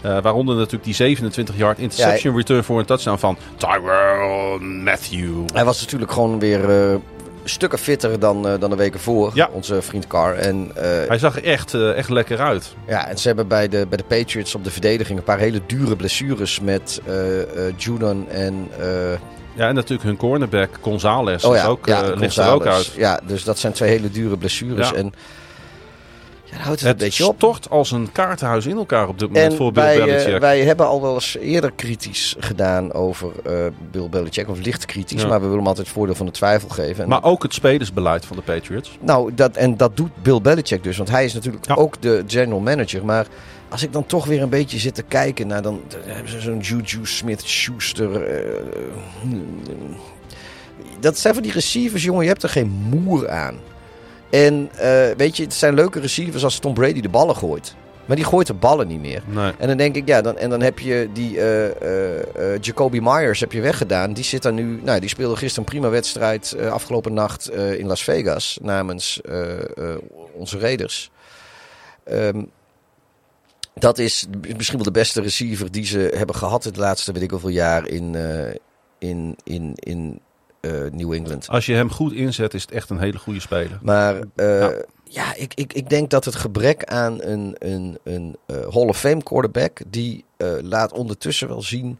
Eh, waaronder natuurlijk die 27 yard interception return voor een touchdown van Tyrell Matthew. hij was natuurlijk gewoon weer eh, stukken fitter dan, eh, dan de weken voor. Ja. Onze vriend Carr. En, eh, Hij zag er echt, eh, echt lekker uit. ja, en ze hebben bij de, bij de Patriots op de verdediging een paar hele dure blessures met Judon en... Ja, en natuurlijk hun cornerback Gonzalez oh is ja, ook, ja, eh, ligt er ook uit. Ja, dus dat zijn twee hele dure blessures. Ja. En ja, dan houdt het, Het een beetje op. stort als een kaartenhuis in elkaar op dit moment En voor Bill wij, eh, Belichick. wij hebben al wel eens eerder kritisch gedaan over eh, Bill Belichick. Of licht kritisch, Ja. maar we willen hem altijd het voordeel van de twijfel geven. En maar ook het spelersbeleid van de Patriots. Nou, dat, en dat doet Bill Belichick dus. Want hij is natuurlijk Ja. ook de general manager. Maar als ik dan toch weer een beetje zit te kijken naar... dan, dan hebben ze zo'n Juju Smith-Schuster. eh, dat zijn van die receivers, jongen. Je hebt er geen moer aan. En eh, weet je, het zijn leuke receivers als Tom Brady de ballen gooit. Maar die gooit de ballen niet meer. Nee. En dan denk ik, ja, dan, en dan heb je die eh, eh, Jacoby Myers heb je weggedaan. Die zit daar nu, nou, die speelde gisteren een prima wedstrijd eh, afgelopen nacht in Las Vegas namens onze Raiders. Ehm, dat is misschien wel de beste receiver die ze hebben gehad het laatste, weet ik hoeveel jaar in, in, in, in New England. Als je hem goed inzet, is het echt een hele goede speler. Maar eh, Ja. ja, ik, ik, ik denk dat het gebrek aan een, een, een eh, Hall of Fame quarterback... die eh, laat ondertussen wel zien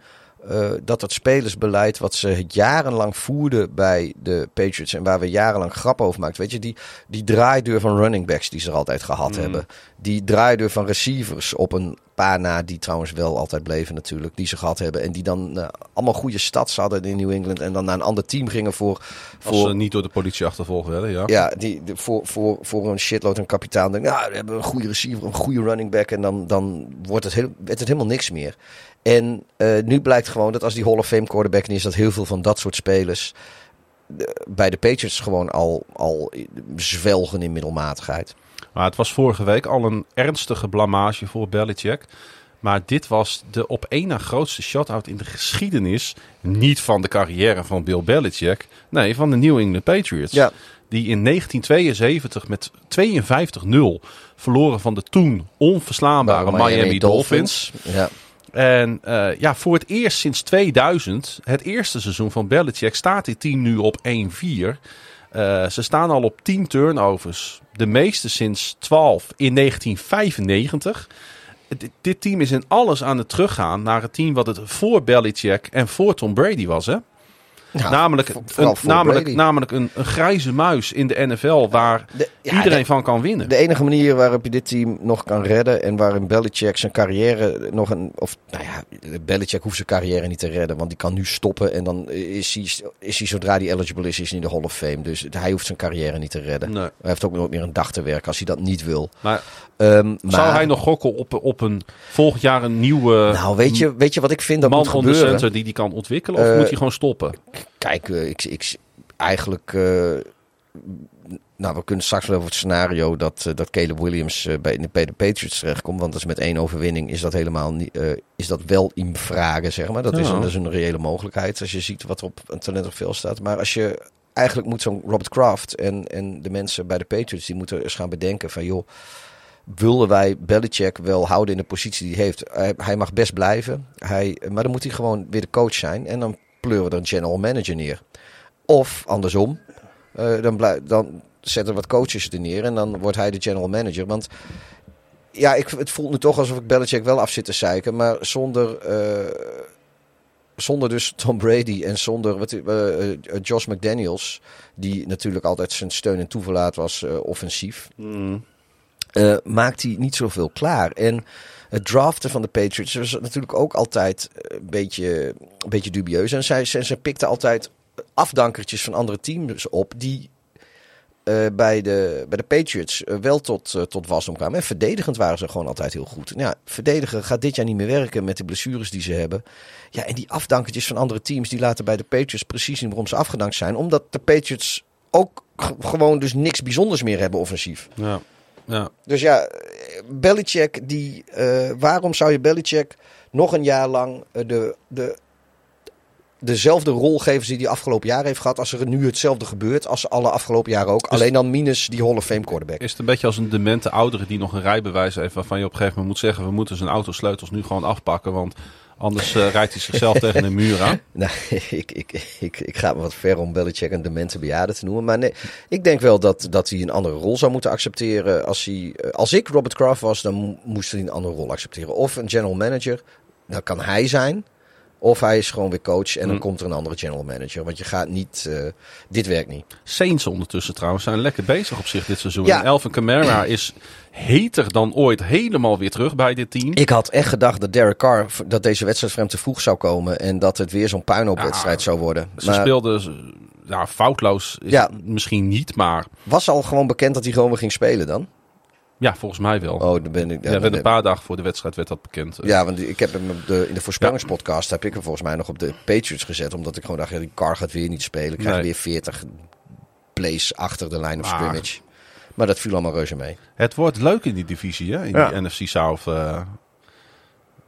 eh, dat het spelersbeleid... wat ze jarenlang voerden bij de Patriots... en waar we jarenlang grappen over maakten... weet je, die, die draaideur van running backs die ze er altijd gehad Mm. hebben... die draaideur van receivers op een paar na... die trouwens wel altijd bleven natuurlijk... die ze gehad hebben... en die dan eh, allemaal goede stads hadden in New England... en dan naar een ander team gingen voor... Als ze niet door de politie achtervolgd werden, ja. ja, die, de- voor, voor, voor een shitload een kapitaal denkt, nou, we hebben een goede receiver, een goede running back. En dan, dan wordt het, heel, wordt het helemaal niks meer. En eh, nu blijkt gewoon dat als die Hall of Fame quarterback niet is, dat heel veel van dat soort spelers de- bij de Patriots gewoon al, al zwelgen in middelmatigheid. Maar het was vorige week al een ernstige blamage voor Belichick. Maar dit was de op één na grootste shutout in de geschiedenis. Niet van de carrière van Bill Belichick. Nee, van de New England Patriots. Ja. Die in 1972 met 52-0 verloren van de toen onverslaanbare Miami, Dolphins. Ja. En eh, ja, voor het eerst sinds 2000, het eerste seizoen van Belichick, staat dit team nu op 1-4. Eh, ze staan al op 10 turnovers. De meeste sinds 12 in 1995. Dit, team is in alles aan het teruggaan naar het team wat het voor Belichick en voor Tom Brady was. Hè? Namelijk een, namelijk, namelijk een, een grijze muis in de NFL waar De- ja, iedereen de- van kan winnen. De enige manier waarop je dit team nog kan redden en waarin Belichick zijn carrière nog een. Of nou ja, Belichick hoeft zijn carrière niet te redden, want die kan nu stoppen en dan is hij, is hij zodra hij eligible is, is hij in de Hall of Fame. Dus hij hoeft zijn carrière niet te redden. Nee. Hij heeft ook nooit meer een dag te werken als hij dat niet wil. Maar Ehm, zou maar- hij nog gokken op, op een volgend jaar een nieuwe Nou, weet je, weet je wat ik vind dat man moet gebeuren? center die die kan ontwikkelen? Of Eh, moet hij gewoon stoppen? Kijk, eh, ik, ik, eigenlijk. eh, nou, we kunnen straks wel over het scenario dat, eh, dat Caleb Williams bij, bij de Patriots terechtkomt. Want dat is met één overwinning is dat helemaal niet. is dat wel in vragen, zeg maar. Dat, is dat is een reële mogelijkheid. Als je ziet wat er op een talent op veel staat. Maar als je. Eigenlijk moet zo'n Robert Kraft en, en de mensen bij de Patriots. die moeten eens gaan bedenken van joh. Willen wij Belichick wel houden in de positie die hij heeft? Hij, hij mag best blijven. Hij, maar dan moet hij gewoon weer de coach zijn. En dan pleuren we er een general manager neer. Of andersom. eh, dan, dan zetten we wat coaches er neer. En dan wordt hij de general manager. Want ja, ik, het voelt nu toch alsof ik Belichick wel af zit te zeiken. Maar zonder, eh, zonder dus Tom Brady en zonder wat, eh, Josh McDaniels. Die natuurlijk altijd zijn steun en toeverlaat was offensief eh, maakt hij niet zoveel klaar. En het draften van de Patriots was natuurlijk ook altijd eh, een beetje, een beetje dubieus. En zij, zij pikten altijd afdankertjes van andere teams op die eh, bij, de, bij de Patriots eh, wel tot, eh, tot wasdom kwamen. En verdedigend waren ze gewoon altijd heel goed. Nou Ja, verdedigen gaat dit jaar niet meer werken met de blessures die ze hebben. Ja, en die afdankertjes van andere teams die laten bij de Patriots precies zien waarom ze afgedankt zijn. Omdat de Patriots ook gewoon dus niks bijzonders meer hebben offensief. Ja. ja. Dus ja, Belichick, die, eh, waarom zou je Belichick nog een jaar lang eh, de, de, dezelfde rol geven die hij afgelopen jaar heeft gehad, als er nu hetzelfde gebeurt als alle afgelopen jaren ook. Alleen dan minus die Hall of Fame quarterback. Is het een beetje als een demente oudere die nog een rijbewijs heeft waarvan je op een gegeven moment moet zeggen we moeten zijn autosleutels nu gewoon afpakken want Anders eh, rijdt hij zichzelf tegen de muur aan. [LAUGHS] Nou, ik, ik, ik, ik ga me wat ver om Belichick een demente bejaarde te noemen. Maar nee, ik denk wel dat, dat hij een andere rol zou moeten accepteren. Als, hij, eh, als ik Robert Kraft was, dan mo- moest hij een andere rol accepteren. Of een general manager, dat kan hij zijn. Of hij is gewoon weer coach en dan Hm. komt er een andere general manager. Want je gaat niet, eh, dit werkt niet. Saints ondertussen trouwens zijn lekker bezig op zich dit seizoen. Ja. En Elvin Kamara [CLEARS THROAT] is heter dan ooit helemaal weer terug bij dit team. Ik had echt gedacht dat Derek Carr, dat deze wedstrijd voor hem te vroeg zou komen. En dat het weer zo'n puinhoopwedstrijd zou worden. Ze Maar speelden ja, foutloos, is Ja. misschien niet, maar was al gewoon bekend dat hij gewoon weer ging spelen dan? Ja, volgens mij wel. Oh, dan ben ik... ja, dan ben- een paar dagen voor de wedstrijd werd dat bekend. Ja, want ik heb hem op de, in de voorspellingspodcast heb ik hem volgens mij nog op de Patriots gezet. Omdat ik gewoon dacht, ja, die car gaat weer niet spelen. Ik krijg Nee. weer 40 plays achter de line of Maar- scrimmage. Maar dat viel allemaal reuze mee. Het wordt leuk in die divisie, hè? in Ja. die NFC South. eh.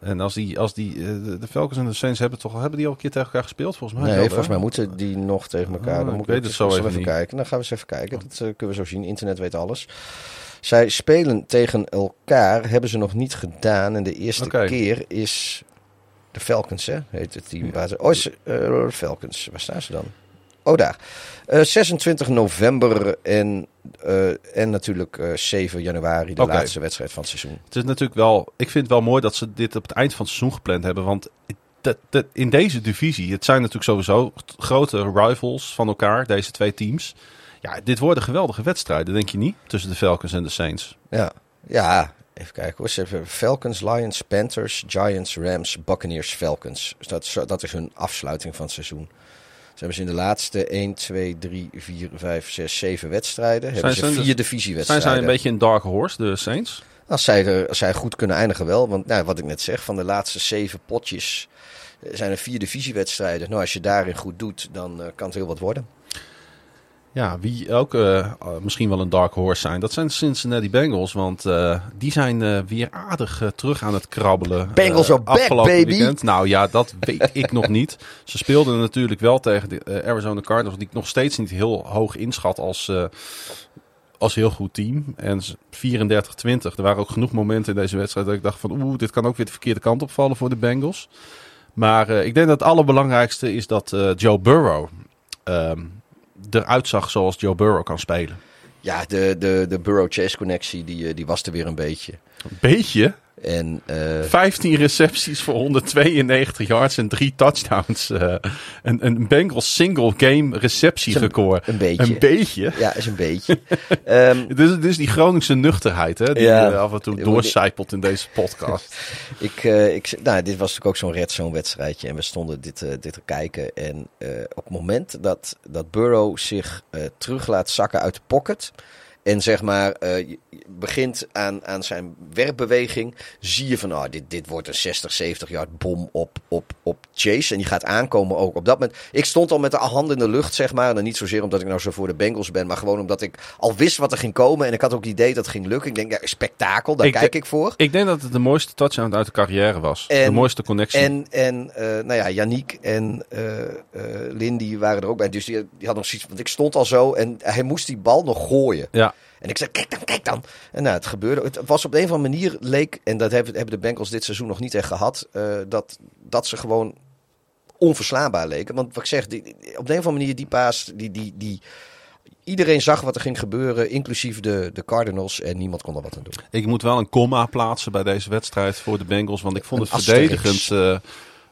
en als die, als die eh, de- Falcons en de Saints hebben toch hebben die al een keer tegen elkaar gespeeld, volgens mij. Nee, wel, volgens hè? mij moeten die nog tegen elkaar. Oh, dan ik moet weet ik het zo even, kijken. Dan gaan we eens even kijken. Dat eh, kunnen we zo zien. Internet weet alles. Zij spelen tegen elkaar. Hebben ze nog niet gedaan. En de eerste keer is de Falcons, hè? Heet het team. Waar ze, oh, is, eh, Falcons. Waar staan ze dan? Oh, daar. Eh, 26 november en, eh, en natuurlijk eh, 7 januari, de laatste wedstrijd van het seizoen. Het is natuurlijk wel. Ik vind het wel mooi dat ze dit op het eind van het seizoen gepland hebben. Want dat, dat, in deze divisie, het zijn natuurlijk sowieso grote rivals van elkaar, deze twee teams. Ja, dit worden geweldige wedstrijden, denk je niet? Tussen de Falcons en de Saints. Ja, ja. Even kijken hoor. Ze hebben Falcons, Lions, Panthers, Giants, Rams, Buccaneers, Falcons. Dus dat, is- dat is hun afsluiting van het seizoen. Ze hebben ze in de laatste 1, 2, 3, 4, 5, 6, 7 wedstrijden. hebben zijn ze dus- vier Zijn divisiewedstrijden. zij een beetje een dark horse, de Saints? Als zij, er, als zij goed kunnen eindigen wel. Want nou, wat ik net zeg, van de laatste zeven potjes eh, zijn er vier divisiewedstrijden. Nou, als je daarin goed doet, dan eh, kan het heel wat worden. Ja, wie ook eh, eh, misschien wel een dark horse zijn, dat zijn de Cincinnati Bengals. Want eh, die zijn weer aardig terug aan het krabbelen. Bengals are back, baby. Weekend. Nou ja, dat weet ik nog niet. Ze speelden natuurlijk wel tegen de Arizona Cardinals, die ik nog steeds niet heel hoog inschat als, als heel goed team. En ze- 34-20, er waren ook genoeg momenten in deze wedstrijd dat ik dacht van oeh, dit kan ook weer de verkeerde kant opvallen voor de Bengals. Maar ik denk dat het allerbelangrijkste is dat Joe Burrow ehm, eruit zag zoals Joe Burrow kan spelen. Ja, de, de, de Burrow-Chase-connectie, die, eh, die was er weer een beetje. Een beetje. En eh, 15 recepties voor 192 yards en drie touchdowns. Eh, een, een Bengals single game receptierecord. een beetje. Een beetje. ja, is een beetje. [LAUGHS] [LAUGHS] Het is die Groningse nuchterheid hè, die Ja. eh, af en toe doorcijpelt in deze podcast. [LAUGHS] ik, eh, ik, nou, dit was natuurlijk ook zo'n red zone wedstrijdje. En we stonden dit, eh, dit te kijken. En eh, op het moment dat, dat Burrow zich eh, terug laat zakken uit de pocket... En zeg maar, je begint aan, aan zijn werpbeweging. Zie je van, oh, dit, dit wordt een 60, 70 yard bom op, op, op Chase. En die gaat aankomen ook op dat moment. Ik stond al met de hand in de lucht, zeg maar. En niet zozeer omdat ik nou zo voor de Bengals ben. Maar gewoon omdat ik al wist wat er ging komen. En ik had ook het idee dat het ging lukken. Ik denk, ja, spektakel, daar Ik kijk ik voor. Ik denk dat het de mooiste touchdown uit de carrière was. de mooiste connectie. En, en eh, nou ja, Yannick en eh, Lindy waren er ook bij. Dus die, die hadden nog zoiets. Want ik stond al zo en hij moest die bal nog gooien. ja, En ik zei: Kijk dan, kijk dan. En nou, het gebeurde. Het was op de een of andere manier leek. En dat hebben, hebben de Bengals dit seizoen nog niet echt gehad. eh, dat, dat ze gewoon onverslaanbaar leken. Want wat ik zeg, die, op de een of andere manier die paas. Die, die, die, iedereen zag wat er ging gebeuren, inclusief de, de Cardinals. En niemand kon er wat aan doen. ik moet wel een komma plaatsen bij deze wedstrijd voor de Bengals. Want ik vond Een het verdedigend eh,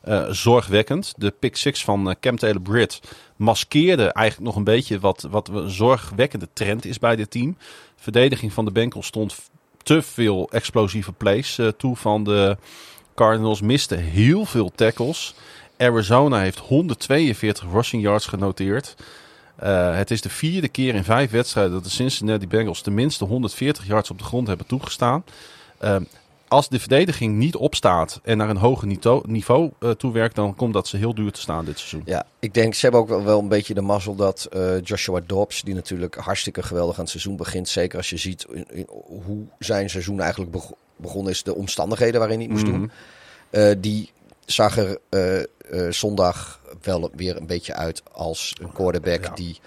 eh, zorgwekkend. De pick six van eh, Cam Taylor-Britt maskeerde eigenlijk nog een beetje wat, wat een zorgwekkende trend is bij dit team. Verdediging van de Bengals stond te veel explosieve plays eh, toe van de Cardinals. Miste heel veel tackles. Arizona heeft 142 rushing yards genoteerd. Eh, het is de vierde keer in vijf wedstrijden dat de Cincinnati Bengals tenminste 140 yards op de grond hebben toegestaan. Ehm, als de verdediging niet opstaat en naar een hoger niveau, niveau eh, toewerkt, dan komt dat ze heel duur te staan dit seizoen. Ja, ik denk, ze hebben ook wel, wel een beetje de mazzel dat eh, Joshua Dobbs, die natuurlijk hartstikke geweldig aan het seizoen begint, zeker als je ziet in- in- hoe zijn seizoen eigenlijk beg- begonnen is, de omstandigheden waarin hij moest Mhm. doen, eh, die zag er zondag wel weer een beetje uit als een quarterback Ja. die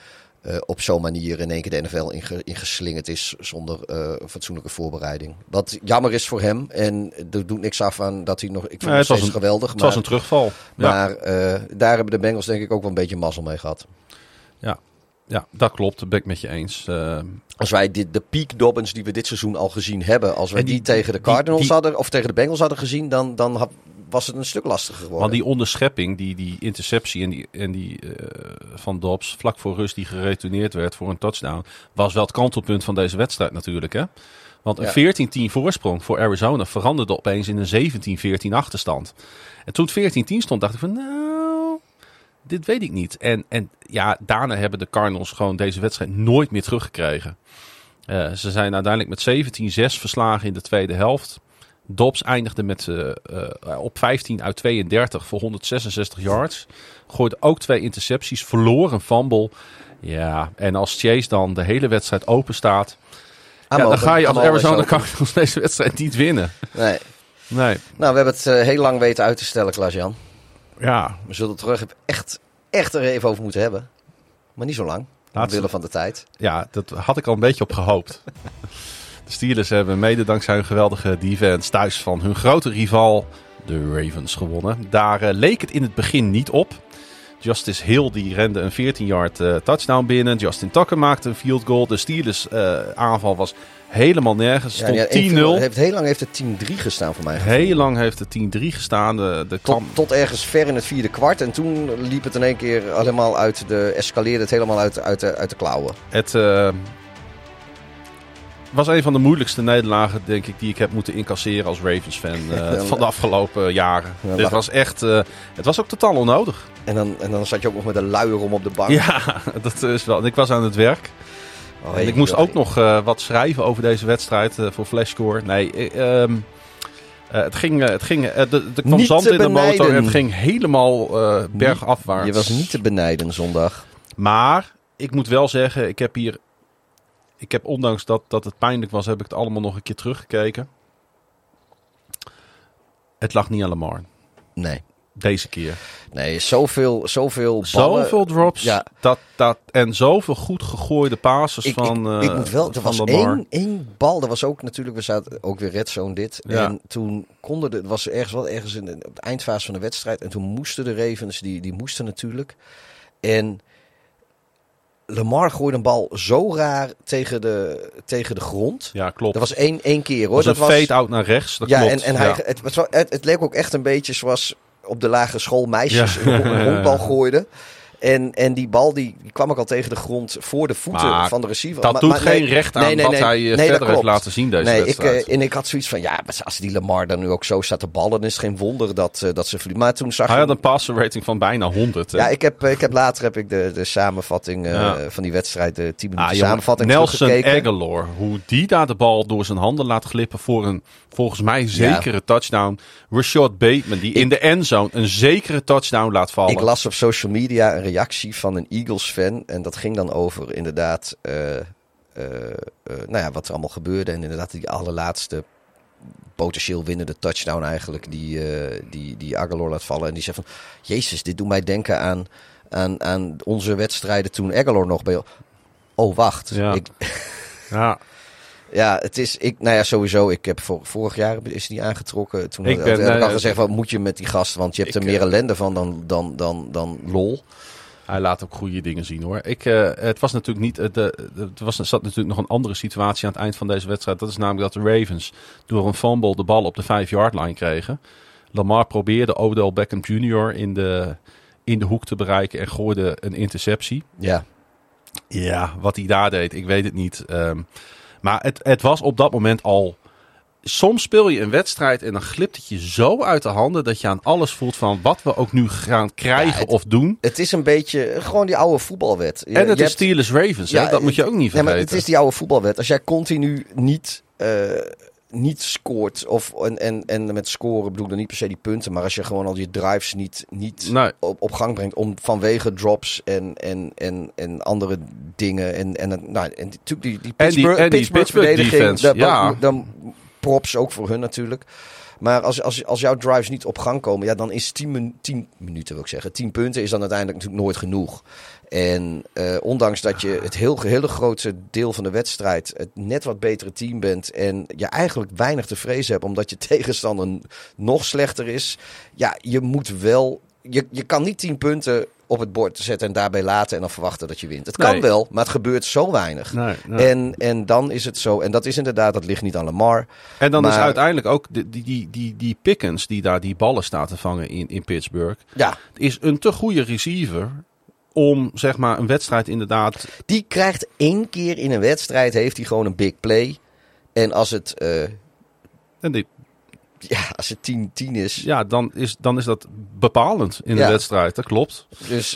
eh, op zo'n manier in één keer de NFL inge, ingeslingerd is zonder eh, fatsoenlijke voorbereiding. Wat jammer is voor hem. En er doet niks af aan dat hij nog. Ik vind Nee, het was een- geweldig. Het maar was een terugval. Ja, maar eh, daar hebben de Bengals denk ik ook wel een beetje mazzel mee gehad. ja, dat klopt. Dat ben ik met je eens. Als wij dit, de peak Dobbins die we dit seizoen al gezien hebben, als wij die, die- tegen de die- Cardinals die- hadden of tegen de Bengals hadden gezien, dan, dan had- was het een stuk lastiger geworden. Want die onderschepping, die, die interceptie en die, en die eh, van Dobbs vlak voor rust die geretourneerd werd voor een touchdown, was wel het kantelpunt van deze wedstrijd natuurlijk. Hè? Want een Ja. 14-10 voorsprong voor Arizona veranderde opeens in een 17-14 achterstand. En toen het 14-10 stond, dacht ik van nou, dit weet ik niet. En, en ja, daarna hebben de Cardinals gewoon deze wedstrijd nooit meer teruggekregen. Eh, ze zijn uiteindelijk met 17-6 verslagen in de tweede helft. Dobbs eindigde met, eh, eh, op 15 uit 32 voor 166 yards. Gooide ook twee intercepties, verloor een fumble. Ja, en als Chase dan de hele wedstrijd open staat, ja, dan ga je als Arizona. Cardinals deze wedstrijd niet winnen. Nee. Nee, Nou, we hebben het eh, heel lang weten uit te stellen, Klaas-Jan. ja. We zullen het terug echt, echt er even over moeten hebben. Maar niet zo lang. Laatste- Omwille van de tijd. Ja, dat had ik al een beetje op gehoopt. [LAUGHS] De Steelers hebben mede dankzij hun geweldige defense thuis van hun grote rival, de Ravens, gewonnen. Daar eh, leek het in het begin niet op. Justice Hill die rende een 14-yard eh, touchdown binnen. Justin Tucker maakte een field goal. De Steelers eh, aanval was helemaal nergens. Stond die- 10-0. Heeft, heel lang heeft het 10-3 gestaan voor mij. Heel lang heeft het 10-3 gestaan. De, de Tot, tot ergens ver in het vierde kwart. En toen liep het in één keer helemaal uit de... Escaleerde het helemaal uit, uit, de, uit de klauwen. Het was een van de moeilijkste nederlagen, denk ik, die ik heb moeten incasseren als Ravens-fan eh, van de afgelopen jaren. Ja, Dit was echt, eh, het was ook totaal onnodig. En dan, en dan zat je ook nog met een luier om op de bank. Ja, [LAUGHS] dat is wel. Ik was aan het werk. Oh, en ik moest ook nog eh, wat schrijven over deze wedstrijd voor Flashscore. Nee, eh, het ging, het ging, de- er kwam Niet zand in de motor en het ging helemaal eh, bergafwaarts. Je was niet te benijden zondag. Maar ik moet wel zeggen, ik heb hier. Ik heb ondanks dat, dat het pijnlijk was, heb ik het allemaal nog een keer teruggekeken. Het lag niet aan Lamar. Nee. Deze keer. Nee, zoveel, zoveel ballen. Zoveel drops. Ja. Dat, dat, en zoveel goed gegooide passes Ik, van, ik, eh, ik moet wel, er was Lamar. één, één bal. Er was ook natuurlijk, we zaten ook weer red zone dit. Ja. En toen konden de, het was ergens wel ergens in de, op de eindfase van de wedstrijd. En toen moesten de Ravens, die, die moesten natuurlijk. En Lamar gooide een bal zo raar tegen de, tegen de grond. Ja, klopt. Dat was één, één keer hoor. was dat een fade-out naar rechts. Dat ja, klopt. en, en hij. Het, was het, het leek ook echt een beetje zoals op de lagere school meisjes Ja. een, een [LAUGHS] rondbal gooiden. En, en die bal die, die kwam ook al tegen de grond voor de voeten Maar van de receiver. Dat Maar- doet maar geen nee, recht aan nee, nee, wat hij eh, verder heeft laten zien deze Nee, ik, wedstrijd. eh, en ik had zoiets van, ja, als die Lamar dan nu ook zo staat te ballen, is het geen wonder dat, eh, dat ze verliezen. Maar toen zag hij had een passer rating van bijna 100. hè. Ja, ik heb, ik heb later heb ik de, de samenvatting van die wedstrijd, de 10 minuten Ah, samenvatting Nelson. Aguilar, hoe die daar de bal door zijn handen laat glippen voor een volgens mij zekere touchdown. Rashad Bateman, die in de endzone een zekere touchdown laat vallen. Ik las op social media een reactie van een Eagles-fan. En dat ging dan over inderdaad eh, eh, eh, nou ja, wat er allemaal gebeurde. En inderdaad die allerlaatste potentieel winnende touchdown eigenlijk die, die, die Aguilar laat vallen. En die zegt van, jezus, dit doet mij denken aan, aan, aan onze wedstrijden toen Aguilar nog bij... Oh, wacht. Ja. Ik, [LAUGHS] ja, ja, het is, ik, nou ja, sowieso. Ik heb vor, vorig jaar is die aangetrokken. Toen Ik had, ben, had ik al eh, gezegd, wat moet je met die gast? Want je hebt ik, er meer ellende van dan, dan, dan, dan lol. Hij laat ook goede dingen zien hoor. Ik, eh, het was natuurlijk niet. eh, er was, er zat natuurlijk nog een andere situatie aan het eind van deze wedstrijd. Dat is namelijk dat de Ravens door een fumble de bal op de 5-yard line kregen. Lamar probeerde Odell Beckham Jr. in de, in de hoek te bereiken en gooide een interceptie. Ja. Ja, wat hij daar deed, ik weet het niet. Ehm, maar het, het was op dat moment al. Soms speel je een wedstrijd en dan glipt het je zo uit de handen dat je aan alles voelt van wat we ook nu gaan krijgen Ja, het- of doen. Het is een beetje gewoon die oude voetbalwet. Je- en het je is Steelers Ravens, Ja, hè? dat moet je ook niet vergeten. maar het is die oude voetbalwet. Als jij continu niet, eh, niet scoort, of, en, en, en met scoren bedoel ik dan niet per se die punten, maar als je gewoon al je drives niet, niet Nee. op, op gang brengt om vanwege drops en, en, en, en andere dingen. En, en, nou, en natuurlijk die, die En die- Pittsburgh, en die Pittsburgh Pittsburgh verdediging, defense, daar- ja. dan props ook voor hun natuurlijk. Maar als, als, als jouw drives niet op gang komen, ja, dan is 10, min- 10 minuten, wil ik zeggen. 10 punten is dan uiteindelijk natuurlijk nooit genoeg. En eh, ondanks dat je het heel, hele grootste deel van de wedstrijd het net wat betere team bent en je eigenlijk weinig te vrezen hebt omdat je [LAUGHS] tegenstander nog slechter is, ja, je moet wel, je, je kan niet 10 punten op het bord zetten en daarbij laten en dan verwachten dat je wint. Het kan Nee. wel, maar het gebeurt zo weinig. Nee, nee. En, en dan is het zo, en dat is inderdaad, dat ligt niet aan Lamar. En dan is uiteindelijk ook die, die, die, die, die Pickens die daar die ballen staat te vangen in, in Pittsburgh. Ja, Is een te goede receiver om zeg maar een wedstrijd inderdaad... die krijgt één keer in een wedstrijd, heeft hij gewoon een big play. En als het, eh, En die, ja, als het 10-10 is, ja, dan is, dan is dat bepalend in de wedstrijd. Dat klopt. dus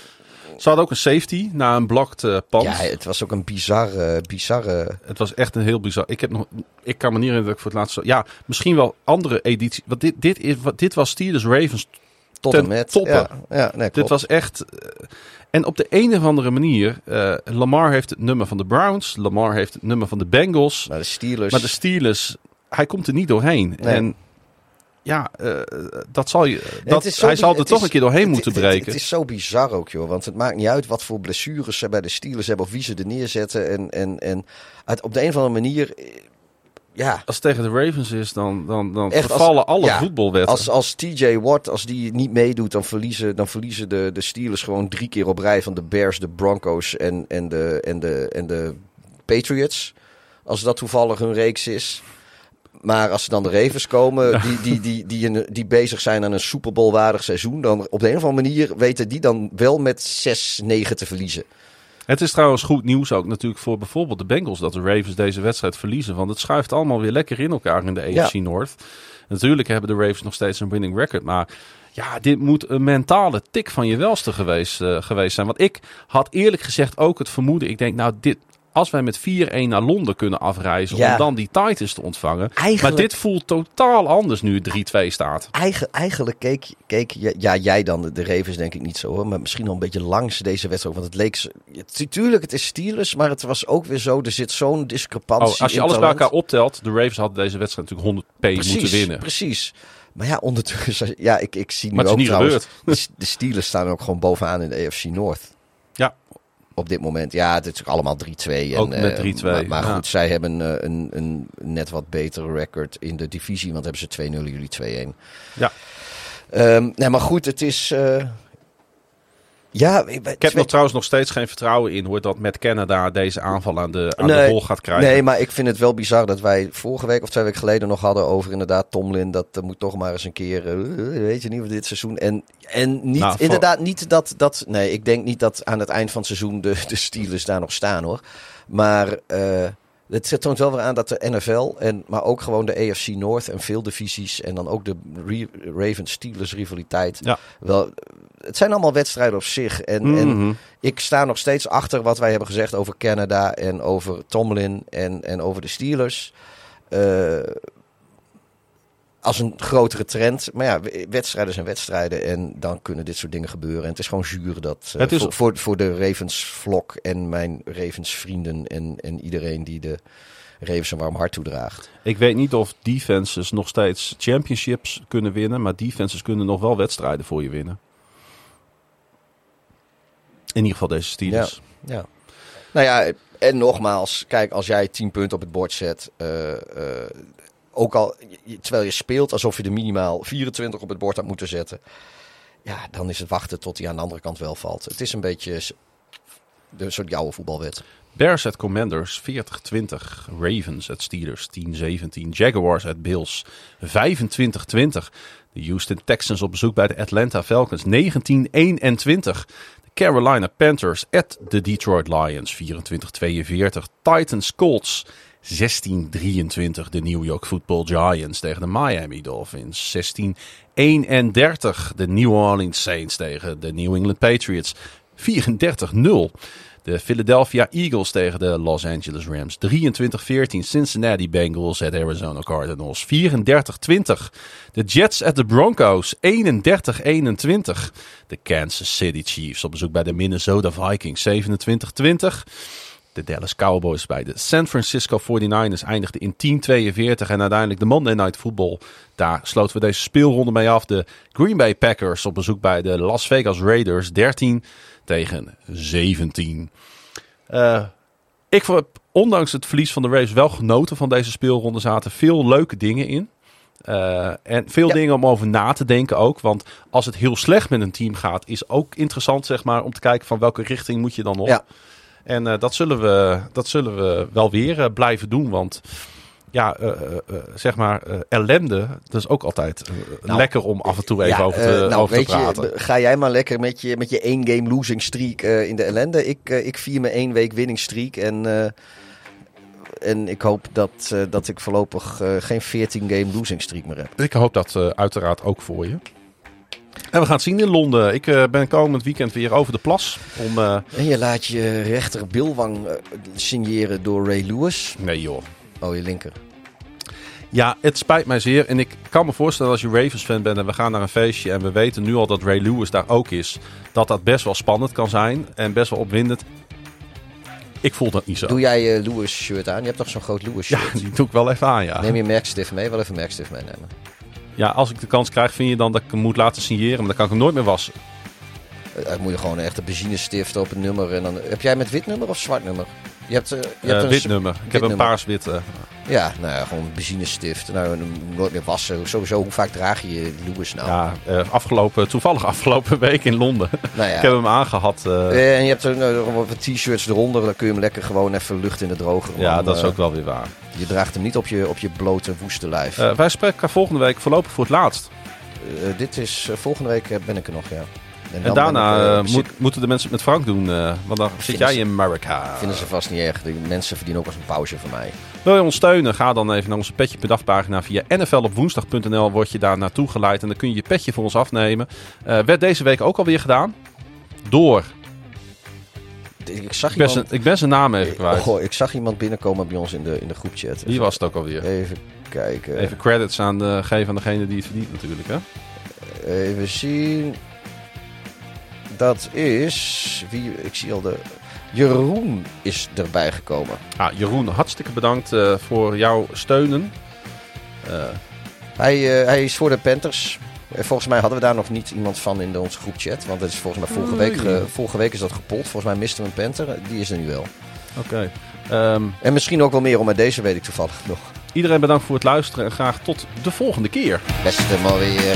Ze hadden ook een safety na een blocked eh pand. ja, het was ook een bizarre, bizarre Het was echt een heel bizar. Ik, heb nog, ik kan me niet herinneren dat ik voor het laatst... zo- Ja, misschien wel andere editie. Want dit, dit, is, wat, dit was Steelers Ravens. tot ten en met. toppe. Ja, ja nee, Dit was echt... eh, en op de een of andere manier... eh, Lamar heeft het nummer van de Browns. Lamar heeft het nummer van de Bengals. Maar de Steelers, Maar de Steelers... Hij komt er niet doorheen. Nee. En ja, eh, dat zal je... Dat, hij zal er toch is- een keer doorheen het- moeten het- breken. Het, is zo bizar ook, joh. Want het maakt niet uit wat voor blessures ze bij de Steelers hebben of wie ze er neerzetten. En, en, en uit, op de een of andere manier, eh, ja, Als het tegen de Ravens is, dan, dan, dan Echt, als- alle ja, voetbalwetten. Als, als TJ Watt, als die niet meedoet, dan verliezen, dan verliezen de, de Steelers gewoon drie keer op rij van de Bears, de Broncos en, en, de, en, de, en de Patriots. Als dat toevallig hun reeks is. Maar als ze dan de Ravens komen, die, die, die, die, die bezig zijn aan een Super Bowl waardig seizoen, dan op de een of andere manier weten die dan wel met 6-9 te verliezen. Het is trouwens goed nieuws ook natuurlijk voor bijvoorbeeld de Bengals dat de Ravens deze wedstrijd verliezen. Want het schuift allemaal weer lekker in elkaar in de AFC North. Natuurlijk hebben de Ravens nog steeds een winning record. Maar ja, dit moet een mentale tik van je welste geweest, eh, geweest zijn. Want ik had eerlijk gezegd ook het vermoeden. Ik denk nou, dit, als wij met 4-1 naar Londen kunnen afreizen Ja. om dan die Titans te ontvangen. Eigenlijk- Maar dit voelt totaal anders nu het 3-2 staat. Eigen, eigenlijk keek, keek je- ja, jij dan, de- Ravens denk ik niet zo hoor, maar misschien al een beetje langs deze wedstrijd. Want het leek, het- tuurlijk het is Steelers, maar het was ook weer zo, er zit zo'n discrepantie Oh, als je in alles bij elkaar optelt, de Ravens hadden deze wedstrijd natuurlijk 100p precies, moeten winnen. Precies. Maar ja, ondertussen, [LAUGHS] ja, ik, ik zie nu ook trouwens, gebeurd. de, [LAUGHS] de Steelers staan ook gewoon bovenaan in de AFC North. Op dit moment, ja, het is allemaal 3-2. en, met eh, 3-2, Maar, maar ja. goed, zij hebben eh, een, een net wat betere record in de divisie, want hebben ze 2-0, jullie 2-1. ja. Ehm, nee, maar goed, het is. eh, ja, ik, Ik heb nog trouwens nog steeds geen vertrouwen in hoor dat met Canada deze aanval aan de, aan de Nee, rol gaat krijgen. Nee, maar ik vind het wel bizar dat wij vorige week of twee weken geleden nog hadden over inderdaad Tomlin. Dat moet toch maar eens een keer, eh, weet je niet, voor dit seizoen. En, en niet, Nou, inderdaad niet dat, dat, nee, ik denk niet dat aan het eind van het seizoen de, de Steelers daar nog staan hoor. Maar eh, het toont wel weer aan dat de NFL, en, maar ook gewoon de AFC North en veel divisies en dan ook de Ravens-Steelers rivaliteit. Ja. Wel, het zijn allemaal wedstrijden op zich. En, en Mhm. ik sta nog steeds achter wat wij hebben gezegd over Canada en over Tomlin en, en over de Steelers. Eh, als een grotere trend. Maar ja, wedstrijden zijn wedstrijden en dan kunnen dit soort dingen gebeuren. En het is gewoon zuur dat eh, Het is- voor, voor, voor de Ravens-vlok en mijn Ravens-vrienden en, en iedereen die de Ravens een warm hart toedraagt. Ik weet niet of defenses nog steeds championships kunnen winnen, maar defenses kunnen nog wel wedstrijden voor je winnen. In ieder geval deze Steelers. Ja. Nou ja, en nogmaals, kijk, als jij 10 punten op het bord zet, eh, eh, ook al terwijl je speelt alsof je er minimaal 24 op het bord had moeten zetten, ja, dan is het wachten tot hij aan de andere kant wel valt. Het is een beetje de soort jouwe voetbalwet. Bears at Commanders 40-20. Ravens at Steelers 10-17. Jaguars at Bills 25-20. De Houston Texans op bezoek bij de Atlanta Falcons 19-21. De Carolina Panthers at de Detroit Lions 24-42. Titans Colts 16-23. De New York Football Giants tegen de Miami Dolphins 16-31. De New Orleans Saints tegen de New England Patriots 34-0. De Philadelphia Eagles tegen de Los Angeles Rams 23-14. Cincinnati Bengals at Arizona Cardinals 34-20. De Jets at de Broncos 31-21. De Kansas City Chiefs op bezoek bij de Minnesota Vikings 27-20. De Dallas Cowboys bij de San Francisco 49ers eindigde in 10-42. En uiteindelijk de Monday Night Football. Daar sloten we deze speelronde mee af. De Green Bay Packers op bezoek bij de Las Vegas Raiders. 13 tegen 17. Uh, ik heb ondanks het verlies van de Raiders wel genoten van deze speelronde. Zaten veel leuke dingen in. Uh, en veel Ja. dingen om over na te denken ook. Want als het heel slecht met een team gaat, is ook interessant zeg maar, om te kijken van welke richting moet je dan op. Ja. En eh, dat, zullen we, dat zullen we wel weer eh, blijven doen. Want ja, eh, zeg maar, eh, ellende, dat is ook altijd Nou, lekker om af en toe even Ja, over te, nou, over te weet praten. Je, ga jij maar lekker met je, met je één game losing streak eh, in de ellende. Ik, ik vier mijn één week winning streak. En, eh, en ik hoop dat, eh, dat ik voorlopig geen 14 game losing streak meer heb. Ik hoop dat eh, uiteraard ook voor je. En we gaan het zien in Londen. Ik eh, ben komend weekend weer over de plas. Om, eh, En je laat je rechter bilwang eh, signeren door Ray Lewis. nee joh. Oh, je linker. Ja, het spijt mij zeer. En ik kan me voorstellen als je Ravens-fan bent en we gaan naar een feestje en we weten nu al dat Ray Lewis daar ook is, dat dat best wel spannend kan zijn en best wel opwindend. Ik voel dat niet zo. Doe jij je Lewis shirt aan? Je hebt toch zo'n groot Lewis Ja, [LAUGHS] die doe ik wel even aan, ja. Neem je merkstift mee? Wel even merkstift meenemen. Ja, als ik de kans krijg, vind je dan dat ik hem moet laten signeren, maar dan kan ik hem nooit meer wassen. Eh, Dan moet je gewoon echt een benzinestift op het nummer. En dan, heb jij met wit nummer of zwart nummer? Je hebt, eh, je hebt Eh een wit nummer. Ik wit heb een paars-wit. eh. Ja, nou ja, gewoon een benzinestift. Nou, nooit meer wassen. Sowieso, hoe vaak draag je je Lewis nou? ja, afgelopen, toevallig afgelopen week in Londen. Nou ja. Ik heb hem aangehad. eh, Eh, en je hebt er nou, wat t-shirts eronder. Dan kun je hem lekker gewoon even lucht in de droger. ja, dat is ook wel weer waar. Je draagt hem niet op je, op je blote, woeste lijf. Wij spreken elkaar volgende week voorlopig voor het laatst. Dit is, volgende week ben ik er nog, ja. En daarna ik, eh, eh, moet- moeten de mensen het met Frank doen. eh, want dan zit jij ze- in Amerika. vinden ze vast niet erg. Die mensen verdienen ook als een pauze van mij. Wil je ons steunen? Ga dan even naar onze Petje pagina via nflopwoensdag.nl. Word je daar naartoe geleid en dan kun je je petje voor ons afnemen. Werd deze week ook alweer gedaan. Door. Ik zag Ik ben, iemand, zijn, ik ben zijn naam even kwijt. oh, goh, ik zag iemand binnenkomen bij ons in de, in de groepchat. Wie was het ook alweer? Even kijken. Even credits aan de, geven aan degene die het verdient natuurlijk. Hè? Even zien. Dat is. Wie, ik zie al de. Jeroen is erbij gekomen. Ah, Jeroen, hartstikke bedankt eh, voor jouw steunen. Eh, Hij, eh, hij is voor de Panthers. Volgens mij hadden we daar nog niet iemand van in de, onze groepchat. Want het is volgens mij vorige week, ge- vorige week is dat gepold. Volgens mij miste we een Panther. Die is er nu wel. Oké. Ehm, En misschien ook wel meer, maar deze weet ik toevallig nog. iedereen bedankt voor het luisteren en graag tot de volgende keer. Beste maar weer.